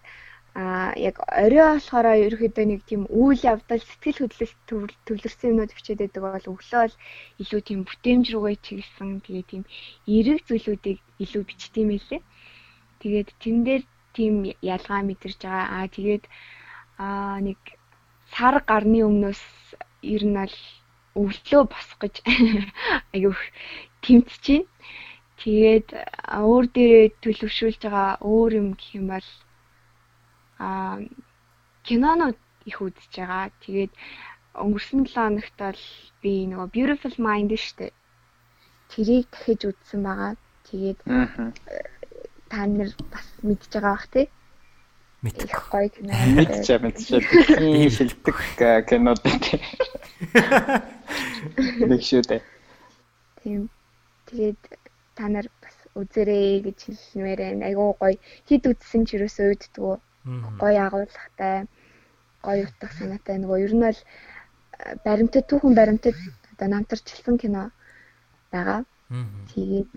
а яг орой болохоор ерөөхдөө нэг тийм үйл явдал сэтгэл хөдлөлт төвлөрсөн юмнууд бичээд байдаг бол өглөө бол илүү тийм бүтээмж рүүгээ чиглэсэн тэгээ тийм эерэг зүйлүүдийг илүү бичдэм байлээ. Тэгээд тэн дээр тийм ялгаа мэдэрч байгаа. Аа тэгээд аа нэг сар гарны өмнөөс ер нь бол өглөө босох гэж аюу тэмцэж байна. Тэгээд өөр дээрээ төлөвшүүлж байгаа өөр юм гэх юм бол аа кинонууд их үзэж байгаа. Тэгээд өнгөрсөн 7 хоногт бол би нөгөө Beautiful Mind штэ. Тэрийг дахиж үзсэн байгаа. Тэгээд та нар бас мэдж байгаа бах тий. Мэдэх гоё кино. Мэдж байгаа мэдчихээ. Тийм шилдэг кинод тий. Нэг шүү дээ. Тийм. Тэгээд та нар бас үзэрэй гэж хэлмээр байна. Айгуу гоё хид үзсэн ч юусоо үйддгүү. Гоё агуулгатай, гоё утга санаатай нөгөө ер нь бол баримтад түүхэн баримтад одоо намтарчилсан кино байгаа. Тэгээд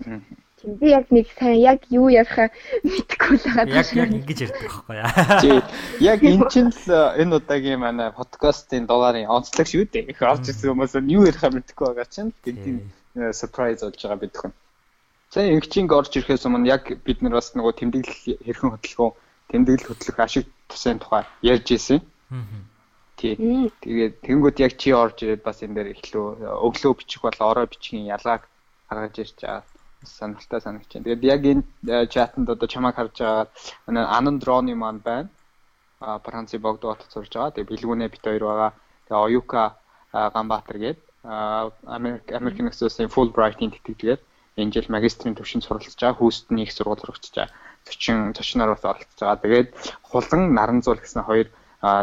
тийм би яг нэг сайн яг юу ярих мэдэхгүй л байгаа. Яг яг ингэж ярьдаг байхгүй яа. Тий. Яг эн чинь л энэ удаагийн манай подкастын дугаарын онцлог шүү дээ. Их орж ирсэн хүмүүс нь юу ярих мэдэхгүй байгаа чинь гэдэг surprise болж байгаа бид хүн. Сайн ингчинг орж ирэхээс өмнө яг бид нар бас нөгөө тэмдэглэл хэрхэн хөдөлгөөн тэмдэглэл хөдлөх ашиг тусын тухай ярьж ирсэн. Тий. Тэгээд тэнгууд яг чи орж ирээд бас энэ дээр эхлөө өглөө бичих болоо орой бичихийн ялгааг гаргаж ирж байгаа сонирхолтой санагч байна. Тэгээд яг энэ чатанд одоо чамайг харж байгаа анан дроны маань байна. А Францын богдо хотод сурж байгаа. Тэгээд бэлгүүнээ бит хоёр байгаа. Тэгээд Оюка Ганбаатар гээд Америк Америкийн нэгэн Fulbright-ийн тэтгэлгээд энэ жил магистрийн төвшөнд суралцж байгаа. Хүүст нь их сургууль сурагчж байгаа. Зочин зочноор бас оролцож байгаа. Тэгээд хулан Наранзуул гэсэн хоёр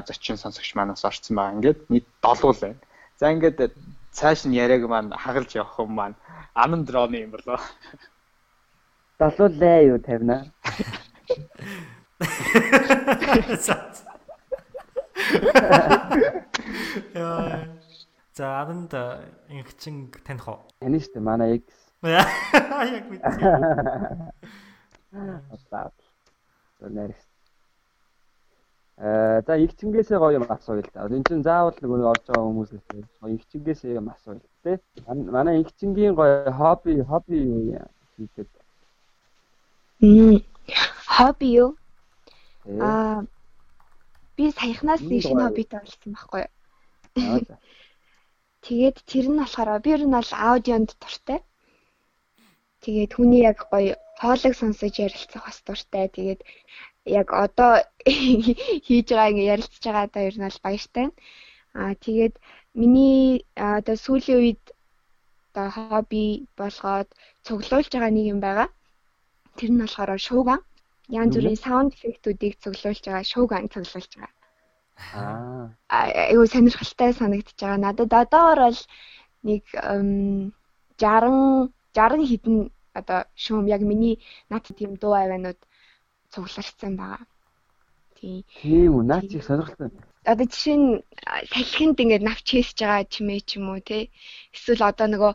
зочин сонсогч манаас орцсон байгаа. Ингээд нийт 7 л байна. За ингээд цааш нь яриаг маань хагалж явах юм маань анан дроны юм болоо. Далуулаа юу тавина. Яа. За ананд ингчин таних уу? Таны шүү дээ манай X. Яг мэдээ. Асаа. Өнөр. Э за игчингээсээ гоё юм асууя л да. Энд чинь заавал нөгөө орж байгаа хүмүүсээс гоё игчингээсээ юм асууя л тээ. Манай игчингийн гоё хобби хобби юу хийдэг? Мм хобби юу? Аа би саяхнаас нэг шинэ хоббитэй болсон байхгүй юу? Тэгээд тэр нь болохоор би ер нь бол аудионд дуртай. Тэгээд хүний яг гоё хоолыг сонсож ярилцах бас дуртай. Тэгээд яг одоо хийж байгаа ингээ ярилцж байгаадаа ер нь бол баяртай. Аа тэгээд миний одоо сүүлийн үед одоо хобби болгоод цуглуулж байгаа нэг юм байгаа. Тэр нь болохоор шууган. Янз бүрийн саунд эффектүүдийг цуглуулж байгаа шууган цуглуулж байгаа. Аа. Айгуу сонирхолтой санагдчихж байгаа. Надад одоогор бол нэг 60 60 хэдэн одоо шуум яг миний над тийм дуу авианууд цугларсан байгаа. Тийм. Үү, наад чих сонирхолтой. Одоо жишээ нь салхинд ингээд навч хийсэж байгаа чимээ ч юм уу те. Эсвэл одоо нөгөө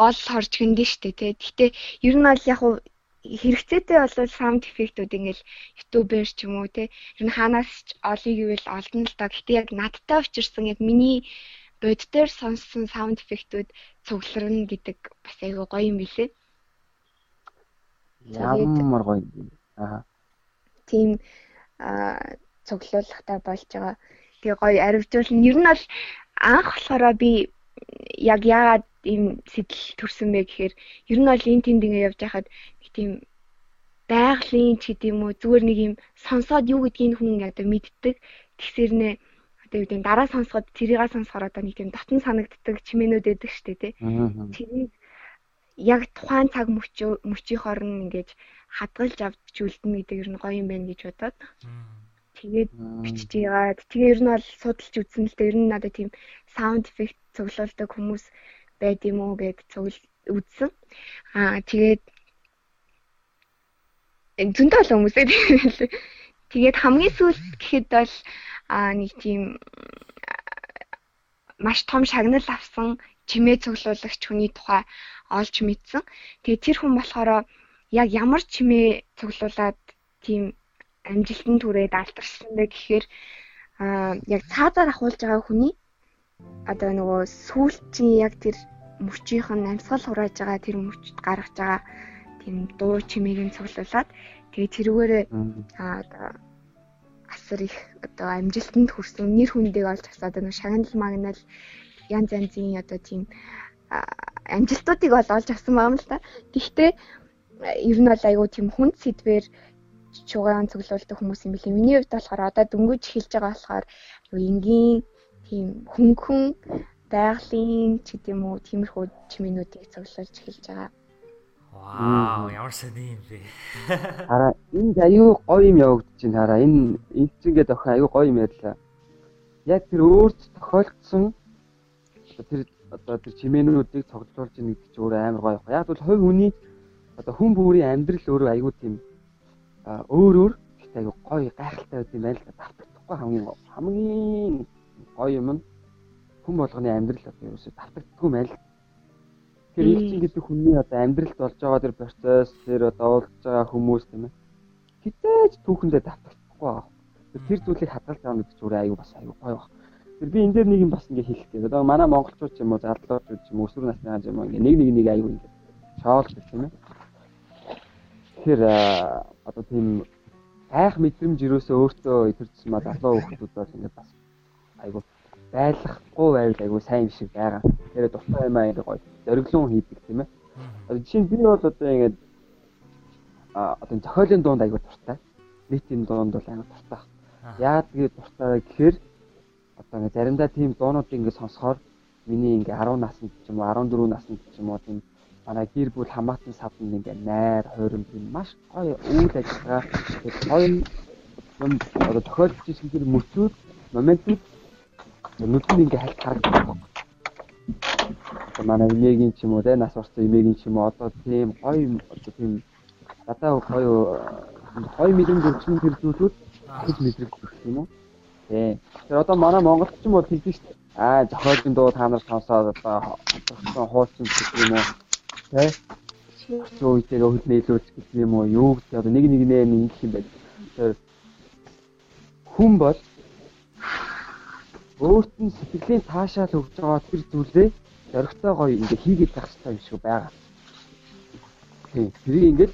гол хорж гиндэн штэ те. Гэхдээ ер нь бол яг хуу хэрэгцээтэй бол саунд эффектүүд ингээл ютубер ч юм уу те. Ер нь хаанаас ч олъё гэвэл олдно л доо. Гэхдээ яг надтай учирсан яг миний бод дээр сонссон саунд эффектүүд цугларна гэдэг бас айгүй гоё юм билээ. Ямар гоё. Аа. Тийм аа цуглуулгатай болж байгаа. Тэгээ гоё аривжуулна. Ер нь бол анх болохоор би яг яагаад ийм сэтэл төрсөн бэ гэхээр ер нь бол энэ тэнд ингэ явж байхад нэг тийм байгалийн ч гэдэм үү зүгээр нэг юм сонсоод юу гэдгийг хүн одоо мэддэг. Тэгсэр нэ одоо юу гэдэг дараа сонсоход тэрийгээ сонсохоор одоо нэг тийм дотн санагддаг чимээнүүд шүү дээ тий. Тэрийг яг тухайн цаг мөчийнхоор нь ингэж хадгалж авч үлдэнэ гэдэг ер нь гоё юм байна гэж бодоод. Тэгээд бичиж яагаад тэгээ ер нь бол судалж үзсэн л дээ ер нь надад тийм саунд эффект цуглуулдаг хүмүүс байд юм уу гэд цугл үзсэн. Аа тэгээд зөндөө л хүмүүсээ тэгээд хамгийн сүүлд гэхэд бол нэг тийм маш том шагнал авсан чимээ цуглуулагч хүний тухай олж мэдсэн. Тэгээд тэр хүн болохоор яг ямар чимээ цуглуулад тийм амжилтанд хүрээд алтарсан бэ гэхээр аа яг цаазаар ахуулж байгаа хүний одоо нөгөө сүүлчийн яг тэр мөчийнх нь амьсгал хурааж байгаа тэр мөчд гаргаж байгаа тийм дуу чимээг нь цуглуулад тэгээ тэрүүгээрээ аа одоо асар их одоо амжилтанд хүрсэн нэр хүндийг олж авсаад нэг шагнал магнал янз янзын одоо тийм амжилтуудыг бол олж авсан юм л та. Гэхдээ ер нь бол айгүй тийм хүнд сэдвэр шугаан цуглуулдаг хүмүүс юм билээ. Миний хувьд болохоор одоо дөнгөж эхэлж байгаа болохоор энгийн тийм хөнгөн байгалийн ч гэдэм үү тиймэрхүү чимээнүүдийг цуглуулж эхэлж байгаа. Вау, ямар сони юм бэ. Хараа энд аюу гоё юм явагдаж байна. Хараа энэ энэ ч ингээд охин аюу гоё юм ярьлаа. Яг тэр өөрт тохиолдсон тэр одоо тэр чимээнүүдийг цуглуулж ийн гэдэг чинь өөр амар гоё. Яг бол хувь хүний одоо хүн бүрийн амьдрал өөрөө аюу тийм өөр өөр гэхдээ аюу гоё гайхалтай байт юм байна л да. Давтагдахгүй хамгийн хамгийн гоё юм нь хүн болгоны амьдрал одоо ерөөсөй давтагддаггүй мэл. Тэгэхээр их чинь гэдэг хүний одоо амьдралд болж байгаа тэр процесс тэр одоо уулзж байгаа хүмүүс тийм ээ. Хитэж түүхэндээ давтагдахгүй байгаа. Тэр зүйлийг хадгалж байгаа гэдэг өөрөө аюу бас аюу гоё баг. Тэр би энэ дээр нэг юм бас ингээ хэлэх гээд. Одоо манай монголчууд ч юм уу залуучууд ч юм уу өсвөр насны хань юм ингээ нэг нэг нэг аюу ингээ шоолдог тийм ээ. Тэгэхээр одоо тийм айх мэдрэмж юусоо өөртөө итерсэн маа залуу хүмүүс бол ингээ бас айгу байлгахгүй байвал айгу сайн шиг байгаа. Тэр дуртай юм аа ингэ гоё зориглон хийдэг тийм ээ. Одоо жишээ нь би бол одоо ингэ а одоо зохиолын дунд айгу дуртай. Нийтийн дунд бол амар дуртай. Яа тэгээ дуртай гэхээр одоо ингэ заримдаа тийм дуунуудыг ингэ сонсохоор миний ингээ 10 наснд ч юм уу 14 наснд ч юм уу тийм манай гэр бүл хамаатан савд ингээ найр хойрон тийм маш гоё үйл ажиллагаа гоё юм одоо тохиолдож ирсэн тэр мөчүүд моментууд нүд нь ингээ хальт харагддаг. Манай эмээгийн ч юм уу те нас орсон эмээгийн ч юм уу одоо тийм гоё тийм надаа гоё гоё мэдрэмж өгсөн тэр зүйлүүд хэд мэдрэгдэх юм уу? Тий. Тэр одоо манай монголч юм бол хэлдэг шүү дээ. Аа зохиолын дуу та нар сонсоод одоо хоцорсон хуучин гэх юм уу? Тэ? Зөө үетэйгээ хөлнө илүүц гэх юм уу? Юу гэдэг одоо нэг нэг нэ нэг юм байна. Тэр хүн бол өөрт нь сэтгэлийн таашаал өгж байгаа тэр зүйлээ зоригтой гоё ингээ хийгээд байх хэрэгтэй юм шиг байгаа. Тийм. Тэрийг ингээд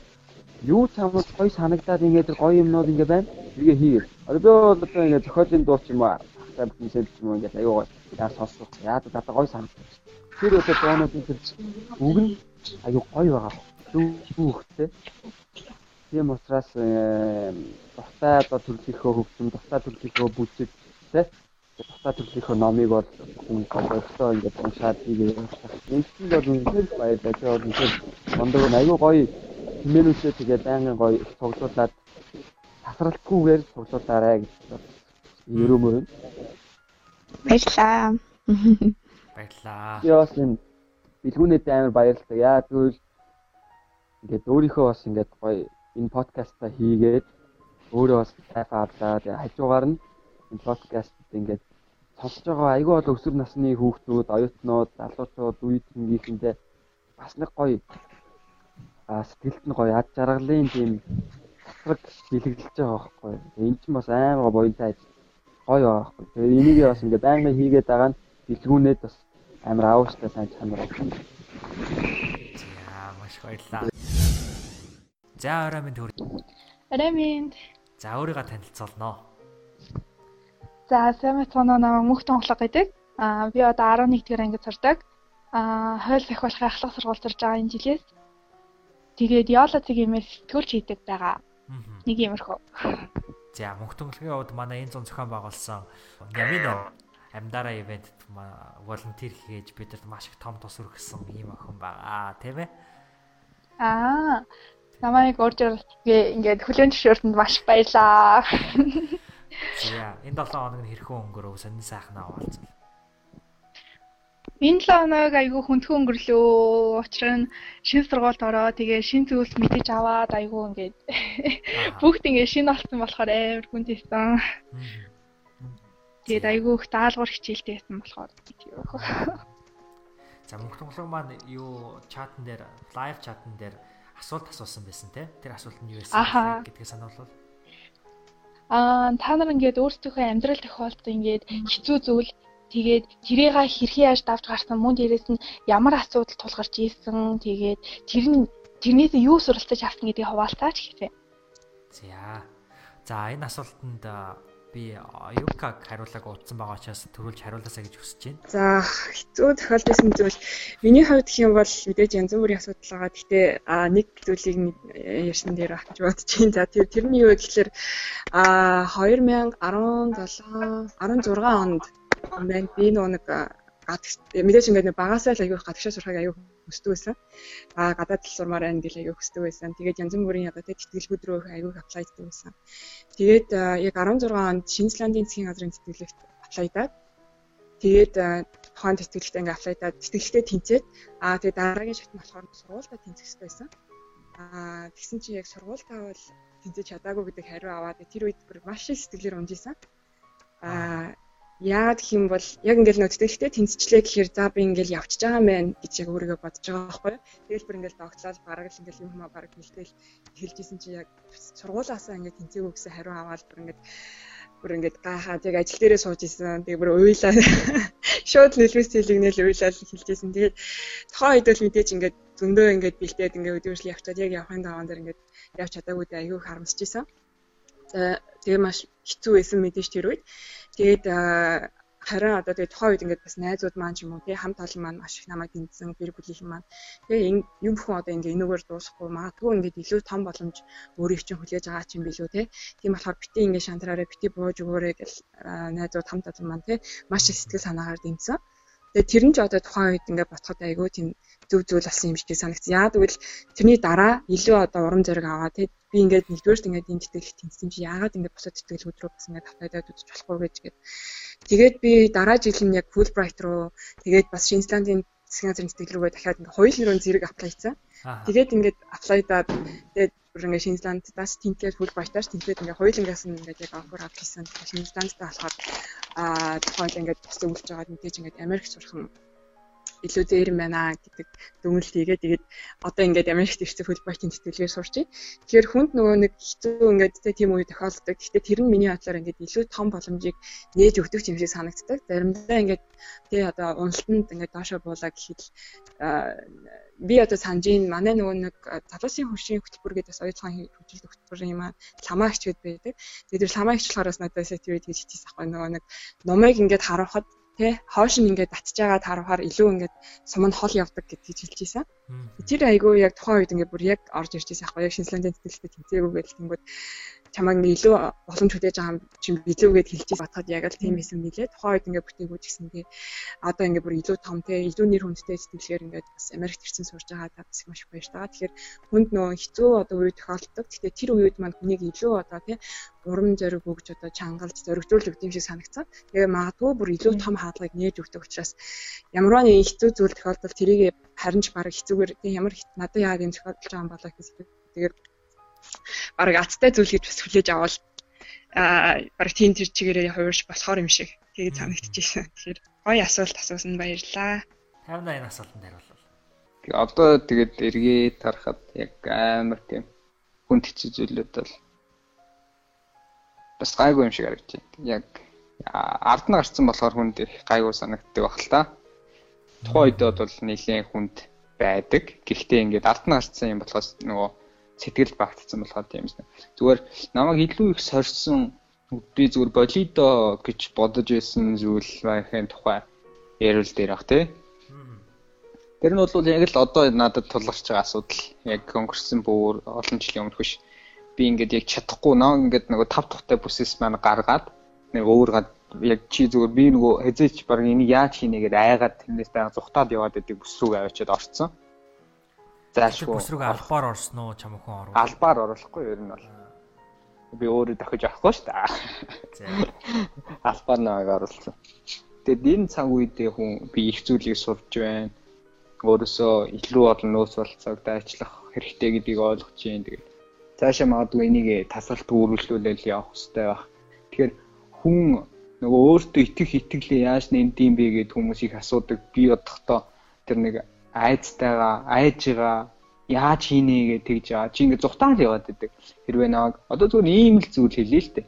юу чамд гоё санагдаад ингээд гоё юмнууд ингээ байна. Тэргээ хийгээд. Одоо би бол одоо ингээ зохиолын дуу ч юм уу тайм хийсэл ч юм уу ингээ аюу гоё яа сонсох. Яа одоо гоё санагдаж. Тэр одоо дуунуудын тэр үг нь аюу гоё байгаа. дүүхтэй. Тийм учраас тустай одоо төрлийнхөө хөгжим, тустай төрлийнхөө бүжиг тэ тустай төрлийнхөө номыг бол бодсоо ингээд уншаад хийгээ. Энэ чинь бол үнэхээр баярлалаа. Тэр бол үнэхээр мондог аюу гоё хэмээнүүсээ тэгээд байнгын гоё тоглуулад тасралтгүйгээр тоглуулаарай гэж ерөөмөр. Баярлалаа. Баярлалаа. Яас энэ бэлгүүнэд амар баярлалаа. Яа тэгвэл ингээд өөрийнхөө бас ингээд гоё энэ подкастаа хийгээд өөрөө бас тайфа авлаа. Тэгээ хажуугаар нь энэ подкаст ингээд сонсож байгаа айгүй бол өсвөр насны хүүхдүүд, оюутнууд, залуучууд, үеийнхэнтэй бас нэг гоё а сэтгэлд нь гоё ад жаргалын тийм цацраг бэлгэлж байгаа байхгүй. Энэ чинь бас амар буянтай гоё байгаа байхгүй. Тэгээ энийг бас ингээд байнгын хийгээд байгаа нь бэлгүүнээд бас амар аавчтай сайн чанар байна. За маш баярлалаа. За орой минь төр. Орой минь. За өөрийгөө танилцуулноо. За сайн мэцгоноо намайг мөнх тонглог гэдэг. Аа би одоо 11 дэх ангид сурдаг. Аа хойл сахиулахын ахлах сургууль сурж байгаа энэ жилээс. Тэгээд Яола цэгэмээс сэтгүүлч хийдэг байгаа. Нэг иймэрхүү. За мөнх тонглогийн хувьд манай энэ зун зохион байгуулсан Ямин амьдараа ивент волонтер хийж бидэд маш их том тус өргөсөн ийм охин байгаа тийм ээ. Аа намайг орж ингээд хүлэн зөвшөөрсөнд маш баярлаа. За энэ 7 хоног нь хэрхэн өнгөрөв сонин сайхнаа хаалцвал. Энэ 7 хоног айгүй хүндхэн өнгөрлөө. Учир нь шин сургуульд ороо тэгээ шин зүйлс мэдэж аваад айгүй ингээд бүгд ингээд шин олсон болохоор амар хүндээсэн. Тэгээд айгүй их даалгавар хичээлтэй байсан болохоор. За мөнх тонглог маань юу чатан дээр лайв чатан дээр асуулт асуусан байсан те. Тэр асуулт нь юу байсан гэдгээ сануулвал. Аа та нар ингээд өөрсдийнхөө амьдрал тохиолдсон ингээд хэцүү зүйл тэгээд тэрийг хэрхэн яаж давж гарсан мөн дээрээс нь ямар асуудал тулгарч ийсэн тэгээд тэр нь тэрнээс юу суралцаж авсан гэдгийг хуваалцаач гэхээ. За. За энэ асуултанд би Юкаг хариулааг утсан байгаа учраас төрүүлж хариулаасаа гэж хүсэж байна. За хэцүү тохиолдсон зүйл миний хувьд гэх юм бол мэдээж янз бүрийн асуудал байгаа. Гэхдээ а нэг зүйлийг ярьсан дээр авч бодож байна. За тэр тэрний юу гэхээр а 2017 16 онд би нэг мэдээж ингээд багасаа л аягүй гадагшаа сурахыг аягүй хүсдэг байсан. Аа гадаад хэл сурмаар байна гэж аягүй хүсдэг байсан. Тэгээд янз бүрийн одоо тэтгэлгүүд рүү аягүй аплайддаг байсан. Тэгээд яг 16 онд Шинзландын засгийн газрын тэтгэлэгт аплайдаад тэгээд тухайн тэтгэлэгтээ ингээ аплайдаад тэтгэлэгтээ тэнцээд аа тэгээд дараагийн шат нь болохоор сургуультай тэнцэх хэрэгтэй байсан. Аа тэгсэн чинь яг сургуультай бол тэнцэж чадаагүй гэдэг хариу аваад тэр үед бүр маш их сэтгэлээр унжижсэн. Аа Яагаад гэх юм бол яг ингээл нөтдөгтэй тэнцчлээ гэхээр за би ингээл явчихж байгаа мэн гэж яг өөрийгөө бодож байгаа байхгүй юу. Тэгэл бүр ингээл догтлол бараг л ингээл юм хумаа бараг хэлтэл хэлжсэн чи яг сургуулаасаа ингээд тэнцээгүү гэсэн хариу аваад бүр ингээд бүр ингээд гахаад яг ажил дээрээ сууж исэн. Тэгээ бүр уйлаа. Шууд нэлбэс хэлэгнэл уйлаа л хэлжсэн. Тэгээд тохоо хэд бол мэдээж ингээд зөндөө ингээд бэлдээд ингээд өдөржил явчаад яг явахын даваан дээр ингээд явж чадаагүй дэ аягүй харамсаж исэн. За тэгээ маш хэцүү байсан мэдээж тэр үед. Тэгээд харин одоо тэгээ тухайн үед ингээд бас найзууд маань ч юм уу тий хамт олон маань маш их намайг дэмжсэн гэр бүлийн маань. Тэгээ юм бүхэн одоо ингээд энүүгээр дуусахгүй магадгүй ингээд илүү том боломж өөрийг чинь хүлээж байгаа ч юм билүү тий тийм болохоор бити ингээд шантраараа бити бууж өгөөрэй гэл найзууд хамт олон маань тий маш их сэтгэл санаагаар дэмжсэн Тэгээ тэр нь ч одоо тухайн үед ингээд ботход айгүй тийм зөв зүйл болсон юм шиг санагдсан. Яа тэгвэл тэрний дараа илүү одоо урам зориг аваа тий би ингээд нэгдүгээрт ингээд энэ тэтгэлэг тэнцсэн чи яагаад ингээд босоод тэтгэлгүүд рүү бас ингээд татайдаад үзэж болохгүй гэж гээд тэгээд би дараа жил нь яг Fulbright руу тэгээд бас Шинзландын засгийн газрын тэтгэл рүүгээ дахиад ингээ хоёул руу зэрэг аплайцсан. Тэгээд ингээд аплайдаад тэгээд бүр ингээ Шинзландаас тэнтгээд Fulbright-аар тэнтгээд ингээ хоёулангаас нь ингээ яг офер авчихсан. Шинзландтай болохоор аа тухайн ингээд бас өвлж байгаа мэдээж ингээд Америк сурах нь илүү дээр байна гэдэг дүгнэлт хийгээд тэгээд одоо ингээд Америкт ирсэн футболын тэтгэлгээр сурч байна. Тэгэхээр хүнд нөгөө нэг хэцүү ингээд тийм үе тохиолддог. Гэхдээ тэр нь миний бодлоор ингээд илүү том боломжийг нээж өгдөг юм шиг санагддаг. Заримдаа ингээд тий одоо уналтанд ингээд доошо буулаа гэхэд би одоо санжийн манай нөгөө нэг залуусын хөршийн хөтөлбөр гэдэг бас оюутлын хөгжил хөтөлбөрийн маань ламаагч гээд байдаг. Тэгээд тэр ламаагч болохоос надад сэтвэд хийж хийсэн аахгүй нөгөө нэг номыг ингээд харуулхад тий хоош нь ингээд татж байгаа тарахаар илүү ингээд сум нь хол явдаг гэдгийг хэлж ийсэн. Тэр айгүй яг тухайн үед ингээд бүр яг орж ирж байсан байхгүй яг шинжлэлийн тэтгэлтэй тэнцээгүй гэдэг тэнгүүд чамайг нэг илүү боломж хүлээж байгаа юм чинь билүүгээд хэлж батхад яг л тийм хэсэг нэлээ. Тухайн үед ингээд бүтээгүүч гэсэн тий одоо ингээд бүр илүү том тий илүү нэр хүндтэй сэтгэлгээр ингээд бас Америкт ирсэн сурж байгаа та бас маш их баяр таа. Тэгэхээр хүнд нөө хэцүү одоо үе тохиолддог. Гэхдээ тэр үед маань хүнийг илүү одоо тий урам зориг өгж одоо чангалж зоригжуулдаг юм шиг санагцсан. Тэгээ магадгүй бүр илүү том хаалгыг нээж өгдөг учраас ямарваа нэг хэцүү зүйл тохиолдол тэрийг харин ч баг хэцүүгээр ямар надад яагаад юм тохиолдож байгаа юм болоо гэсэн. Тэгээд баг аттай зүйл гэж бас хүлээж авал аа баг тийм тэр чигээрээ хувирч болохоор юм шиг тэгээд санагдчихсэн. Тэгэхээр гоё асуулт асуусан баярлаа. 58 асуултанд хариулвал. Одоо тэгээд эргээд харахад яг амар тийм хүнд хэцүү зүйлүүд бол бас гайгүй юм шиг байна. Яг ард нь гарцсан болохоор хүнд их гайгүй санагддаг баг л та. Тухайн үед бол нэлийн хүнд байдаг. Гэхдээ ингээд ард нь гарцсан юм болохоос нөгөө сэтгэл багтсан болохоор тийм юм. Зүгээр намайг илүү их сорьсон би зүгээр болидо гэж бодож байсан зүйл байхын тухай ярил дээр ах тий. Тэр нь бол яг л одоо надад тулгарч байгаа асуудал. Яг өнгөрсөн бүр олон жилийн өмнөх биш. Би ингээд яг чадахгүй наа ингээд нөгөө тав тухтай бүсэс маань гаргаад нэг өөр гад яг чи зүгээр би нөгөө хязээч баг энийг яаж хийнэ гэдээ айгаад тэрнээс байга зүхтаад яваад байдаг бүс рүү авчиад орцсон заашгүй бүс рүү албаар орсон уу чамхан оров албаар оруулахгүй ер нь бол. Би өөрөө дахиж авахгүй шүү дээ. Албаар нэг оруулсан. Тэгээд энэ цаг үедээ хүн би их зүйлийг сурж байна. Өөрөөсөө илүү олон нөөц болцоог дайчлах хэрэгтэй гэдгийг ойлгож байна. Тэгээд цаашаа магадгүй энийг тасалт үүрүүлүүлэл явах хэрэгтэй байх. Тэгэхээр хүн нөгөө өөртөө итгэх итгэлээ яаж нэмдэм бэ гэд хүмүүс их асуудаг. Би бодохдоо тэр нэг айцтайгаа айжгаа яаж хийнэ гэж тэгж байгаа. Чи ингээд зүхтаал яваад идэг. Хэрвээ нэг одоо зүгээр ийм л зүйл хэлээ л дээ.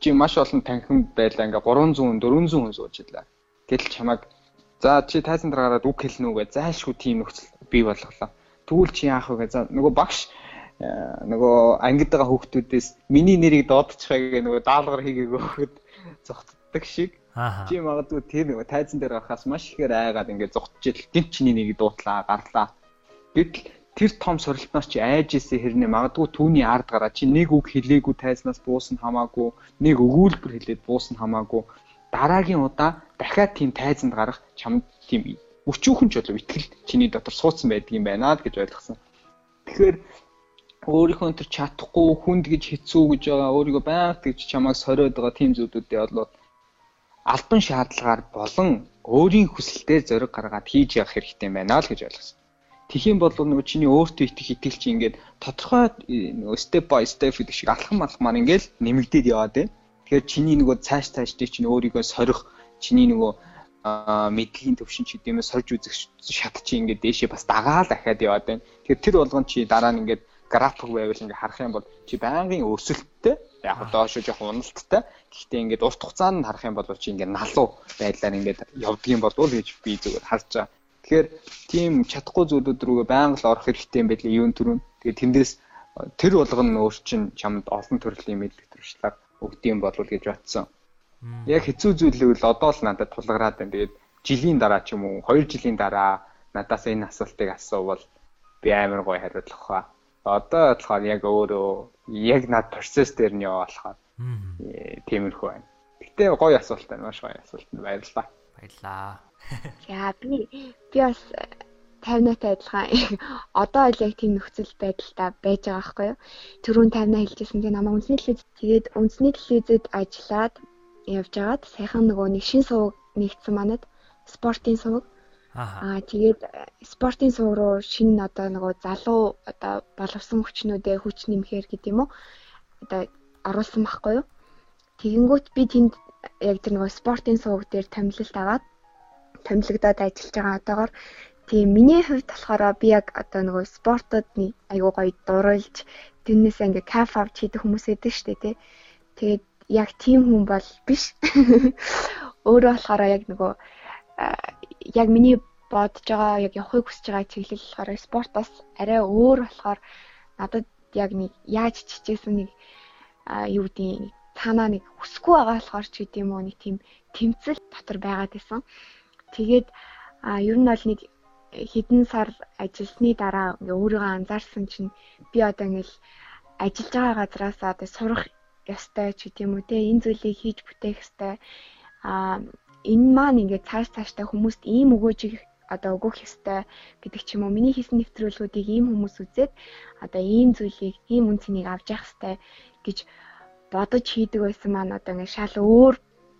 Чи маш олон танхимд байлаа ингээ 300 400 хүн сууж идлаа. Гэтэл чамайг за чи тайзан дараагаад үг хэлнэ үгээ зайлшгүй тийм нөхцөл бий болголоо. Тэгвэл чи яах вэ гэж нөгөө багш э, нөгөө ангид байгаа хүүхдүүдээс миний нэрийг дуудчихаа гэх нөгөө даалгавар хийгээг өгөхөд зогтддаг шиг Чи магадгүй тэр нэг тайзан дээр гарахаас маш ихээр айгаад ингээд зогтж ил гинт чиний нэг дуутлаа гарлаа. Гэтэл тэр том сорилтноос чи айж исэн хэрнээ магадгүй түүний ард гараа чи нэг үг хэлээгүй тайзнаас буусна хамаагүй нэг өгүүлбэр хэлээд буусна хамаагүй дараагийн удаа дахиад тийм тайзанд гарах чамд тийм өчүүхэн ч болов итгэл чиний дотор суудсан байдгийн байна гэж ойлгосон. Тэгэхээр өөрийнхөө тэр чадахгүй хүнд гэж хэцүү гэж байгаа өөрийгөө байнга тэгж чамайг сориод байгаа тийм зүйлүүдээ болоод албан шаардлагаар болон өөрийн хүсэлтээр зориг гаргаад хийж явах хэрэгтэй байна л гэж ойлгосон. Тэхийн бол нөгөө чиний өөртөө итгэх итгэл чи ингээд тодорхой нөгөө step by step гэдэг шиг алхам алхмаар ингээд нэмэгдээд яваад байна. Тэгэхээр чиний нөгөө цааш цаашдыг чинь өөрийгөө сорих чиний нөгөө мэдлийн төвшин ч гэдэм нь сорж үзэх шат чи ингээд дээшээ бас дагаал дахиад яваад байна. Тэгэхээр тэр болгон чи дараа нь ингээд график байвал ингээ харах юм бол чи байнгын өрсөлттэй яг доошо жоох уналттай гэхдээ ингээд урт хугацаанд харах юм бол чи ингээ налуу байдлаар ингээд юм болов гэж би зүгээр харж байгаа. Тэгэхээр тийм чадахгүй зүйлүүд рүүгээ байнга л орох хэрэгтэй юм байли юун төрүн. Тэгээ тэндээс тэр болгоно өөр чин чамд олон төрлийн мэдлэг туршлага өгдөм болов гэж батсан. Яг хэцүү зүйлүүд л одоо л надад тулгараад байна. Тэгээд жилийн дараа ч юм уу 2 жилийн дараа надаас энэ асуултыг асуувал би амар гоё хариулах хаа одоо болохоор яг өөрөө яг над процесс дээр нь яваа болохоор тиймэрхүү байна. Гэтэ гоё асуулт байна. Маш гоё асуулт байна. Баярлалаа. Баярлалаа. За би би бас 50-аатай адилхан одоо л яг тийм нөхцөл байдалтай байж байгаа байхгүй юу. Төрүүн 50-аа хэлжсэн тийм намайг үндэсний телевиз тэгээд үндэсний телевизэд ажиллаад явж байгаад сайхан нөгөө нэг шин сувг нэгдсэн манад спортын сувг Аа тэгээд э, спортын сувг руу шинэ одоо нөгөө залуу одоо боловсон хүчнүүдээ хүч нэмэхээр гэдэг юм уу? Одоо оруулсан байхгүй юу? Тэгэнгүүт би тэнд яг тэр нөгөө спортын сувг дээр томилолт аваад томилогдоод ажиллаж байгаа одоогоор тийм миний хувьд болохоор би яг одоо нөгөө спортод айгуу гоё дурлж тэрнээс ингээ каф авч хийдэг хүмүүс эдэг штэ тий. Тэгээд яг тийм хүн бол биш. Өөрөө болохоор яг нөгөө яг миний бодож байгаа яг явахыг хүсэж байгаа чиглэл болохоор спортоос арай өөр болохоор надад яг нэг яаж чичээсэн нэг юу гэдэг цаанаа нэг хүсэхгүй байгаа болохоор ч гэдэм үү нэг тийм тэмцэл дотор байгаад байсан. Тэгээд ер нь бол нэг хэдэн сар ажилласны дараа ингээ өөрийгөө анзаарсан чинь би одоо ингээл ажиллаж байгаа газраас одоо сурах ёстой ч гэдэм үү те энэ зүйлийг хийж бүтээх ёстой а энэ маань ингээд цааш цааштай хүмүүст ийм өгөөжийг одоо өгөх ёстой гэдэг ч юм уу. Миний хийсэн нэвтрүүлгүүдийг ийм хүмүүс үзээд одоо ийм зүйлийг ийм үнцнийг авч явах ёстой гэж бодож хийдэг байсан маань одоо ингээд шал өөр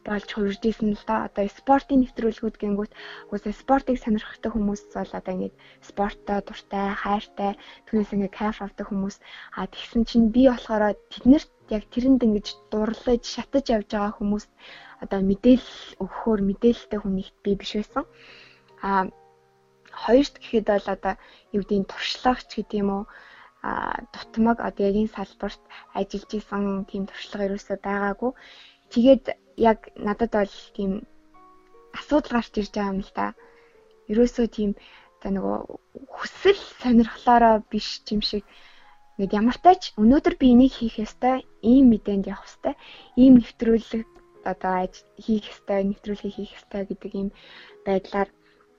болж хувирж исэн л да. Одоо спортын нэвтрүүлгүүд гингүүт үгүй спортыг сонирхдаг хүмүүс бол одоо ингээд спорттой дуртай, хайртай, түүнээс ингээд кайф авдаг хүмүүс. А тэгсэн чинь би болохоор тэднэрт яг тэрэнд ингэж дурлаж, шатаж явж байгаа хүмүүст одоо мэдээлэл өгөхөөр мэдээлэлтэй хүнийхт би биш байсан. А хоёрт гэхэд бол одоо юу гэдгийг туршлагач гэдэг юм уу дутмаг одоо яг энэ салбарт ажиллаж исэн тийм туршлага ерөөсөй байгаагүй. Тэгээд яг надад бол тийм асуудал гарч ирж байгаа юм л да. Ерөөсөө тийм за нөгөө хүсэл сонирхлоороо биш юм шиг. Ингээд ямартай ч өнөөдөр би энийг хийх ёстой, ийм мэдээнд явах ёстой, ийм нэвтрүүлэг одоо хийх ёстой, нэвтрүүлгийг хийх ёстой гэдэг ийм байдлаар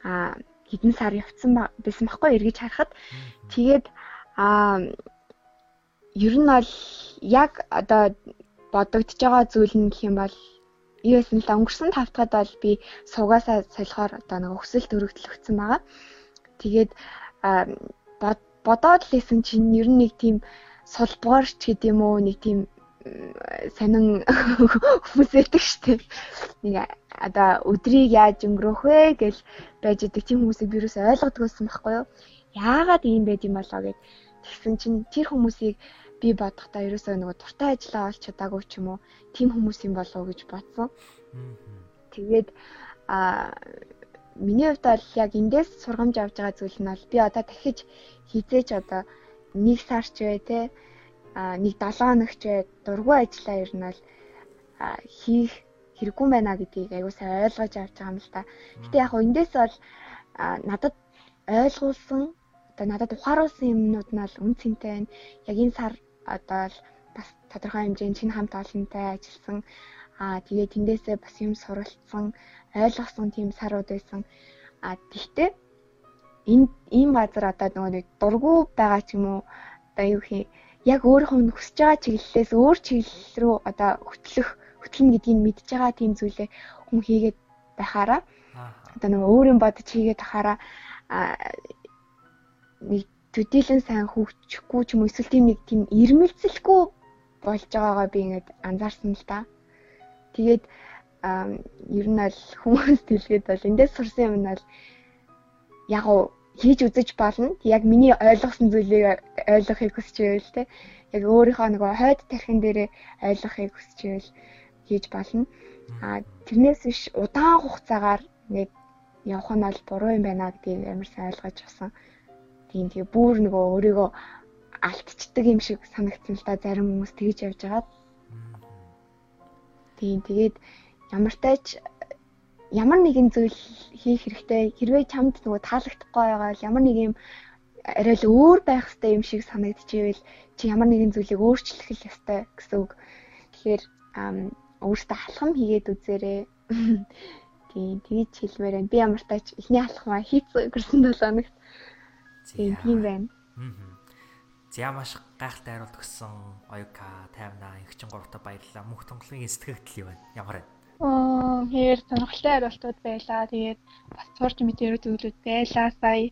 а хэдэн сар явцсан байсан байхгүй эргэж харахад. Тэгээд а ер нь бол яг одоо бодогдож байгаа зүйл нь гэх юм бол юу байсан л өнгөрсөн тавтахад бол би суугаасаа солихоор одоо нэг өксөл төрөгдөл өгсөн байгаа. Тэгээд бодоод л исэн чинь ер нь нэг тийм сулбгаарч гэдэг юм уу нэг тийм сонин хүмүүс байдаг штеп. Нэг одоо өдрийг яаж өнгөрөөх вэ гэж байж идэг тийм хүмүүсийг би юус ойлгодгоосон байхгүй юу? Яагаад ийм байд юм болоо гэд тэгсэн чинь тэр хүмүүсийг би бодохдоо ерөөсөө нөгөө дуртай ажиллаа олж чадаагүй ч юм уу тийм хүмүүс юм болов уу гэж бодсон. Тэгээд а миний хувьд бол яг эндээс сургамж авч байгаа зүйл нь бол би одоо дахиж хизээч одоо нэг сарч бай те а нэг 7 хоногч бай дургүй ажиллаа ер нь бол хийх хэрэггүй байна гэдгийг сайн ойлгож авч байгаа юм л та. Гэтэ яг эндээс бол надад ойлгуулсан одоо надад ухааруулсан юмнууд нь бол үн цэнтэй байна. Яг энэ сар одоо л бас тодорхой хэмжээнд шинэ хамт олонтой ажилласан. Аа тэгээ тэндээсээ бас юм суралцсан ойлгосон тийм сарууд байсан. А тэгтээ энэ ийм газар одоо нөгөө нэг дургу байгаа ч юм уу? Одоо юу хий? Яг өөрийнхөө хүсэж байгаа чиглэлээс өөр чиглэл рүү одоо хөтлөх хөтлөн гэдгийг мэдж байгаа тийм зүйлээ хүн хийгээд байхаараа. Одоо нөгөө өөрийн бодож хийгээд тахаараа нэг төдийлэн сайн хөгжихгүй ч юм уу эсвэл тийм нэг тийм ирмэлцэлгүй болж байгаагаа би ингээд анзаарсан л да. Тэгээд ер нь аль хүмүүс дэлгээд бол эндээс сурсан юм нь аль яг уу хийж үзэж болно. Яг миний ойлгосон зүйлийг ойлгохыг хүсэж байвал те. Яг өөрийнхөө нөгөө хойд тархин дээрээ ойлгохыг хүсэж байвал хийж болно. А тэрнээс биш удаан хугацаагаар ингээд явах нь бол буруу юм байна гэдгийг амар сайн ойлгож авсан. Тийм тэгээ бүр нөгөө өөрийгөө алтчдаг юм шиг санагдсан л да зарим хүмүүс тэгж явж байгаа. Тийм тэгээд ямар тач ямар нэгэн зүйл хийх хэрэгтэй хэрвээ чамд нөгөө таалагдахгүй байгаа бол ямар нэг юм арай л өөр байх хэрэгтэй юм шиг санагдчихвэл чи ямар нэгэн зүйлийг өөрчлөх л ёстой гэсэн үг. Тэгэхээр өөртөө халахам хийгээд үзээрэй. Тийм тэгж хэлмээр байна. Би ямар тач эхний халахмаа хийцэн өнгөрсөн 7 хоногт Тийм тийм байна. За маш гайхалтай хариулт өгсөн Оюка 58 ихчин 3 та баярлалаа. Мөнх тонголын сэтгэгдэл юу байна? Ямар байна? Аа, хэр сонирхолтой хариултууд байлаа. Тэгээд бас сурч мэдэрүү зүйлүүд байлаа сая.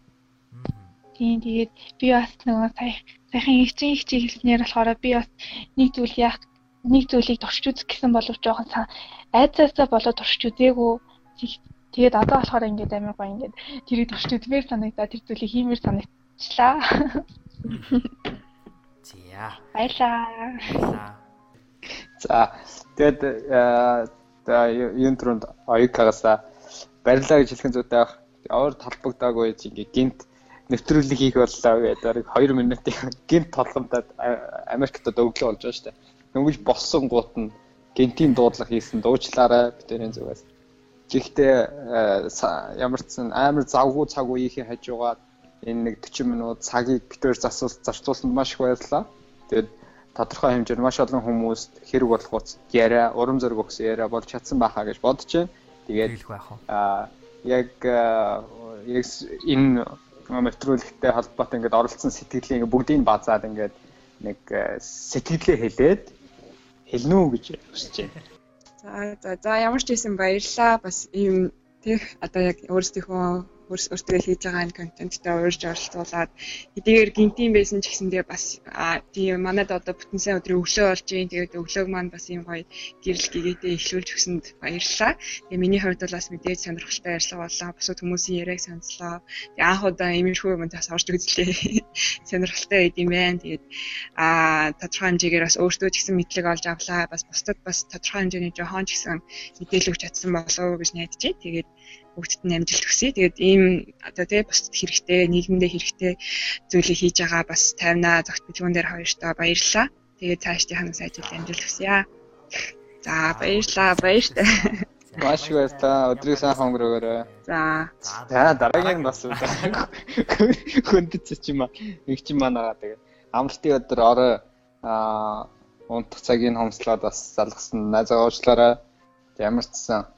Тийм тэгээд би бас нөгөө сая саяхан ихчин ихчийг хэлснээр болохоор би бас нэг зүйл яах нэг зүйлийг туршиж үзэх гэсэн боловч жоохон айцаасаа болоод туршиж үзээгүй Тэгээд одоо болохоор ингээд амар гоё ингээд тэрийг туршиж үзмээр санагдаа тэр зүйлийг хиймээр санагдлаа. За. Баярлаа. За. Тэгээд за юм түрүүнд оюкагаас барилаа гэж хэлхэн зүйтэй байх. Өөр толбогдоогүй чи ингээд гинт нэвтрүүлэг хийх боллоо гэдэг 2 минутын гинт толгомдод Америкт өглөө болж байгаа шүү дээ. Дөнгөж болсон гут нь гинтийн дуудлага хийсэн дуучлаарай битэрийн зүгээс Гэхдээ э, ямар ч сан амар завгүй цаг үеийн хажуугаад энэ нэг 40 минут цагийг битээр засуул зарцуулсанд маш их баярлалаа. Тэгээд тодорхой хэмжээр маш олон хүмүүст хэрэг болох уц яриа, урам зориг өгсөн яриа болж чадсан байхаа гэж бодож байна. Тэгээд аа яг яг энэ мэтрүүлэгтэй холбоотой ингээд оролцсон сэтгэлийг ингээд бүгдийг базаад ингээд нэг сэтгэлээ хэлээд хэлнэ үү гэж хүсэж байна. За за за ямар ч байсан баярлалаа. Бас ийм тий одоо яг өөрсдийнхөө өөртөө хийж байгаа энэ контенттэй уурж оролцуулаад хэдийгээр гинтийн байсан ч гэсэндээ бас тийм манад одоо бүтэн сайн өдрийн өглөө болж юм тэгээд өглөөг маань бас ийм гоё гэрэл гэгээдээ эхлүүлж өгсөнд баярлалаа. Тэгээ миний хувьд бол бас мэдээж сонирхолтой ярьцлага боллоо. Бусад хүмүүсийн яриаг сонслоо. Тэгээ анх удаа иймэрхүү юмд бас орж үзлээ. Сонирхолтой байд юм байна. Тэгээд аа тодорхой хэмжээгээр бас өөртөө ч гэсэн мэдлэг олж авлаа. Бас бусдад бас тодорхой хэмжээний жохон ч гэсэн мэдээлэл өгч чадсан болов уу гэж найдаж байна. Тэгээд бүгдд нь амжилт хүсье. Тэгээд ийм одоо тий бусдад хэрэгтэй, нийгэмдээ хэрэгтэй зүйлийг хийж байгаа бас тайвнаа зогт бүлгүүн дээр хоёртоо баярлалаа. Тэгээд цаашдынхаа ажил амжилт хүсье. За баярлалаа, баяртай. Маш их баярлалаа. Өдрийг сайхан өнгөрөөгөөрэй. За. За дараагийн бас хөндөц чи маа нэг чи манаа тэгээд амралтын өдөр орой аа унтах цагийг хомслоод бас залгасан найзаа уучлаарай. Ямар ч гэсэн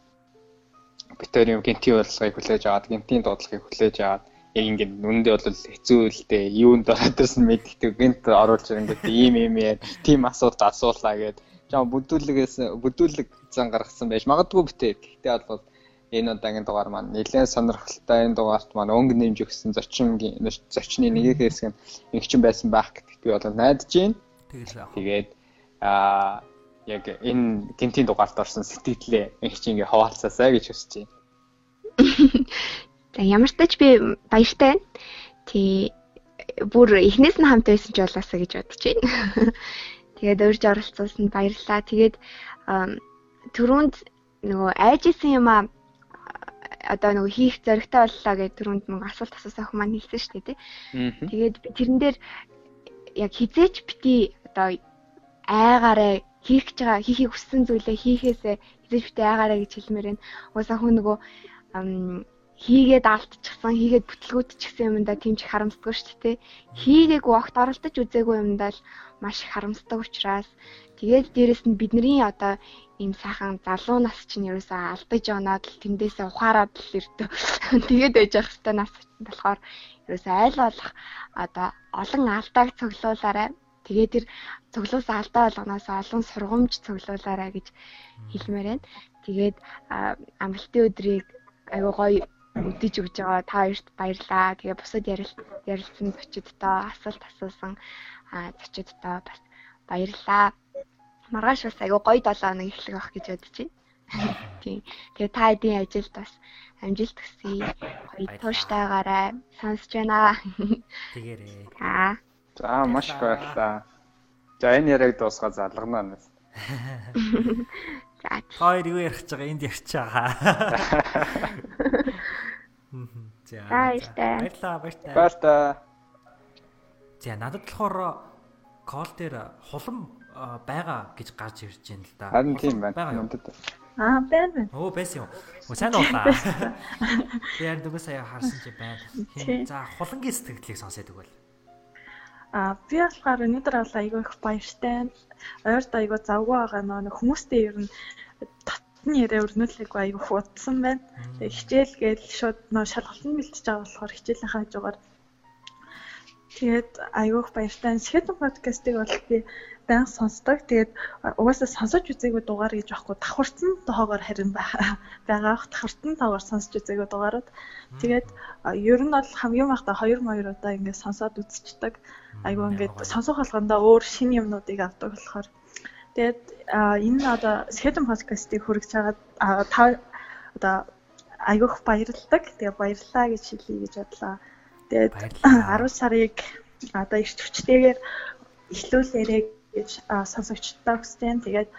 битээр юм гинтийн урилгыг хүлээж аваад гинтийн дуудлагыг хүлээж аваад яг ингээд үнэндээ бол хэцүү л дээ. Юунд ороод ирсэн мэддэг гинт оруулж ингээд ийм ийм яа тийм асуулт асуулаа гэд. Жаа бүдүүлгээс бүдүүлэг зан гаргасан байж магадгүй битээ. Гэхдээ бол энэ удаагийн дугаар маань нэлээд сонирхолтой энэ дугаарт маань өнгө нэмж өгсөн зочингийн зочны нэг хэсэг нь ингэчин байсан байх гэдэгт би бол найдаж байна. Тэгээд аа яг энэ гинтийн дугаарт орсон сэтгэлээ их чи ингээ хаваалцаасаа гэж хүсэж байна. За ямар ч тач би баяртай байна. Тий бүр эхнээс нь хамт байсан ч болоосаа гэж бодож байна. Тэгээд урьж оролцуулсанд баярлалаа. Тэгээд түрүүнд нөгөө айжсэн юм аа одоо нөгөө хийх зоригтой боллоо гэж түрүүнд нэг асуулт асуусан хүмүүс маань хэлсэн шүү дээ тий. Тэгээд би тэрэн дээр яг хизээч бити одоо айгаараа хийх гэж байгаа хийхийг хүссэн зүйлээ хийхээсээ хэзээ битээ яагаараа гэж хэлмээр байна. Уусаа хүн нөгөө хийгээд алдчихсан, хийгээд бүтлгүүдчихсэн юмдаа тийм ч харамсдаггүй шүү дээ. Хийгээгүй огт оролдож үзээгүй юмдаа л маш их харамсдаг учраас тэгээд дээрэс нь бидний одоо ийм сайхан залуу нас чинь ерөөсөө алдаж оноод л тэндээсээ ухаарад л ирдэ. Тэгээд байж явах хэвээр нас болохоор ерөөсөө айл болох одоо олон алдааг цуглуулаарай Тэгээ тэр цуглуулсан алдаа болгоноос олон сургамж цуглуулаарай гэж хэлмээр байна. Тэгээд амралтын өдрийг аюу гоё өдөж өгж байгаа та хоёрт баярлаа. Тэгээ бусад ярилцсан зочидтой асуулт асуусан зочидтой бас баярлаа. Маргааш бас аюу гоё 7 хоног эхлэх байх гэж бодож байна. Тийм. Тэгээ та хэдийн ажилд бас амжилт хүсье. Гоё тууштайгаарай. Сонсож байна. Тэгээрээ. Аа. За маш их баярлалаа. За энэ яриаг дуусгаа залгана нас. За. Хоёр юу ярих гэж байгаа энд ярьж байгаа. За. Баярлалаа, баярлалаа. Баярлалаа. За надад болохоор кол дээр хулам байгаа гэж гарч ирж байна л да. Харин тийм байна. Нүдэд. Аа, байна байна. Оо, байсан юм. Оо, сайн уулаа. Би яг дугаас сая харсан чи байна. За, хулангийн сэтгэлийг сонсоод өгвөл. А би болохоор өнөөдөр бол айгүй их баяртай. Ойрд айгүй завгүй байгаа нөө хүмүүстэй ер нь татны яриа өрнүүлэх айгүй хуудсан байна. Тэгээ хичээл гээл шууд нөө шалгалтанд бэлтэж байгаа болохоор хичээлийн хажуугаар тэгээд айгүй их баяртай. Сэхэтэн подкастыг бол би баян сонсдог. Тэгээд угаасаа сонсож үзээгүй дугаар гэж байхгүй давхарцсан тоогоор харин байгаа. Давхарцсан тоогоор сонсож үзээгүй дугаарууд. Тэгээд ер нь бол хамгийн багта 2 2 удаа ингээд сонсоод үзчихдэг. Айгу ингээд сонсох болгондоо өөр шин юмнуудыг авдаг болохоор. Тэгээд энэ одоо Сэхэдэн подкастыг хүргэж байгаа та одоо айгуух баярлалдаг. Тэгээ баярлалаа гэж хэлье гэж бодлоо. Тэгээд 10 сарыг одоо ирч хүчтэйгээр эхлүүлээрэй гэж сонсогчдоо хүсэж байна. Тэгээд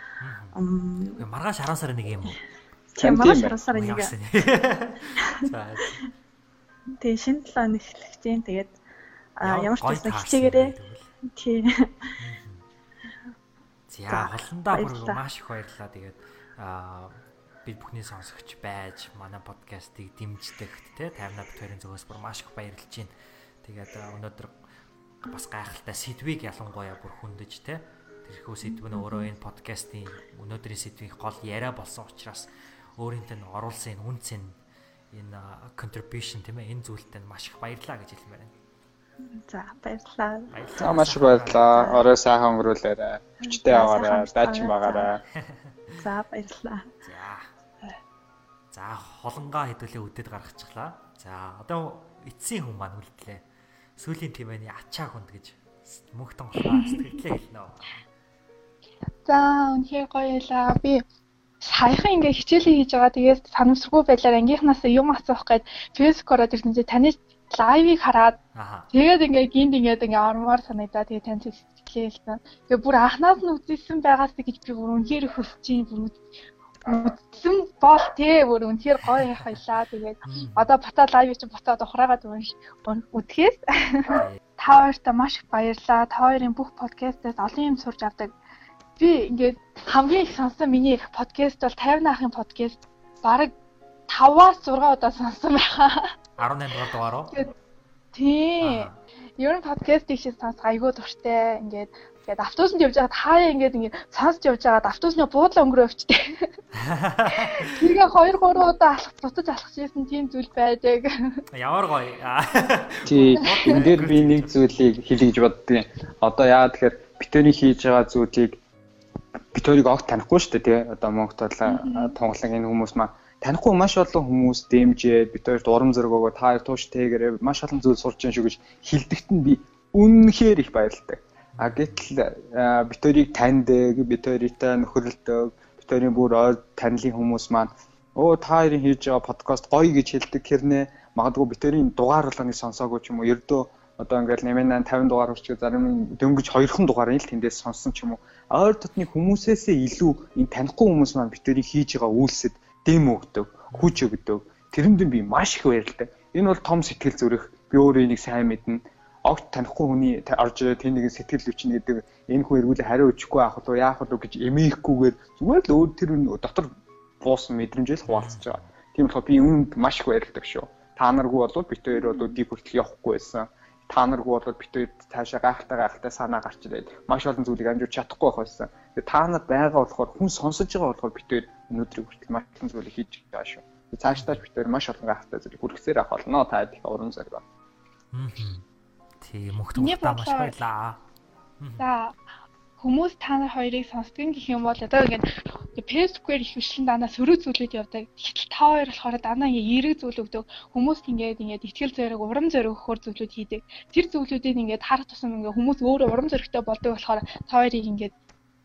маргааш 10 сарын нэг юм уу? Тийм маргааш 10 сарын нэг. За. Тэгээ шинэ 7 хоног эхлэх чинь тэгээд ямар ч байсан хичээгээрээ тий. За холондоо бүр маш их баярлалаа. Тэгээд бид бүхний сонсогч байж манай подкастыг дэмждэгт те таймна битэрийн зүгээс бүр маш их баярлж байна. Тэгээд өнөөдөр бас гайхалтай сэдвийг ялангуяа бүр хөндөж те тэрхүү сэдв нь өөрөө энэ подкастын өнөөдрийн сэдвийн гол яриа болсон учраас өөрийнх нь оруулсан энэ үн цэн энэ contribution тийм ээ энэ зүйлтэй маш их баярлаа гэж хэлмээр байна. За баярлалаа. За маш их баярлалаа. Орой сайхан өнгөрүүлээрэй. Хүчтэй яваарай. Даачин байгаарай. За баярлалаа. За. За холонгоо хэдүүлээ үдэд гаргачихлаа. За одоо эцсийн хүн маань үлдлээ. Сүүлийн тэмээний ачаа хүнд гэж мөнхтөн болохоо сэтгэлээ хэлнэ. За үнхээр гоё ялаа. Би саяхан ингээ хичээлээ хийж байгаа. Тэгээд санамсаргүй байдлаар ангийнхнаас юм асуух гээд фэйсбүүк ороод ирсэн чинь таны лайвыг хараад тэгээд ингээ гинт ингээд ингээ ормоор санагдаа тэгээд тань сэтгэлээ хэлсэн. Тэгээ бүр анхнаас нь үзсэн байгаас гэж би бүр үнээр хүсэж бүр үзсэн бол тий бүр үнээр гоё хайлаа. Тэгээд одоо бата лайв чинь ботоод ухраагаад үтгэхээс та хоёртаа маш их баярлалаа. Та хоёрын бүх подкастаас олон юм сурч авдаг. Би ингээд хамгийн их сонсон миний подкаст бол 50 наахын подкаст. Бараг 5-аас 6 удаа сонсон байхаа. 18 дугаар дугаар уу? Тий. Ер нь подкастыг шиг сонс айгүй дуртай. Ингээд ингээд автобусанд явж байгаад хаяа ингээд ингээд сонсч явж байгаад автобусны буудлаа өнгөрөө өвчтэй. Тэгээ 2 3 удаа алхах цуцаж алхажсэн тийм зүйл байдаг. Ямар гоё. Тий. Энэ дээр би нэг зүйлийг хэлье гэж боддгийн. Одоо яагаад тэгэхээр битүүний хийж байгаа зүйлийг битүүрийг огт танихгүй шүү дээ тий. Одоо Монголд бол тунгалаг энэ хүмүүс маань танихгүй маш олон хүмүүс дэмжээд бид хоёрт урам зориг өгөө та хоёр тууштэйгээрээ маш олон зүйл сурч байгаа шүү гэж хилдэгт нь би үнэнхээр их баярлалтай. А гэтэл бид хоёрыг таньдаг, бид хоёрытай нөхөрлөдөг, бид хоёрын бүр танилын хүмүүс маань оо та хоёрын хийж байгаа подкаст гоё гэж хэлдэг хэрнээ магадгүй бид хоёрын дугаар болгоныг сонсоогүй ч юм уу ердөө одоо ингээл нэмэн 50 дугаар хүрчих зарим дөнгөж 2хан дугаар нь л тэндээс сонссон ч юм уу ойр дотны хүмүүсээсээ илүү энэ танихгүй хүмүүс маань бид хоёрыг хийж байгаа үйлсэд дэм өгдөг, хүч өгдөг. Тэрэнд би маш их баярлалтай. Энэ бол том сэтгэл зүрэх. Би өөрөө энийг сайн мэднэ. Огт танихгүй хүний орж ирээд тэнийг сэтгэл өвчин гэдэг энэ хүн эргүүлээ хариу өчөхгүй авах уу яах вэ гэж эмээхгүйгээр зүгээр л өөр тэр дотор буусан мэдрэмжээс хуваалцаж байгаа. Тийм болохоор би үүнд маш их баярлдаг шүү. Та наргүй бол бит хоёр бол өдий хүртэл явахгүй байсан. Та наргүй бол бит хоёр цаашаа гайхалтай гайхалтай санаа гарч ирээд маш олон зүйлийг амжиж чадахгүй байх байсан. Тэгээ та нар байгаа болохоор хүн сонсож байгаа болохоор бит хоёр өнөөдрийг хүртэл маш олон зүйлийг хийж байгаа шүү. Цаашдаа бид тээр маш олон гайхалтай зүйлийг хүргэсээр авах болно. Та их уран зориг байна. Тийм мөхтөн маш баярлаа. За хүмүүс та нар хоёрыг сонсдог гэх юм бол одоо ингээд Facebook-ээр их хвшлэн данаа сөрөг зүйлүүд явдаг. Гэтэл та хоёр болохоор данаа ингээд эерэг зүйл өгдөг. Хүмүүс ингээд ингээд ихтгэл зориг, урам зориг өгөхөр зүйлүүд хийдэг. Тэр зүйлүүдийг ингээд харах тусам ингээд хүмүүс өөрөө урам зоригтой болдог болохоор та хоёрыг ингээд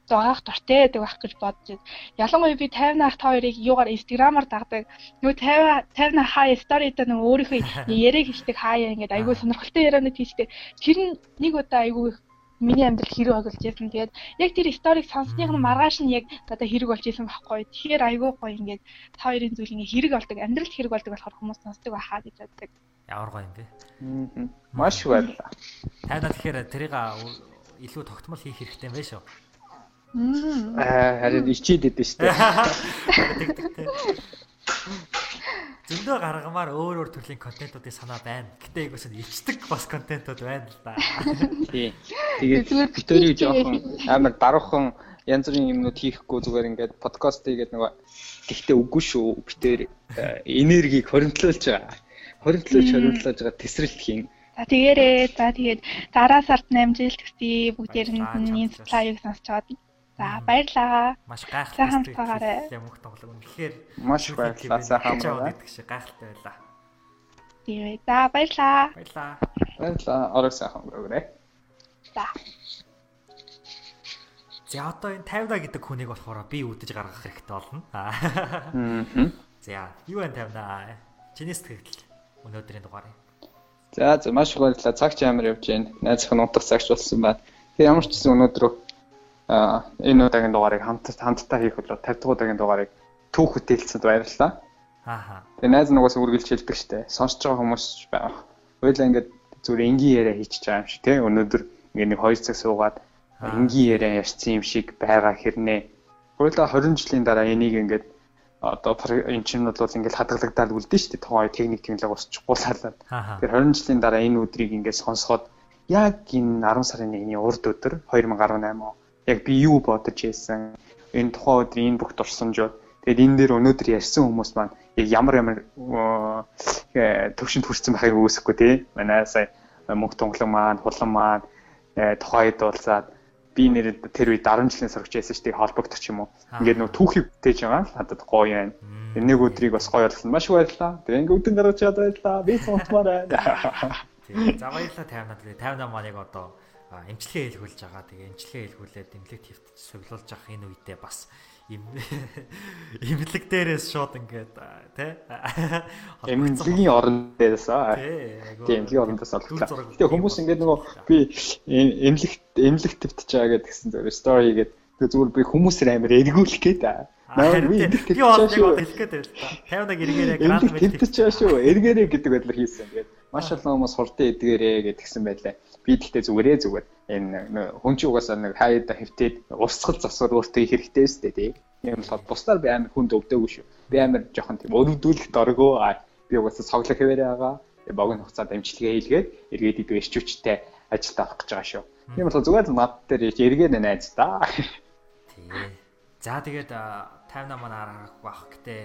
зогаах дуртай байдаг байх гэж бодож байна. Ялангуяа би 50 наах та хоёрыг юугаар инстаграмаар дагдаг. Нөгөө 50 50 наах хаа сторидаа нөгөө өөрийнхөө яриаг хийдэг хаяа ингээд айгүй сонирхолтой ярианууд хийдэг. Тэр нь нэг удаа айгүй миний амьдрал хэрэг болж байсан. Тэгээд яг тэр сториг сонсных нь маргааш нь яг одоо хэрэг болж исэн байхгүй. Тэгэхээр айгүй гоё ингээд та хоёрын зүйл ингээд хэрэг болдог, амьдралд хэрэг болдог болохоор хүмүүс сонсдог байхаа гэж боддог. Ямар гоё юм бэ? Маш баярлалаа. Тайна тэгэхээр тэрийг илүү тогтмол хийх хэрэгтэй юм байна шүү. Аа харин ичээд идэв штэ. Зөндөө гаргамаар өөр өөр төрлийн контентуудын санаа байна. Гэтэ айгуус нь ичдэг бас контентууд байна л да. Тий. Тэгээд битэрийг жоохон амар даруухан янз бүрийн юмнууд хийхгүй зүгээр ингээд подкаст хийгээд нөгөө гэхдээ үгүй шүү. Битэр энергийг хоримтлуулж байгаа. Хоримтлуулж хоримтлуулж байгаа тесрэлт хийн. За тэгээрээ за тэгээд дараа сард 8 жил төсөө бүгдээр нь энэ лайвыг сонсч байгаа За баярлаа. Маш гайхалтай юм уу тоглог. Үнэхээр маш баярлалаа. Сайхан байна. гэдэг шиг гайхалтай байлаа. Тэгээ. За баярлаа. Баярлаа. Баярлаа. Орой сайхан өнгөрөөрэй. За. За одоо энэ 50 гэдэг хүнийг болохоор би үдэж гаргах хэрэгтэй болно. Аа. За, юу вэ 50 Чиний сэтгэл өнөөдрийн дугаарыг. За, за маш их баярлалаа. Цагч амар явж байна. Найзах нь унтах цагч болсон байна. Тэгээ ямар ч гэсэн өнөөдөр энэ удаагийн дугаарыг хамт хамтдаа хийх болоо 50 дахь удаагийн дугаарыг түүх хөтэлцэнд баярлалаа. Ааха. Тэгээ найз нугаас үргэлж хэлдэг штэ. Сонсож байгаа хүмүүс байх. Хоёлаа ингээд зүгээр энгийн яриа хийчихэж байгаа юм шиг тий. Өнөөдөр ингээд нэг 2 цаг суугаад энгийн яриа ярьсан юм шиг байгаа хэрнээ. Хоёлаа 20 жилийн дараа энийг ингээд одоо энэ чинь бол ингээд хадгалагдаад үлдэн штэ. Тоо техник технологи усчихгүй лаалаад. Тэгэхээр 20 жилийн дараа энэ өдрийг ингээд сонсоход яг энэ 10 сарын 1-ний урд өдөр 2018 яг би юу бодож ийсэн энэ тухайн өдөр энэ бүх дурсамжууд тэгээд энэ дээр өнөөдөр ярьсан хүмүүс маань яг ямар ямар төвшөнд хүрсэн байхыг үүсэхгүй тий манай сая мөнх тунгалан маань хулан маань тухайд уулзаад би нэр тэр үед 10 жилийн сурагч байсан шүү дээ холбогдох юм уу. Ингээд нөө түүхийг бүтээж байгаа л надад гоё байна. Нэг өдрийг бас гоё болсон. Маш баярлалаа. Тэгээ ингээд өдөн гаргаж чад баярлалаа. Би сонтмаар байна. Тийм. За баярлалаа 58 58 маань яг одоо эмчилгээ хэлгүүлж байгаа. Тэгээ эмчилгээ хэлгүүлээд эмнэлэг твт сувлуулж авах энэ үедээ бас имлэг дээрээс шууд ингээд тий эмнэлгийн орон дээрээс аа тийм эмнэлгийн орон дээрээс олглоо. Гэтэ хүмүүс ингээд нөгөө би эмнэлэг эмнэлэг твтж байгаа гэдгсэн зөв стори хийгээд тэгээ зүгээр би хүмүүсээр амар эргүүлэх гээд Наа би эмнэлэг твтж байгаа шүү. Хэлэх гээд байл та. 50-аг эргээрээ грант твтж байгаа шүү. Эргээрээ гэдэг байдлаар хийсэн. Тэгээд маш олон хүмүүс хурдан эдгээрээ гэдгсэн байлаа. Би тэгтээ зүгээрээ зүгээр энэ хүн чи угаасаа нэг хайда хөвтөд урсгал засвар өөртөө хэрэгтэй шүү дээ тий. Тийм болохоор бусдаар би амар хүнд өвдөөгүй шүү. Би амар жоохон тийм өрөвдүүлэх доргоо би угаасаа цоглох хэвээрээ байгаа. Богино хугацаанд амжилтгээ хийлгээд эргээд идэв эрчүүчтэй ажилд авах гэж байгаа шүү. Тийм болохоор зүгээр над дээр эргээд найз да. Тий. За тэгээд 58 маань аргахгүй ах гэтээ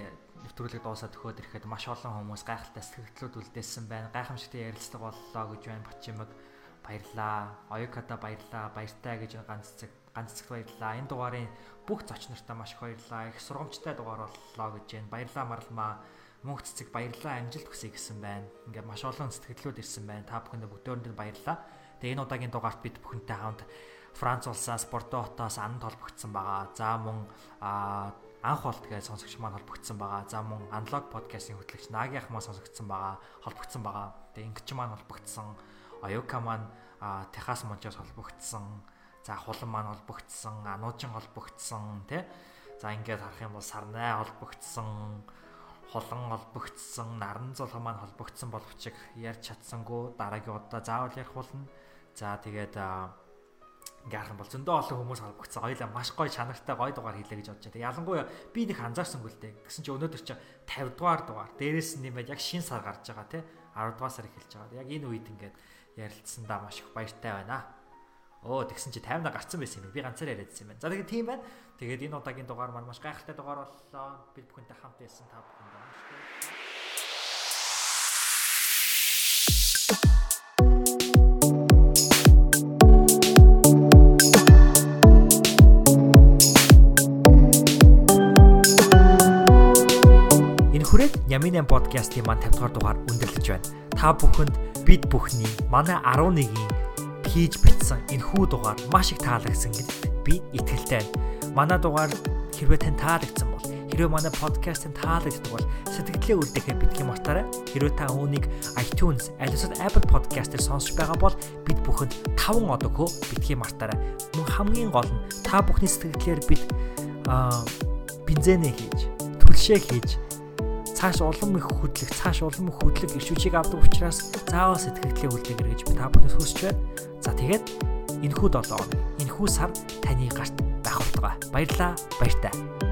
нэвтрүүлэг дуусаад төхөөд ирэхэд маш олон хүмүүс гайхалтай сэтгэлдлүүд үлдээсэн байна. Гайхамшигтай ярилцлага боллоо гэж байна Бачимаг баярлаа. Оюката баярлаа. Баяртай гэж ганц цэг ганц цэгт баярлаа. Энэ дугаарын бүх зоч нартаа маш их баярлаа. Их сургамжтай дугаар боллоо гэж байна. Баярлаа марлмаа. Мөнх цэцэг баярлаа. Амжилт хүсье гэсэн байна. Ингээд маш олон сэтгэлдлүүд ирсэн байна. Та бүхэнд бүгдөөрэнд баярлаа. Тэгээ энэ удаагийн дугаарт бид бүхэнтэй хамт Франц улсаас Портотоос анд холбогдсон байгаа. За мөн анх болт гэж сонсогч маань холбогдсон байгаа. За мөн аналог подкастын хөтлөгч Наги ах маань сонсогдсон байгаа. Холбогдсон байгаа. Тэгээ ингч маань холбогдсон Оюка маань Техас Мончоос холбогдсон. За хулан маань холбогдсон, Ануужин холбогдсон тий. За ингээд харах юм бол Сарнай холбогдсон, Холон холбогдсон, Наран зулхан маань холбогдсон боловч ярьж чадсангүй дараагийн удаа заавал ярих болно. За тэгээд ингээ харах юм бол зөндөө олон хүмүүс холбогдсон. Хоёлаа маш гоё чанартай гоё дугаар хийлээ гэж бодож байна. Ялангуяа би нэг анзаарсангүй л дээ. Тэгсэн чи өнөөдөр чи 50 дугаар дугаар. Дээрээс нь юм байл яг шин сар гарч байгаа тий. 10 дугаар сар эхэлж байгаа. Яг энэ үед ингээд ярилцсандаа маш их баяртай байна. Оо тэгсэн чи 50 гарцсан байсан юм. Би ганцаар яриадсан юм байна. За тэгээд тийм байна. Тэгээд энэ удаагийн дугаар маань маш гайхалтай дугаар боллоо. Бид бүхэнтэй хамт байсан та бүхэнд маш Энэ Яминэн подкастын маань 50 дугаар дугаар өндөрлөж байна. Та бүхэнд бид бүхний манай 11-ийн хийж бичсэн энэ хүү дугаар маш их таалагдсан гэдэгт би итгэлтэй байна. Манай дугаар хэрвээ тань таалагдсан бол хэрвээ манай подкастын таалагддаг бол сэтгэлдээ үлдээхээ битгий мартаарай. Хэрвээ та үүнийг iTunes, аль эсвэл Apple Podcast-ээр сонсож байгаа бол бид бүхэнд 5 од өгөө битгий мартаарай. Мөн хамгийн гол нь та бүхний сэтгэлээр бид бензэнэ хийж, түлшээ хийж цааш улам их хөдлөх, цааш улам их хөдлөх ишүүчийг авдаг учраас заавал сэтгэлдээ үлдээгэр гэж би та бүхнээс хүсэж байна. За тэгээд энэхүү 7 хоног, энэхүү сар таны гарт байх болтугай. Баярлаа, баяртай.